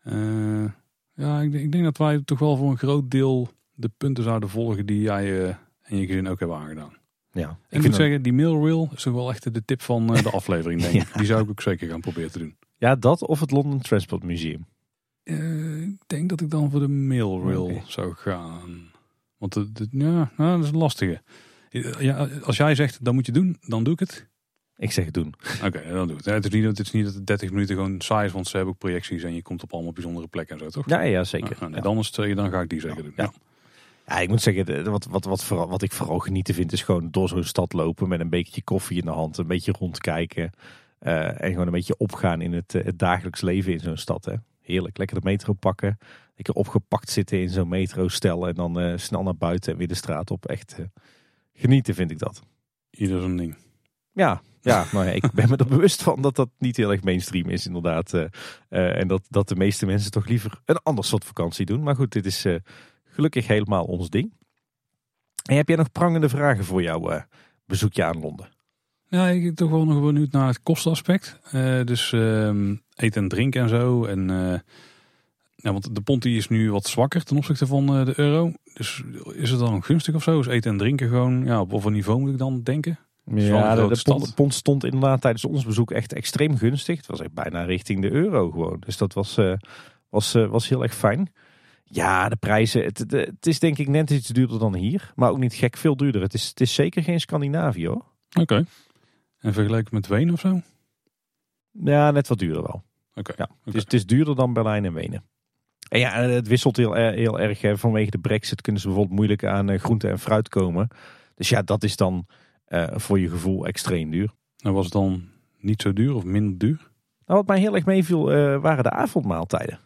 Eh, ja, ik, denk- ik denk dat wij toch wel voor een groot deel de punten zouden volgen die jij eh, en je gezin ook hebben aangedaan. Ja, ik moet dat- zeggen, die mailreel is toch wel echt de tip van eh, de (laughs) aflevering, denk ik. Die zou ik ook zeker gaan proberen te doen. ja, dat of het London Transport Museum. Eh, ik denk dat ik dan voor de mailrail Oké. zou gaan. Want de, de- ja, nou, dat is een lastige. Ja, als jij zegt, dan moet je doen, dan doe ik het. Ik zeg doen. Oké, dan doe ik het. Het is, niet, het is niet dat het 30 minuten gewoon saai is, want ze hebben ook projecties en je komt op allemaal bijzondere plekken en zo, toch? Ja, ja zeker. Ah, nee, Ja. dan, is het, eh, dan ga ik die zeker doen. Ja. Ja. Ja, ik moet zeggen, wat, wat, wat, vooral, wat ik vooral genieten vind, is gewoon door zo'n stad lopen met een beetje koffie in de hand, een beetje rondkijken. eh, en gewoon een beetje opgaan in het, eh, het dagelijks leven in zo'n stad. Hè. Heerlijk, lekker de metro pakken. Lekker opgepakt zitten in zo'n metrostel en dan eh, snel naar buiten en weer de straat op. Echt eh, genieten vind ik dat. Ieder zijn ding. Ja, ja, nou ja, ik ben me er bewust van dat dat niet heel erg mainstream is inderdaad. eh, en dat, dat de meeste mensen toch liever een ander soort vakantie doen. Maar goed, dit is gelukkig helemaal ons ding. En heb jij nog prangende vragen voor jouw bezoekje aan Londen? Ja, ik ben toch wel nog benieuwd naar het kostenaspect. Eh, dus ehm, eten en drinken en zo. En, eh, ja, want de pond die is nu wat zwakker ten opzichte van eh, de euro. Dus is het dan gunstig of zo? Is eten en drinken gewoon, ja, op wat voor niveau moet ik dan denken? Ja, de, de pond, stad. pond stond inderdaad tijdens ons bezoek echt extreem gunstig. Het was echt bijna richting de euro gewoon. Dus dat was, was, was heel erg fijn. Ja, de prijzen. Het, de- het is denk ik net iets duurder dan hier. Maar ook niet gek veel duurder. Het is, het is zeker geen Scandinavië hoor. Oké. En vergeleken met Wenen of zo? Ja, net wat duurder wel. Ja, Oké. het, is, het is duurder dan Berlijn en Wenen. En ja, het wisselt heel, heel erg. Vanwege de brexit kunnen ze bijvoorbeeld moeilijk aan eh, groente en fruit komen. Dus ja, dat is dan eh, voor je gevoel extreem duur. Nou was het dan niet zo duur of minder duur? Nou, wat mij heel erg meeviel eh, waren de avondmaaltijden.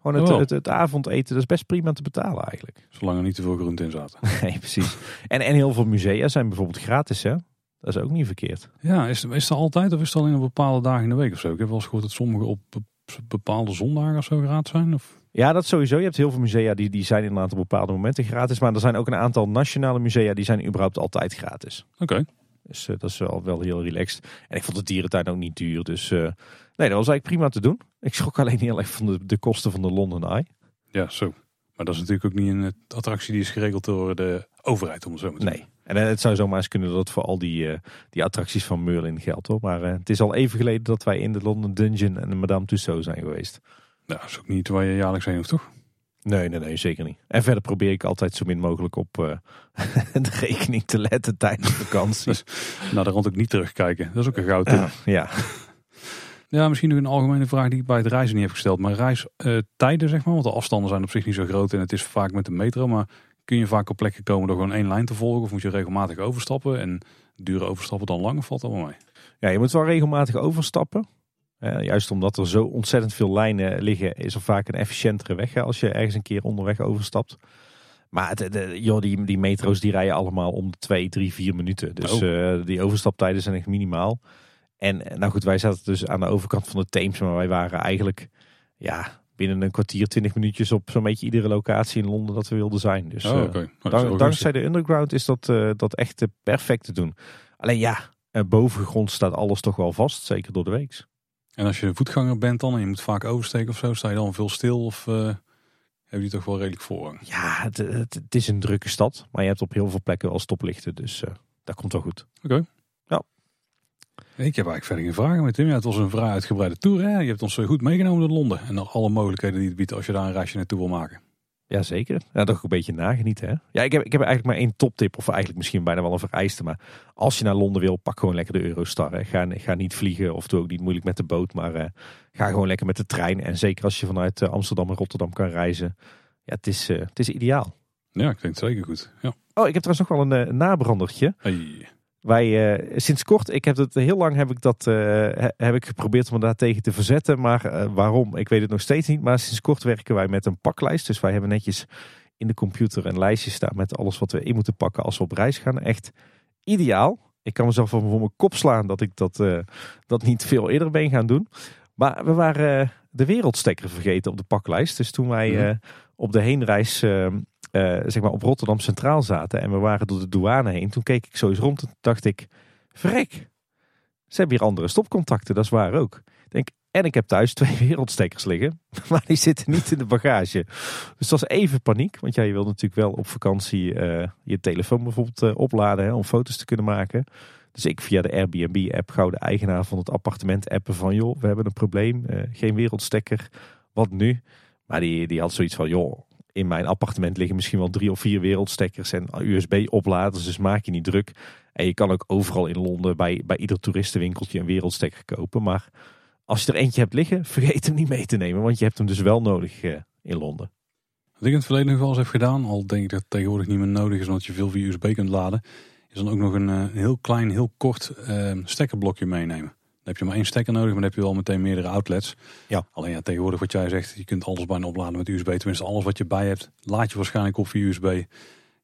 Gewoon het, Oh. het, het avondeten, dat is best prima te betalen eigenlijk. Zolang er niet te veel groente in zaten. (laughs) Nee, precies. En, en heel veel musea zijn bijvoorbeeld gratis, hè? Dat is ook niet verkeerd. Ja, is, is dat altijd of is het alleen op bepaalde dagen in de week of zo? Ik heb wel eens gehoord dat sommige op bepaalde zondagen of zo gratis zijn? Of? Ja, dat sowieso. Je hebt heel veel musea die, die zijn inderdaad op bepaalde momenten gratis. Maar er zijn ook een aantal nationale musea die zijn überhaupt altijd gratis. Oké. Dus eh, dat is wel, wel heel relaxed. En ik vond de dierentuin ook niet duur. Dus eh, nee, dat was eigenlijk prima te doen. Ik schrok alleen heel erg van de, de kosten van de London Eye. Ja, zo. Maar dat is natuurlijk ook niet een attractie die is geregeld door de overheid, om zo te Nee. En eh, het zou zomaar eens kunnen dat het voor al die, eh, die attracties van Merlin geldt hoor. Maar eh, het is al even geleden dat wij in de London Dungeon en de Madame Tussauds zijn geweest. Nou, dat is ook niet waar je jaarlijks heen hoeft, toch? Nee, nee, nee, zeker niet. En verder probeer ik altijd zo min mogelijk op (laughs) de rekening te letten tijdens vakantie. (laughs) Nou, daar rond ook niet terugkijken. Dat is ook een goud tip. ja. (laughs) Ja, misschien nog een algemene vraag die ik bij het reizen niet heb gesteld. Maar reistijden, zeg maar, want de afstanden zijn op zich niet zo groot en het is vaak met de metro. Maar kun je vaak op plekken komen door gewoon één lijn te volgen? Of moet je regelmatig overstappen? En duren overstappen dan lang of valt dat wel mee? ja, je moet wel regelmatig overstappen. Juist omdat er zo ontzettend veel lijnen liggen, is er vaak een efficiëntere weg hè, als je ergens een keer onderweg overstapt. Maar het, de, joh, die, die metro's die rijden allemaal om de 2, 3, 4 minuten. Dus Oh. eh, die overstaptijden zijn echt minimaal. En nou goed, wij zaten dus aan de overkant van de Theems, maar wij waren eigenlijk ja, binnen een kwartier, 20 minuutjes op zo'n beetje iedere locatie in Londen dat we wilden zijn. Dus Oh, eh, oké. Nou, dank- dankzij de underground is dat, eh, dat echt perfect te doen. Alleen ja, eh, bovengrond staat alles toch wel vast, zeker door de week. En als je een voetganger bent dan en je moet vaak oversteken of zo, sta je dan veel stil of heb je toch wel redelijk voorrang? Ja, het, het, het is een drukke stad, maar je hebt op heel veel plekken wel stoplichten, dus eh dat komt wel goed. Ik heb eigenlijk verder geen vragen met Tim. Ja, het was een vrij uitgebreide tour. Hè? Je hebt ons eh, goed meegenomen door Londen. En dan alle mogelijkheden die het biedt als je daar een reisje naartoe wil maken. Jazeker. Ja, toch een beetje nagenieten. Hè? Ja, ik heb, ik heb eigenlijk maar één toptip, of eigenlijk misschien bijna wel een vereiste. Maar als je naar Londen wil, pak gewoon lekker de Eurostar. Hè. Ga, ga niet vliegen of doe ook niet moeilijk met de boot, maar eh, ga gewoon lekker met de trein. En zeker als je vanuit eh, Amsterdam en Rotterdam kan reizen. Ja, het is, eh, het is ideaal. Ja, ik denk het zeker goed. Ja. Oh, ik heb trouwens nog wel een nabrandertje. Hey. Wij, eh, sinds kort, ik heb het heel lang heb ik dat eh, he- heb ik geprobeerd om me daar tegen te verzetten. Maar eh, waarom? Ik weet het nog steeds niet. Maar sinds kort werken wij met een paklijst. Dus wij hebben netjes in de computer een lijstje staan met alles wat we in moeten pakken als we op reis gaan. Echt ideaal. Ik kan mezelf voor mijn kop slaan dat ik dat, dat niet veel eerder ben gaan doen. Maar we waren de wereldstekker vergeten op de paklijst. Dus toen wij Mhm. op de heenreis eh, zeg maar op Rotterdam Centraal zaten en we waren door de douane heen, toen keek ik zo eens rond en dacht ik, vrek, ze hebben hier andere stopcontacten, dat is waar ook. Denk, en ik heb thuis twee (laughs) wereldstekkers liggen, (laughs) maar die zitten niet in de bagage. Dus dat was even paniek, want ja, je wil natuurlijk wel op vakantie eh, je telefoon bijvoorbeeld eh, opladen hè, om foto's te kunnen maken. Dus ik via de Airbnb-app gauw de eigenaar van het appartement appen van joh, we hebben een probleem, geen wereldstekker, wat nu? Maar die, die had zoiets van joh, in mijn appartement liggen misschien wel drie of vier wereldstekkers en USB-opladers, dus maak je niet druk. En je kan ook overal in Londen bij, bij ieder toeristenwinkeltje een wereldstekker kopen. Maar als je er eentje hebt liggen, (laughs) vergeet hem niet mee te nemen, want je hebt hem dus wel nodig eh, in Londen. Wat ik in het verleden nog wel eens heb gedaan, al denk ik dat het tegenwoordig niet meer nodig is omdat je veel via USB kunt laden, is dan ook nog een, eh, heel klein, heel kort eh, stekkerblokje meenemen. Heb je maar één stekker nodig, maar dan heb je wel meteen meerdere outlets. Ja. Alleen ja, tegenwoordig wat jij zegt, je kunt alles bijna opladen met USB. Tenminste, alles wat je bij hebt, laat je waarschijnlijk op via USB.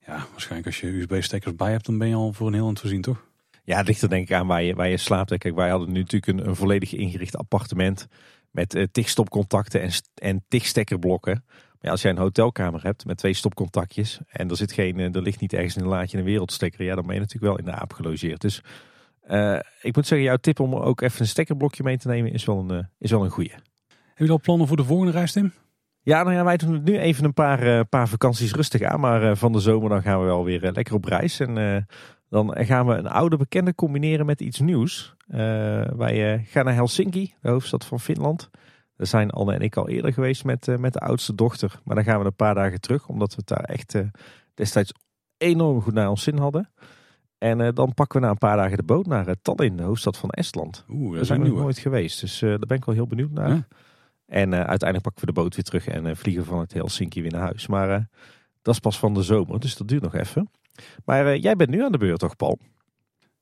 Ja, waarschijnlijk als je USB-stekkers bij hebt, dan ben je al voor een heel eind voorzien, toch? Ja, het ligt er denk ik aan waar je, waar je slaapt. Kijk, wij hadden nu natuurlijk een, een volledig ingericht appartement met eh, tig stopcontacten en, en tig stekkerblokken. Maar ja, als jij een hotelkamer hebt met twee stopcontactjes en er, zit geen, eh, er ligt niet ergens in een laadje een wereldstekker, ja, dan ben je natuurlijk wel in de aap gelogeerd. Dus eh, ik moet zeggen, jouw tip om ook even een stekkerblokje mee te nemen is wel een, eh, is wel een goeie. Heb je al plannen voor de volgende reis, Tim? Ja, nou ja, wij doen het nu even een paar, eh, paar vakanties rustig aan. Maar van de zomer dan gaan we wel weer lekker op reis. En dan gaan we een oude bekende combineren met iets nieuws. Wij gaan naar Helsinki, de hoofdstad van Finland. Daar zijn Anne en ik al eerder geweest met, met de oudste dochter. Maar dan gaan we een paar dagen terug, omdat we het daar echt destijds enorm goed naar ons zin hadden. En eh, dan pakken we na een paar dagen de boot naar eh, Tallinn, de hoofdstad van Estland. Oeh, dat Daar zijn we nog nooit geweest, dus eh, daar ben ik wel heel benieuwd naar. Ja. En uiteindelijk pakken we de boot weer terug en vliegen vanuit Helsinki weer naar huis. Maar dat is pas van de zomer, dus dat duurt nog even. Maar jij bent nu aan de beurt toch, Paul?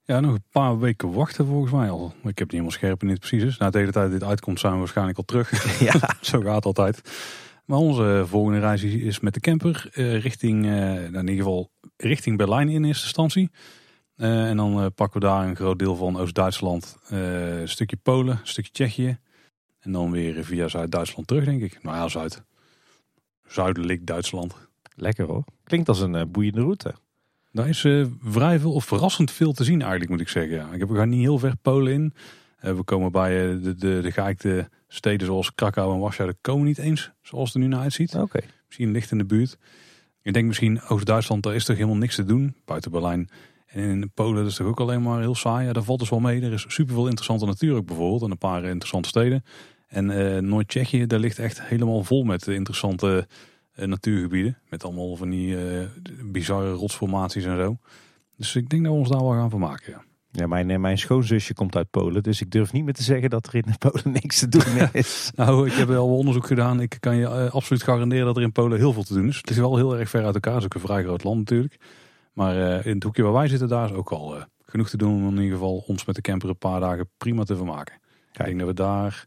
Ja, nog een paar weken wachten volgens mij al. Ik heb niet helemaal scherp in dit precies is. Na de hele tijd dit uitkomt zijn we waarschijnlijk al terug. (laughs) ja. (laughs) Zo gaat het altijd. Maar onze volgende reis is met de camper richting, nou, in ieder geval richting Berlijn in eerste instantie. Eh, en dan eh, pakken we daar een groot deel van Oost-Duitsland, eh, een stukje Polen, een stukje Tsjechië. En dan weer via Zuid-Duitsland terug, denk ik. Nou ja, Zuid. Zuidelijk Duitsland. Lekker hoor. Klinkt als een boeiende route. Daar is vrij veel, of verrassend veel te zien eigenlijk, moet ik zeggen. Ja. Ik heb, we gaan niet heel ver Polen in. We komen bij de, de, de geëikte steden zoals Krakau en Warschau. Daar komen we niet eens, zoals het er nu naar uitziet. Oké. Misschien licht in de buurt. Ik denk misschien Oost-Duitsland, daar is toch helemaal niks te doen. Buiten Berlijn. En in Polen is toch ook alleen maar heel saai. Ja, daar valt dus wel mee. Er is superveel interessante natuur ook bijvoorbeeld. En een paar interessante steden. En eh Noord-Tsjechië, daar ligt echt helemaal vol met interessante eh, natuurgebieden. Met allemaal van die eh, bizarre rotsformaties en zo. Dus ik denk dat we ons daar wel gaan vermaken. Ja. Ja, mijn, mijn schoonzusje komt uit Polen, dus ik durf niet meer te zeggen dat er in (laughs) Polen niks te doen (laughs) is. Nou, ik heb wel onderzoek gedaan. Ik kan je absoluut garanderen dat er in Polen heel veel te doen is. Het is wel heel erg ver uit elkaar. Het is ook een vrij groot land natuurlijk. Maar eh, in het hoekje waar wij zitten, daar is ook al eh, genoeg te doen om in ieder geval ons met de camper een paar dagen prima te vermaken. Ik denk dat we daar...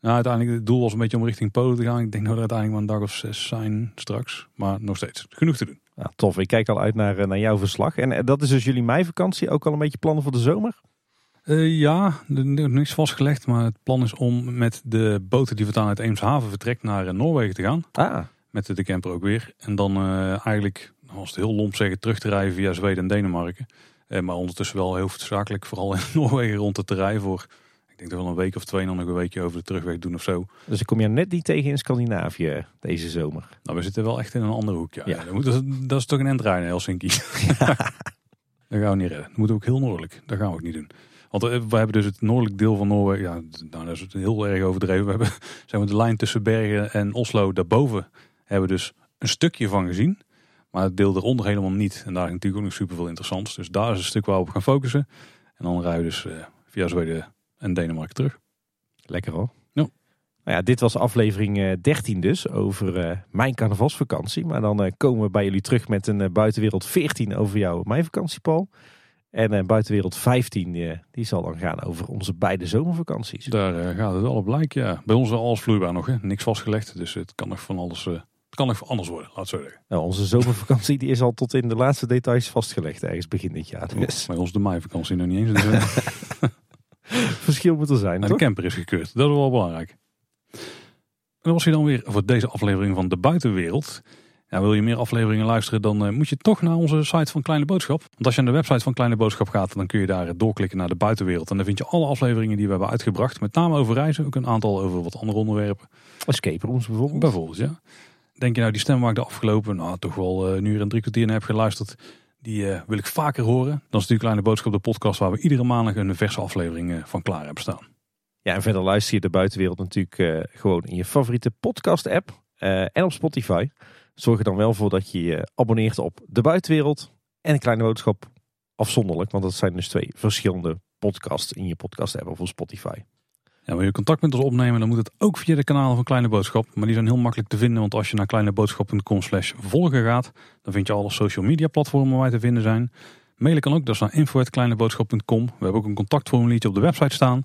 Nou, uiteindelijk het doel was een beetje om richting Polen te gaan. Ik denk dat we er uiteindelijk maar een dag of zes zijn straks. Maar nog steeds genoeg te doen. Tof, ik kijk al uit naar, eh, naar jouw verslag. En dat is dus jullie meivakantie, ook al een beetje plannen voor de zomer? Eh, ja, er is niks vastgelegd. Maar het plan is om met de boten die vandaan uit Eemshaven vertrekt naar Noorwegen te gaan. Ah, Met de camper ook weer. En dan eigenlijk, als het heel lomp zeggen, terug te rijden via Zweden en Denemarken. Eh, maar ondertussen wel heel zakelijk vooral in (laughs) Noorwegen rond te rijden voor... Ik denk dat we wel een week of twee dan nog een weekje over de terugweg doen of zo. dus ik kom je net niet tegen in Scandinavië deze zomer. Nou, we zitten wel echt in een andere hoek. Ja. Ja. Ja, dat, moet, dat, is toch een endrein Helsinki. (laughs) dat gaan we niet redden. Dat moet ook heel noordelijk. Dat gaan we ook niet doen. Want eh, we hebben dus het noordelijk deel van Noorwegen. Ja, nou, dat is heel erg overdreven. We hebben (laughs) zeg maar, de lijn tussen Bergen en Oslo daarboven hebben we dus een stukje van gezien. Maar het deel eronder helemaal niet. En daar is natuurlijk ook nog super veel interessants. Dus daar is een stuk waar we op gaan focussen. En dan rijden we dus eh, via Zweden en Denemarken terug. Lekker hoor. Ja. Nou ja, dit was aflevering eh, 13 dus, over eh, mijn carnavalsvakantie. Maar dan eh, komen we bij jullie terug met een eh, buitenwereld 14 over jouw meivakantie, Paul. En eh, buitenwereld 15, eh, die zal dan gaan over onze beide zomervakanties. Daar eh, gaat het wel op lijken. Ja. Bij ons is alles vloeibaar nog. Hè. Niks vastgelegd. Dus het kan nog van alles... het kan nog anders worden, laat zo zeggen. Nou, onze zomervakantie die is al tot in de laatste details vastgelegd ergens begin dit jaar. Dus Bij ons de meivakantie nog niet eens. Dus, eh, (laughs) verschil moet er zijn, de camper is gekeurd. Dat is wel belangrijk. En dat was hij dan weer voor deze aflevering van De Buitenwereld. Ja, wil je meer afleveringen luisteren, dan eh, moet je toch naar onze site van Kleine Boodschap. Want als je aan de website van Kleine Boodschap gaat, dan kun je daar doorklikken naar De Buitenwereld. En dan vind je alle afleveringen die we hebben uitgebracht. Met name over reizen, ook een aantal over wat andere onderwerpen. Escape rooms bijvoorbeeld. Bijvoorbeeld, ja. Denk je nou, die stem waar ik de afgelopen, nou toch wel eh, een uur en drie kwartier naar heb geluisterd, die eh, wil ik vaker horen. Dan is natuurlijk Kleine Boodschap de podcast waar we iedere maandag een verse aflevering eh, van klaar hebben staan. Ja, en verder luister je de buitenwereld natuurlijk gewoon in je favoriete podcast app en op Spotify. Zorg er dan wel voor dat je je abonneert op de buitenwereld en een kleine boodschap afzonderlijk. Want dat zijn dus twee verschillende podcasts in je podcast app of op Spotify. Ja, wil je contact met ons opnemen, dan moet het ook via de kanalen van Kleine Boodschap. Maar die zijn heel makkelijk te vinden, want als je naar kleineboodschap.com slash volgen gaat, dan vind je alle social media platformen waar wij te vinden zijn. Mailen kan ook, dat is naar info.kleineboodschap.com. We hebben ook een contactformuliertje op de website staan.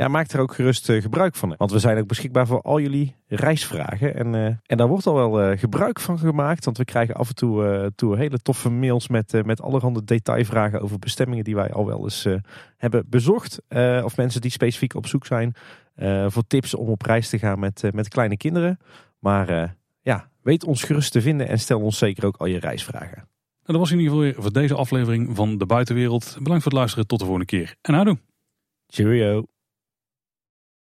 Ja, maak er ook gerust eh, gebruik van. Want we zijn ook beschikbaar voor al jullie reisvragen. En, eh, en daar wordt al wel eh, gebruik van gemaakt. Want we krijgen af en toe, eh, toe hele toffe mails met, met allerhande detailvragen over bestemmingen die wij al wel eens hebben bezocht. Of mensen die specifiek op zoek zijn voor tips om op reis te gaan met, met kleine kinderen. Maar ja, weet ons gerust te vinden en stel ons zeker ook al je reisvragen. En dat was in ieder geval weer voor deze aflevering van De Buitenwereld. Bedankt voor het luisteren, tot de volgende keer. En houdoe! Cheerio!